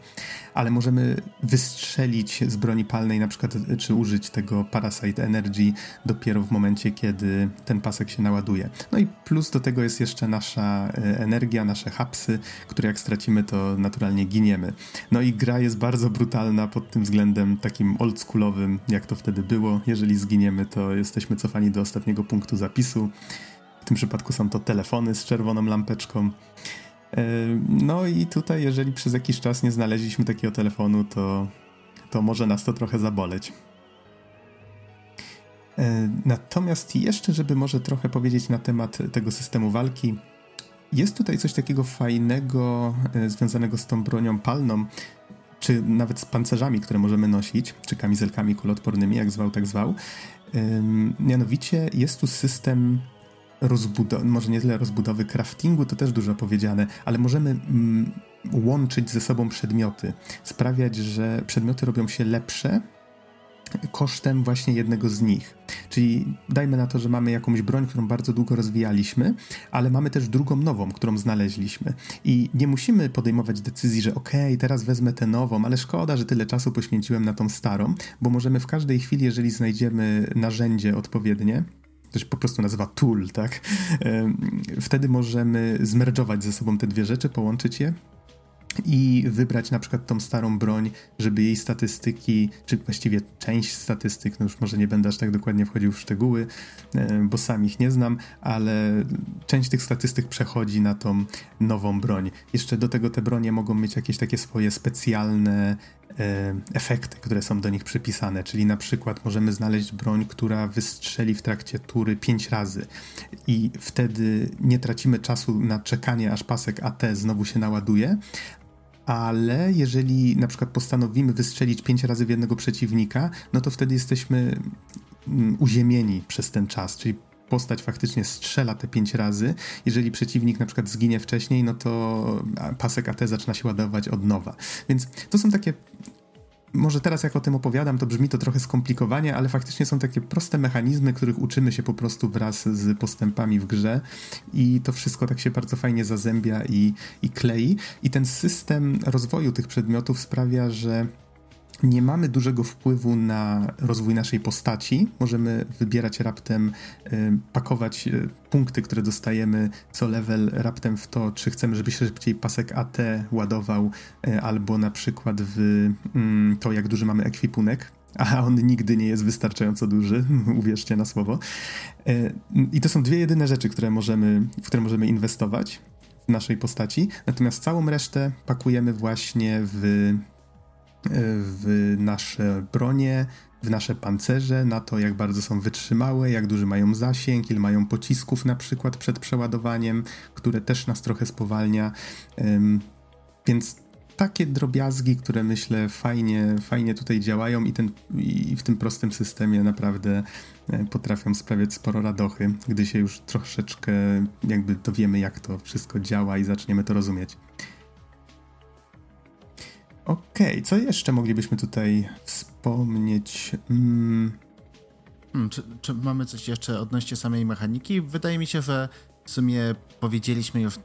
Ale możemy wystrzelić z broni palnej na przykład, czy użyć tego Parasite Energy dopiero w momencie, kiedy ten pasek się naładuje. No i plus do tego jest jeszcze nasza e, energia, nasze hapsy, które jak stracimy, to naturalnie giniemy. No i gra jest bardzo brutalna pod tym względem takim oldschoolowym, jak to wtedy było. Jeżeli zginiemy, to jesteśmy cofani do ostatniego punktu zapisu. W tym przypadku są to telefony z czerwoną lampeczką. E, no i tutaj, jeżeli przez jakiś czas nie znaleźliśmy takiego telefonu, to, to może nas to trochę zaboleć. E, natomiast jeszcze, żeby może trochę powiedzieć na temat tego systemu walki, jest tutaj coś takiego fajnego e, związanego z tą bronią palną, czy nawet z pancerzami, które możemy nosić, czy kamizelkami kuloodpornymi, jak zwał, tak zwał. Mianowicie jest tu system rozbudowy, może nie tyle rozbudowy craftingu, to też dużo powiedziane, ale możemy mm, łączyć ze sobą przedmioty, sprawiać, że przedmioty robią się lepsze kosztem właśnie jednego z nich. Czyli dajmy na to, że mamy jakąś broń, którą bardzo długo rozwijaliśmy, ale mamy też drugą nową, którą znaleźliśmy. I nie musimy podejmować decyzji, że okej, okay, teraz wezmę tę nową, ale szkoda, że tyle czasu poświęciłem na tą starą, bo możemy w każdej chwili, jeżeli znajdziemy narzędzie odpowiednie, to się po prostu nazywa tool, tak? Wtedy możemy zmerdżować ze sobą te dwie rzeczy, połączyć je i wybrać na przykład tą starą broń, żeby jej statystyki, czy właściwie część statystyk, no już może nie będę aż tak dokładnie wchodził w szczegóły, bo sam ich nie znam, ale część tych statystyk przechodzi na tą nową broń. Jeszcze do tego te bronie mogą mieć jakieś takie swoje specjalne efekty, które są do nich przypisane, czyli na przykład możemy znaleźć broń, która wystrzeli w trakcie tury 5 razy. I wtedy nie tracimy czasu na czekanie, aż pasek AT znowu się naładuje, ale jeżeli na przykład postanowimy wystrzelić pięć razy w jednego przeciwnika, no to wtedy jesteśmy mm, uziemieni przez ten czas, czyli postać faktycznie strzela te pięć razy. Jeżeli przeciwnik na przykład zginie wcześniej, no to pasek AT zaczyna się ładować od nowa. Więc to są takie może teraz jak o tym opowiadam, to brzmi to trochę skomplikowanie, ale faktycznie są takie proste mechanizmy, których uczymy się po prostu wraz z postępami w grze i to wszystko tak się bardzo fajnie zazębia i, i klei. I ten system rozwoju tych przedmiotów sprawia, że nie mamy dużego wpływu na rozwój naszej postaci. Możemy wybierać raptem, y, pakować y, punkty, które dostajemy co level raptem w to, czy chcemy, żeby się szybciej pasek AT ładował, y, albo na przykład w mm, to, jak duży mamy ekwipunek. A on nigdy nie jest wystarczająco duży, <laughs> uwierzcie na słowo. I to są dwie jedyne rzeczy, które możemy, w które możemy inwestować w naszej postaci. Natomiast całą resztę pakujemy właśnie w w nasze bronie, w nasze pancerze, na to, jak bardzo są wytrzymałe, jak duży mają zasięg, ile mają pocisków na przykład przed przeładowaniem, które też nas trochę spowalnia. Więc takie drobiazgi, które myślę fajnie, fajnie tutaj działają i, ten, i w tym prostym systemie naprawdę e, potrafią sprawiać sporo radochy, gdy się już troszeczkę jakby dowiemy, jak to wszystko działa i zaczniemy to rozumieć. Okej, okay, co jeszcze moglibyśmy tutaj wspomnieć? Mm. Hmm, czy, czy, mamy coś jeszcze odnośnie samej mechaniki? Wydaje mi się, że w sumie powiedzieliśmy już,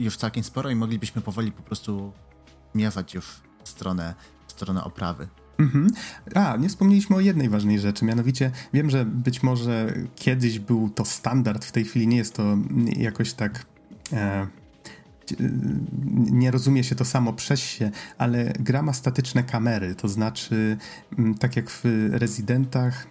już całkiem sporo i moglibyśmy powoli po prostu miewać już w stronę, w stronę oprawy. Mhm. A, nie wspomnieliśmy o jednej ważnej rzeczy, mianowicie wiem, że być może kiedyś był to standard, w tej chwili nie jest to jakoś tak e, nie rozumie się to samo przez się, ale gra ma statyczne kamery, to znaczy mm, tak jak w rezydentach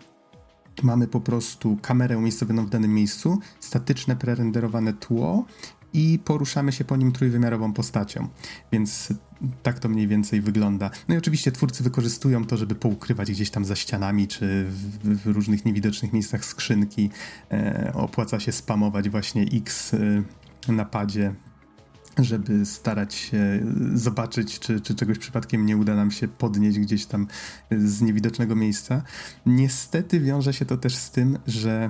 mamy po prostu kamerę umiejscowioną w danym miejscu, statyczne prerenderowane tło i poruszamy się po nim trójwymiarową postacią. Więc tak to mniej więcej wygląda. No i oczywiście twórcy wykorzystują to, żeby poukrywać gdzieś tam za ścianami, czy w, w różnych niewidocznych miejscach skrzynki. E, opłaca się spamować właśnie X e, na padzie żeby starać się zobaczyć, czy, czy czegoś przypadkiem nie uda nam się podnieść gdzieś tam z niewidocznego miejsca. Niestety wiąże się to też z tym, że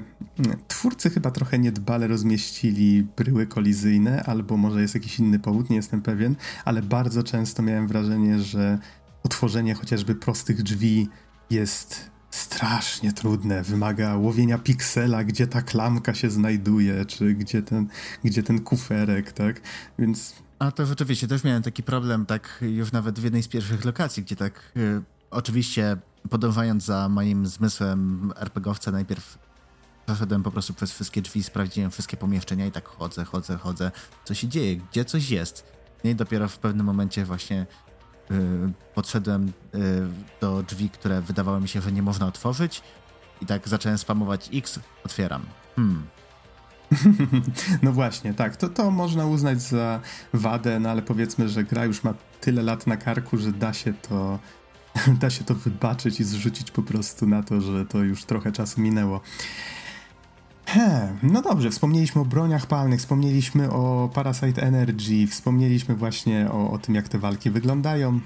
twórcy chyba trochę niedbale rozmieścili bryły kolizyjne, albo może jest jakiś inny powód, nie jestem pewien, ale bardzo często miałem wrażenie, że otworzenie chociażby prostych drzwi jest strasznie trudne. Wymaga łowienia piksela, gdzie ta klamka się znajduje, czy gdzie ten, gdzie ten kuferek, tak? Więc. A to rzeczywiście też miałem taki problem, tak już nawet w jednej z pierwszych lokacji, gdzie tak y, oczywiście podążając za moim zmysłem RPGowca, najpierw przeszedłem po prostu przez wszystkie drzwi, sprawdziłem wszystkie pomieszczenia i tak chodzę, chodzę, chodzę. Co się dzieje? Gdzie coś jest? I dopiero w pewnym momencie właśnie podszedłem y, do drzwi, które wydawało mi się, że nie można otworzyć i tak zacząłem spamować X, otwieram. Hmm. <laughs> No właśnie, tak, to, to można uznać za wadę, no ale powiedzmy, że gra już ma tyle lat na karku, że da się to <laughs> da się to wybaczyć i zrzucić po prostu na to, że to już trochę czasu minęło. He, no dobrze, wspomnieliśmy o broniach palnych, wspomnieliśmy o Parasite Energy, wspomnieliśmy właśnie o, o tym, jak te walki wyglądają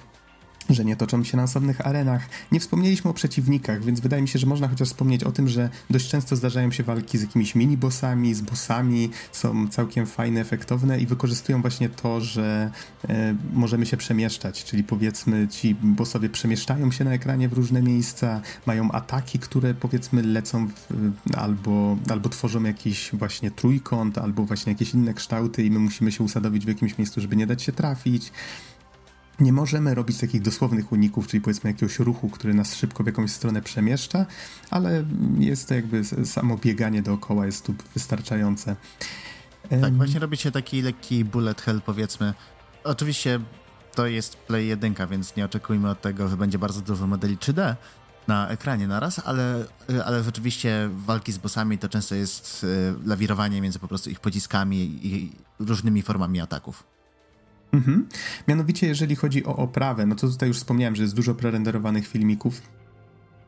że nie toczą się na osobnych arenach. Nie wspomnieliśmy o przeciwnikach, więc wydaje mi się, że można chociaż wspomnieć o tym, że dość często zdarzają się walki z jakimiś mini-bossami, z bossami, są całkiem fajne, efektowne i wykorzystują właśnie to, że e, możemy się przemieszczać, czyli powiedzmy ci bossowie przemieszczają się na ekranie w różne miejsca, mają ataki, które powiedzmy lecą w, albo, albo tworzą jakiś właśnie trójkąt, albo właśnie jakieś inne kształty i my musimy się usadowić w jakimś miejscu, żeby nie dać się trafić nie możemy robić takich dosłownych uników, czyli powiedzmy jakiegoś ruchu, który nas szybko w jakąś stronę przemieszcza, ale jest to jakby samo bieganie dookoła jest tu wystarczające. Tak, właśnie robi się taki lekki bullet hell powiedzmy. Oczywiście to jest Play 1, więc nie oczekujmy od tego, że będzie bardzo dużo modeli 3D na ekranie naraz, ale, ale rzeczywiście walki z bossami to często jest e, lawirowanie między po prostu ich pociskami i różnymi formami ataków. Mhm. Mianowicie, jeżeli chodzi o oprawę, no to tutaj już wspomniałem, że jest dużo prerenderowanych filmików.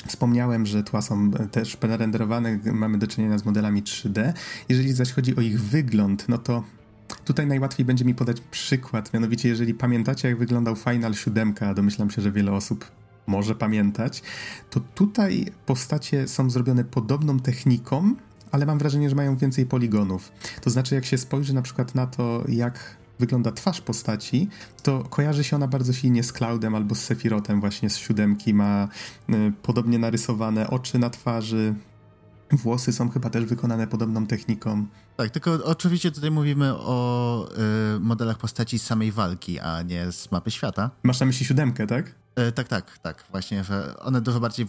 Wspomniałem, że tła są też prerenderowane, mamy do czynienia z modelami 3D. Jeżeli zaś chodzi o ich wygląd, no to tutaj najłatwiej będzie mi podać przykład, mianowicie jeżeli pamiętacie jak wyglądał Final 7, a domyślam się, że wiele osób może pamiętać, to tutaj postacie są zrobione podobną techniką, ale mam wrażenie, że mają więcej poligonów. To znaczy, jak się spojrzy na przykład na to, jak wygląda twarz postaci, to kojarzy się ona bardzo silnie z Cloudem albo z Sephirotem właśnie z siódemki. Ma y, podobnie narysowane oczy na twarzy, Włosy są chyba też wykonane podobną techniką. Tak, tylko oczywiście tutaj mówimy o y, modelach postaci z samej walki, a nie z mapy świata. Masz na myśli siódemkę, tak? Y, tak, tak, tak. Właśnie, że one dużo bardziej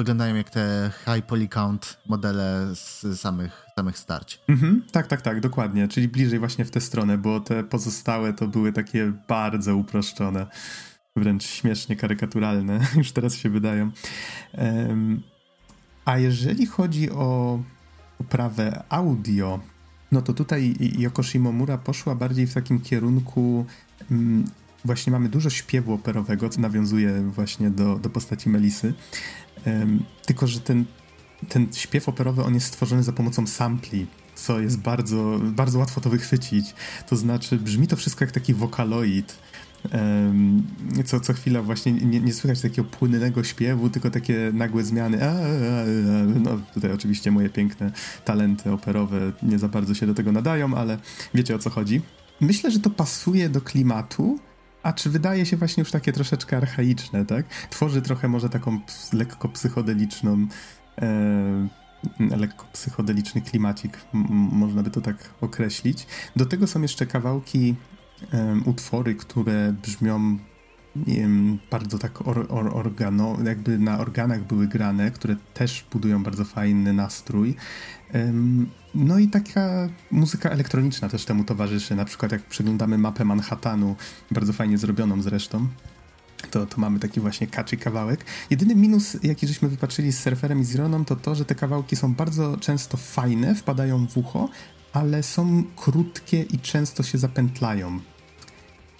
wyglądają jak te high poly count modele z samych, samych starć. Mhm, tak, tak, tak, dokładnie. Czyli bliżej właśnie w tę stronę, bo te pozostałe to były takie bardzo uproszczone, wręcz śmiesznie karykaturalne, <laughs> już teraz się wydają. Um, a jeżeli chodzi o oprawę audio, no to tutaj Yoko Shimomura poszła bardziej w takim kierunku. Mm, właśnie mamy dużo śpiewu operowego, co nawiązuje właśnie do, do postaci Melisy. Tylko, że ten, ten śpiew operowy on jest stworzony za pomocą sampli, co jest bardzo, bardzo łatwo to wychwycić. To znaczy, brzmi to wszystko jak taki wokaloid co, co chwila właśnie nie, nie, słychać takiego płynnego śpiewu, tylko takie nagłe zmiany. A, a, a, no tutaj oczywiście moje piękne talenty operowe nie za bardzo się do tego nadają, ale wiecie o co chodzi. Myślę, że to pasuje do klimatu, a czy wydaje się właśnie już takie troszeczkę archaiczne, tak? Tworzy trochę może taką lekko psychodeliczną e, lekko psychodeliczny klimacik, można by to tak określić. Do tego są jeszcze kawałki um, utwory, które brzmią nie wiem, bardzo tak or, or, organo, jakby na organach były grane, które też budują bardzo fajny nastrój. No i taka muzyka elektroniczna też temu towarzyszy. Na przykład jak przeglądamy mapę Manhattanu, bardzo fajnie zrobioną zresztą, to, to mamy taki właśnie kaczy kawałek. Jedyny minus, jaki żeśmy wypatrzyli z surferem i z Ironą, to to, że te kawałki są bardzo często fajne, wpadają w ucho, ale są krótkie i często się zapętlają.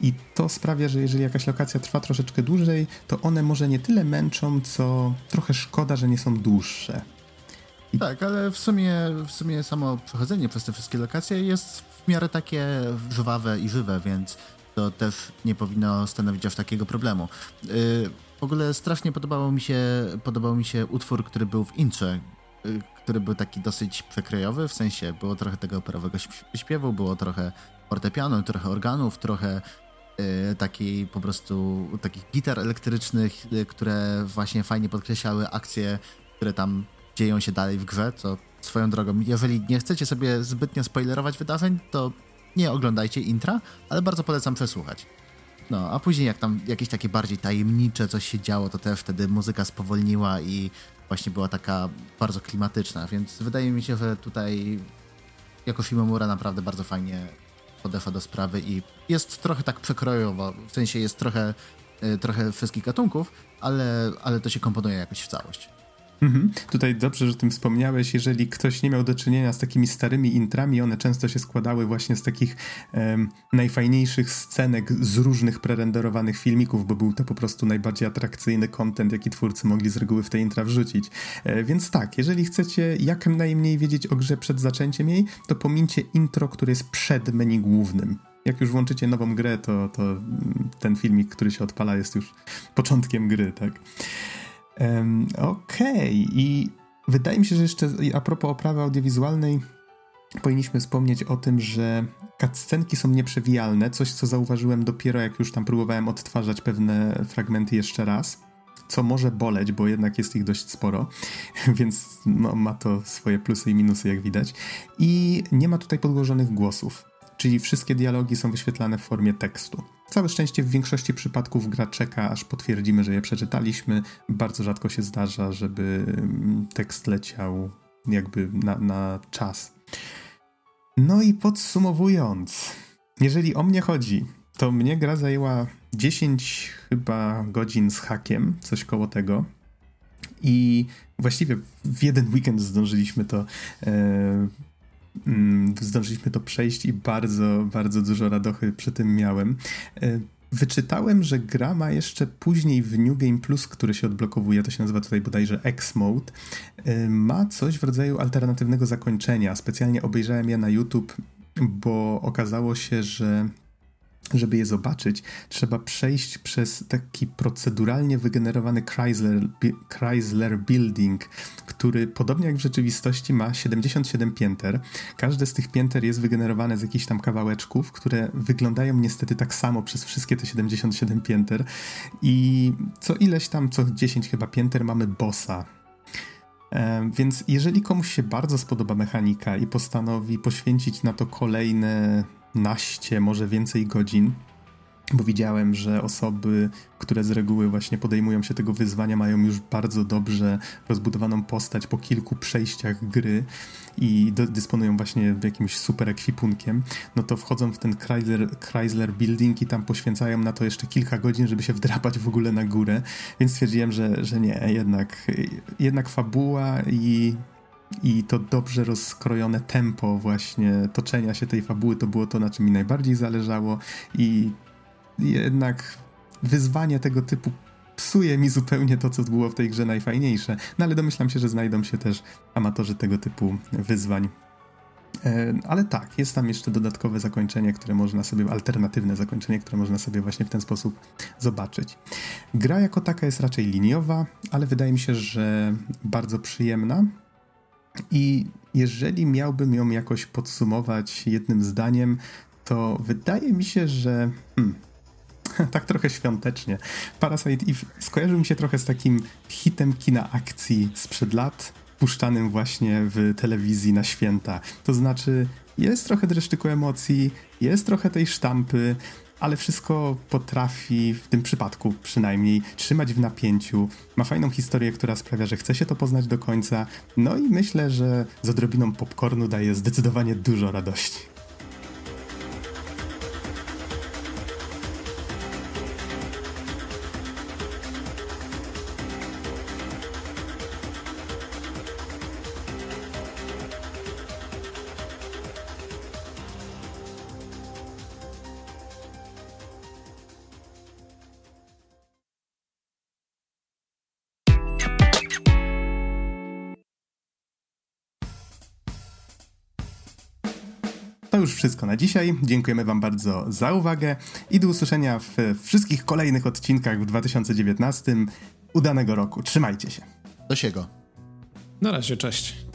I to sprawia, że jeżeli jakaś lokacja trwa troszeczkę dłużej, to one może nie tyle męczą, co trochę szkoda, że nie są dłuższe. I... Tak, ale w sumie, w sumie samo przechodzenie przez te wszystkie lokacje jest w miarę takie żwawe i żywe, więc to też nie powinno stanowić aż takiego problemu. Yy, w ogóle strasznie podobało mi się, podobał mi się utwór, który był w intrze, yy, który był taki dosyć przekrojowy, w sensie było trochę tego operowego śpiewu, było trochę fortepianu, trochę organów, trochę takiej po prostu takich gitar elektrycznych, y, które właśnie fajnie podkreślały akcje, które tam dzieją się dalej w grze, co swoją drogą, jeżeli nie chcecie sobie zbytnio spoilerować wydarzeń, to nie oglądajcie intra, ale bardzo polecam przesłuchać. No, a później jak tam jakieś takie bardziej tajemnicze coś się działo, to też wtedy muzyka spowolniła i właśnie była taka bardzo klimatyczna, więc wydaje mi się, że tutaj jako Shimomura naprawdę bardzo fajnie podeszła do sprawy i jest trochę tak przekrojowo, w sensie jest trochę, y, trochę wszystkich gatunków, ale, ale to się komponuje jakoś w całość. Mhm. Tutaj dobrze, że o tym wspomniałeś. Jeżeli ktoś nie miał do czynienia z takimi starymi intrami, one często się składały właśnie z takich um, najfajniejszych scenek z różnych prerenderowanych filmików, bo był to po prostu najbardziej atrakcyjny content, jaki twórcy mogli z reguły w te intra wrzucić. E, więc tak, jeżeli chcecie jak najmniej wiedzieć o grze przed zaczęciem jej, to pomincie intro, które jest przed menu głównym jak już włączycie nową grę, to, to ten filmik, który się odpala, jest już początkiem gry, tak? Um, Okej, okay. i wydaje mi się, że jeszcze a propos oprawy audiowizualnej, powinniśmy wspomnieć o tym, że cutscenki są nieprzewijalne, coś co zauważyłem dopiero jak już tam próbowałem odtwarzać pewne fragmenty jeszcze raz, co może boleć, bo jednak jest ich dość sporo, <laughs> więc no, ma to swoje plusy i minusy jak widać. I nie ma tutaj podłożonych głosów czyli wszystkie dialogi są wyświetlane w formie tekstu. Całe szczęście w większości przypadków gra czeka, aż potwierdzimy, że je przeczytaliśmy. Bardzo rzadko się zdarza, żeby mm, tekst leciał jakby na, na czas. No i podsumowując, jeżeli o mnie chodzi, to mnie gra zajęła 10 chyba godzin z hakiem, coś koło tego. I właściwie w jeden weekend zdążyliśmy to e, zdążyliśmy to przejść i bardzo, bardzo dużo radochy przy tym miałem. E, wyczytałem, że gra ma jeszcze później w New Game Plus, który się odblokowuje, to się nazywa tutaj bodajże X-Mode, e, ma coś w rodzaju alternatywnego zakończenia. Specjalnie obejrzałem je na YouTube bo okazało się, że żeby je zobaczyć, trzeba przejść przez taki proceduralnie wygenerowany Chrysler, Chrysler Building, który podobnie jak w rzeczywistości ma 77 pięter. Każde z tych pięter jest wygenerowane z jakichś tam kawałeczków, które wyglądają niestety tak samo przez wszystkie te 77 pięter i co ileś tam, co 10 chyba pięter mamy bossa. E, więc jeżeli komuś się bardzo spodoba mechanika i postanowi poświęcić na to kolejne naście, może więcej godzin, bo widziałem, że osoby, które z reguły właśnie podejmują się tego wyzwania, mają już bardzo dobrze rozbudowaną postać po kilku przejściach gry i do, dysponują właśnie jakimś super ekwipunkiem, no to wchodzą w ten Chrysler, Chrysler Building i tam poświęcają na to jeszcze kilka godzin, żeby się wdrapać w ogóle na górę, więc stwierdziłem, że, że nie, jednak, jednak fabuła i i to dobrze rozkrojone tempo właśnie toczenia się tej fabuły to było to, na czym mi najbardziej zależało i jednak wyzwanie tego typu psuje mi zupełnie to, co było w tej grze najfajniejsze. No ale domyślam się, że znajdą się też amatorzy tego typu wyzwań. E, ale tak, jest tam jeszcze dodatkowe zakończenie, które można sobie, alternatywne zakończenie, które można sobie właśnie w ten sposób zobaczyć. Gra jako taka jest raczej liniowa, ale wydaje mi się, że bardzo przyjemna. I jeżeli miałbym ją jakoś podsumować jednym zdaniem, to wydaje mi się, że. Hmm, <laughs> tak trochę świątecznie. Parasite Eve skojarzył mi się trochę z takim hitem kina akcji sprzed lat, puszczanym właśnie w telewizji na święta. To znaczy, jest trochę dreszczyku emocji, jest trochę tej sztampy, ale wszystko potrafi, w tym przypadku przynajmniej, trzymać w napięciu. Ma fajną historię, która sprawia, że chce się to poznać do końca. No i myślę, że z odrobiną popcornu daje zdecydowanie dużo radości. Wszystko na dzisiaj. Dziękujemy Wam bardzo za uwagę i do usłyszenia w wszystkich kolejnych odcinkach w 2019. Udanego roku. Trzymajcie się. Do siego. Na razie, cześć.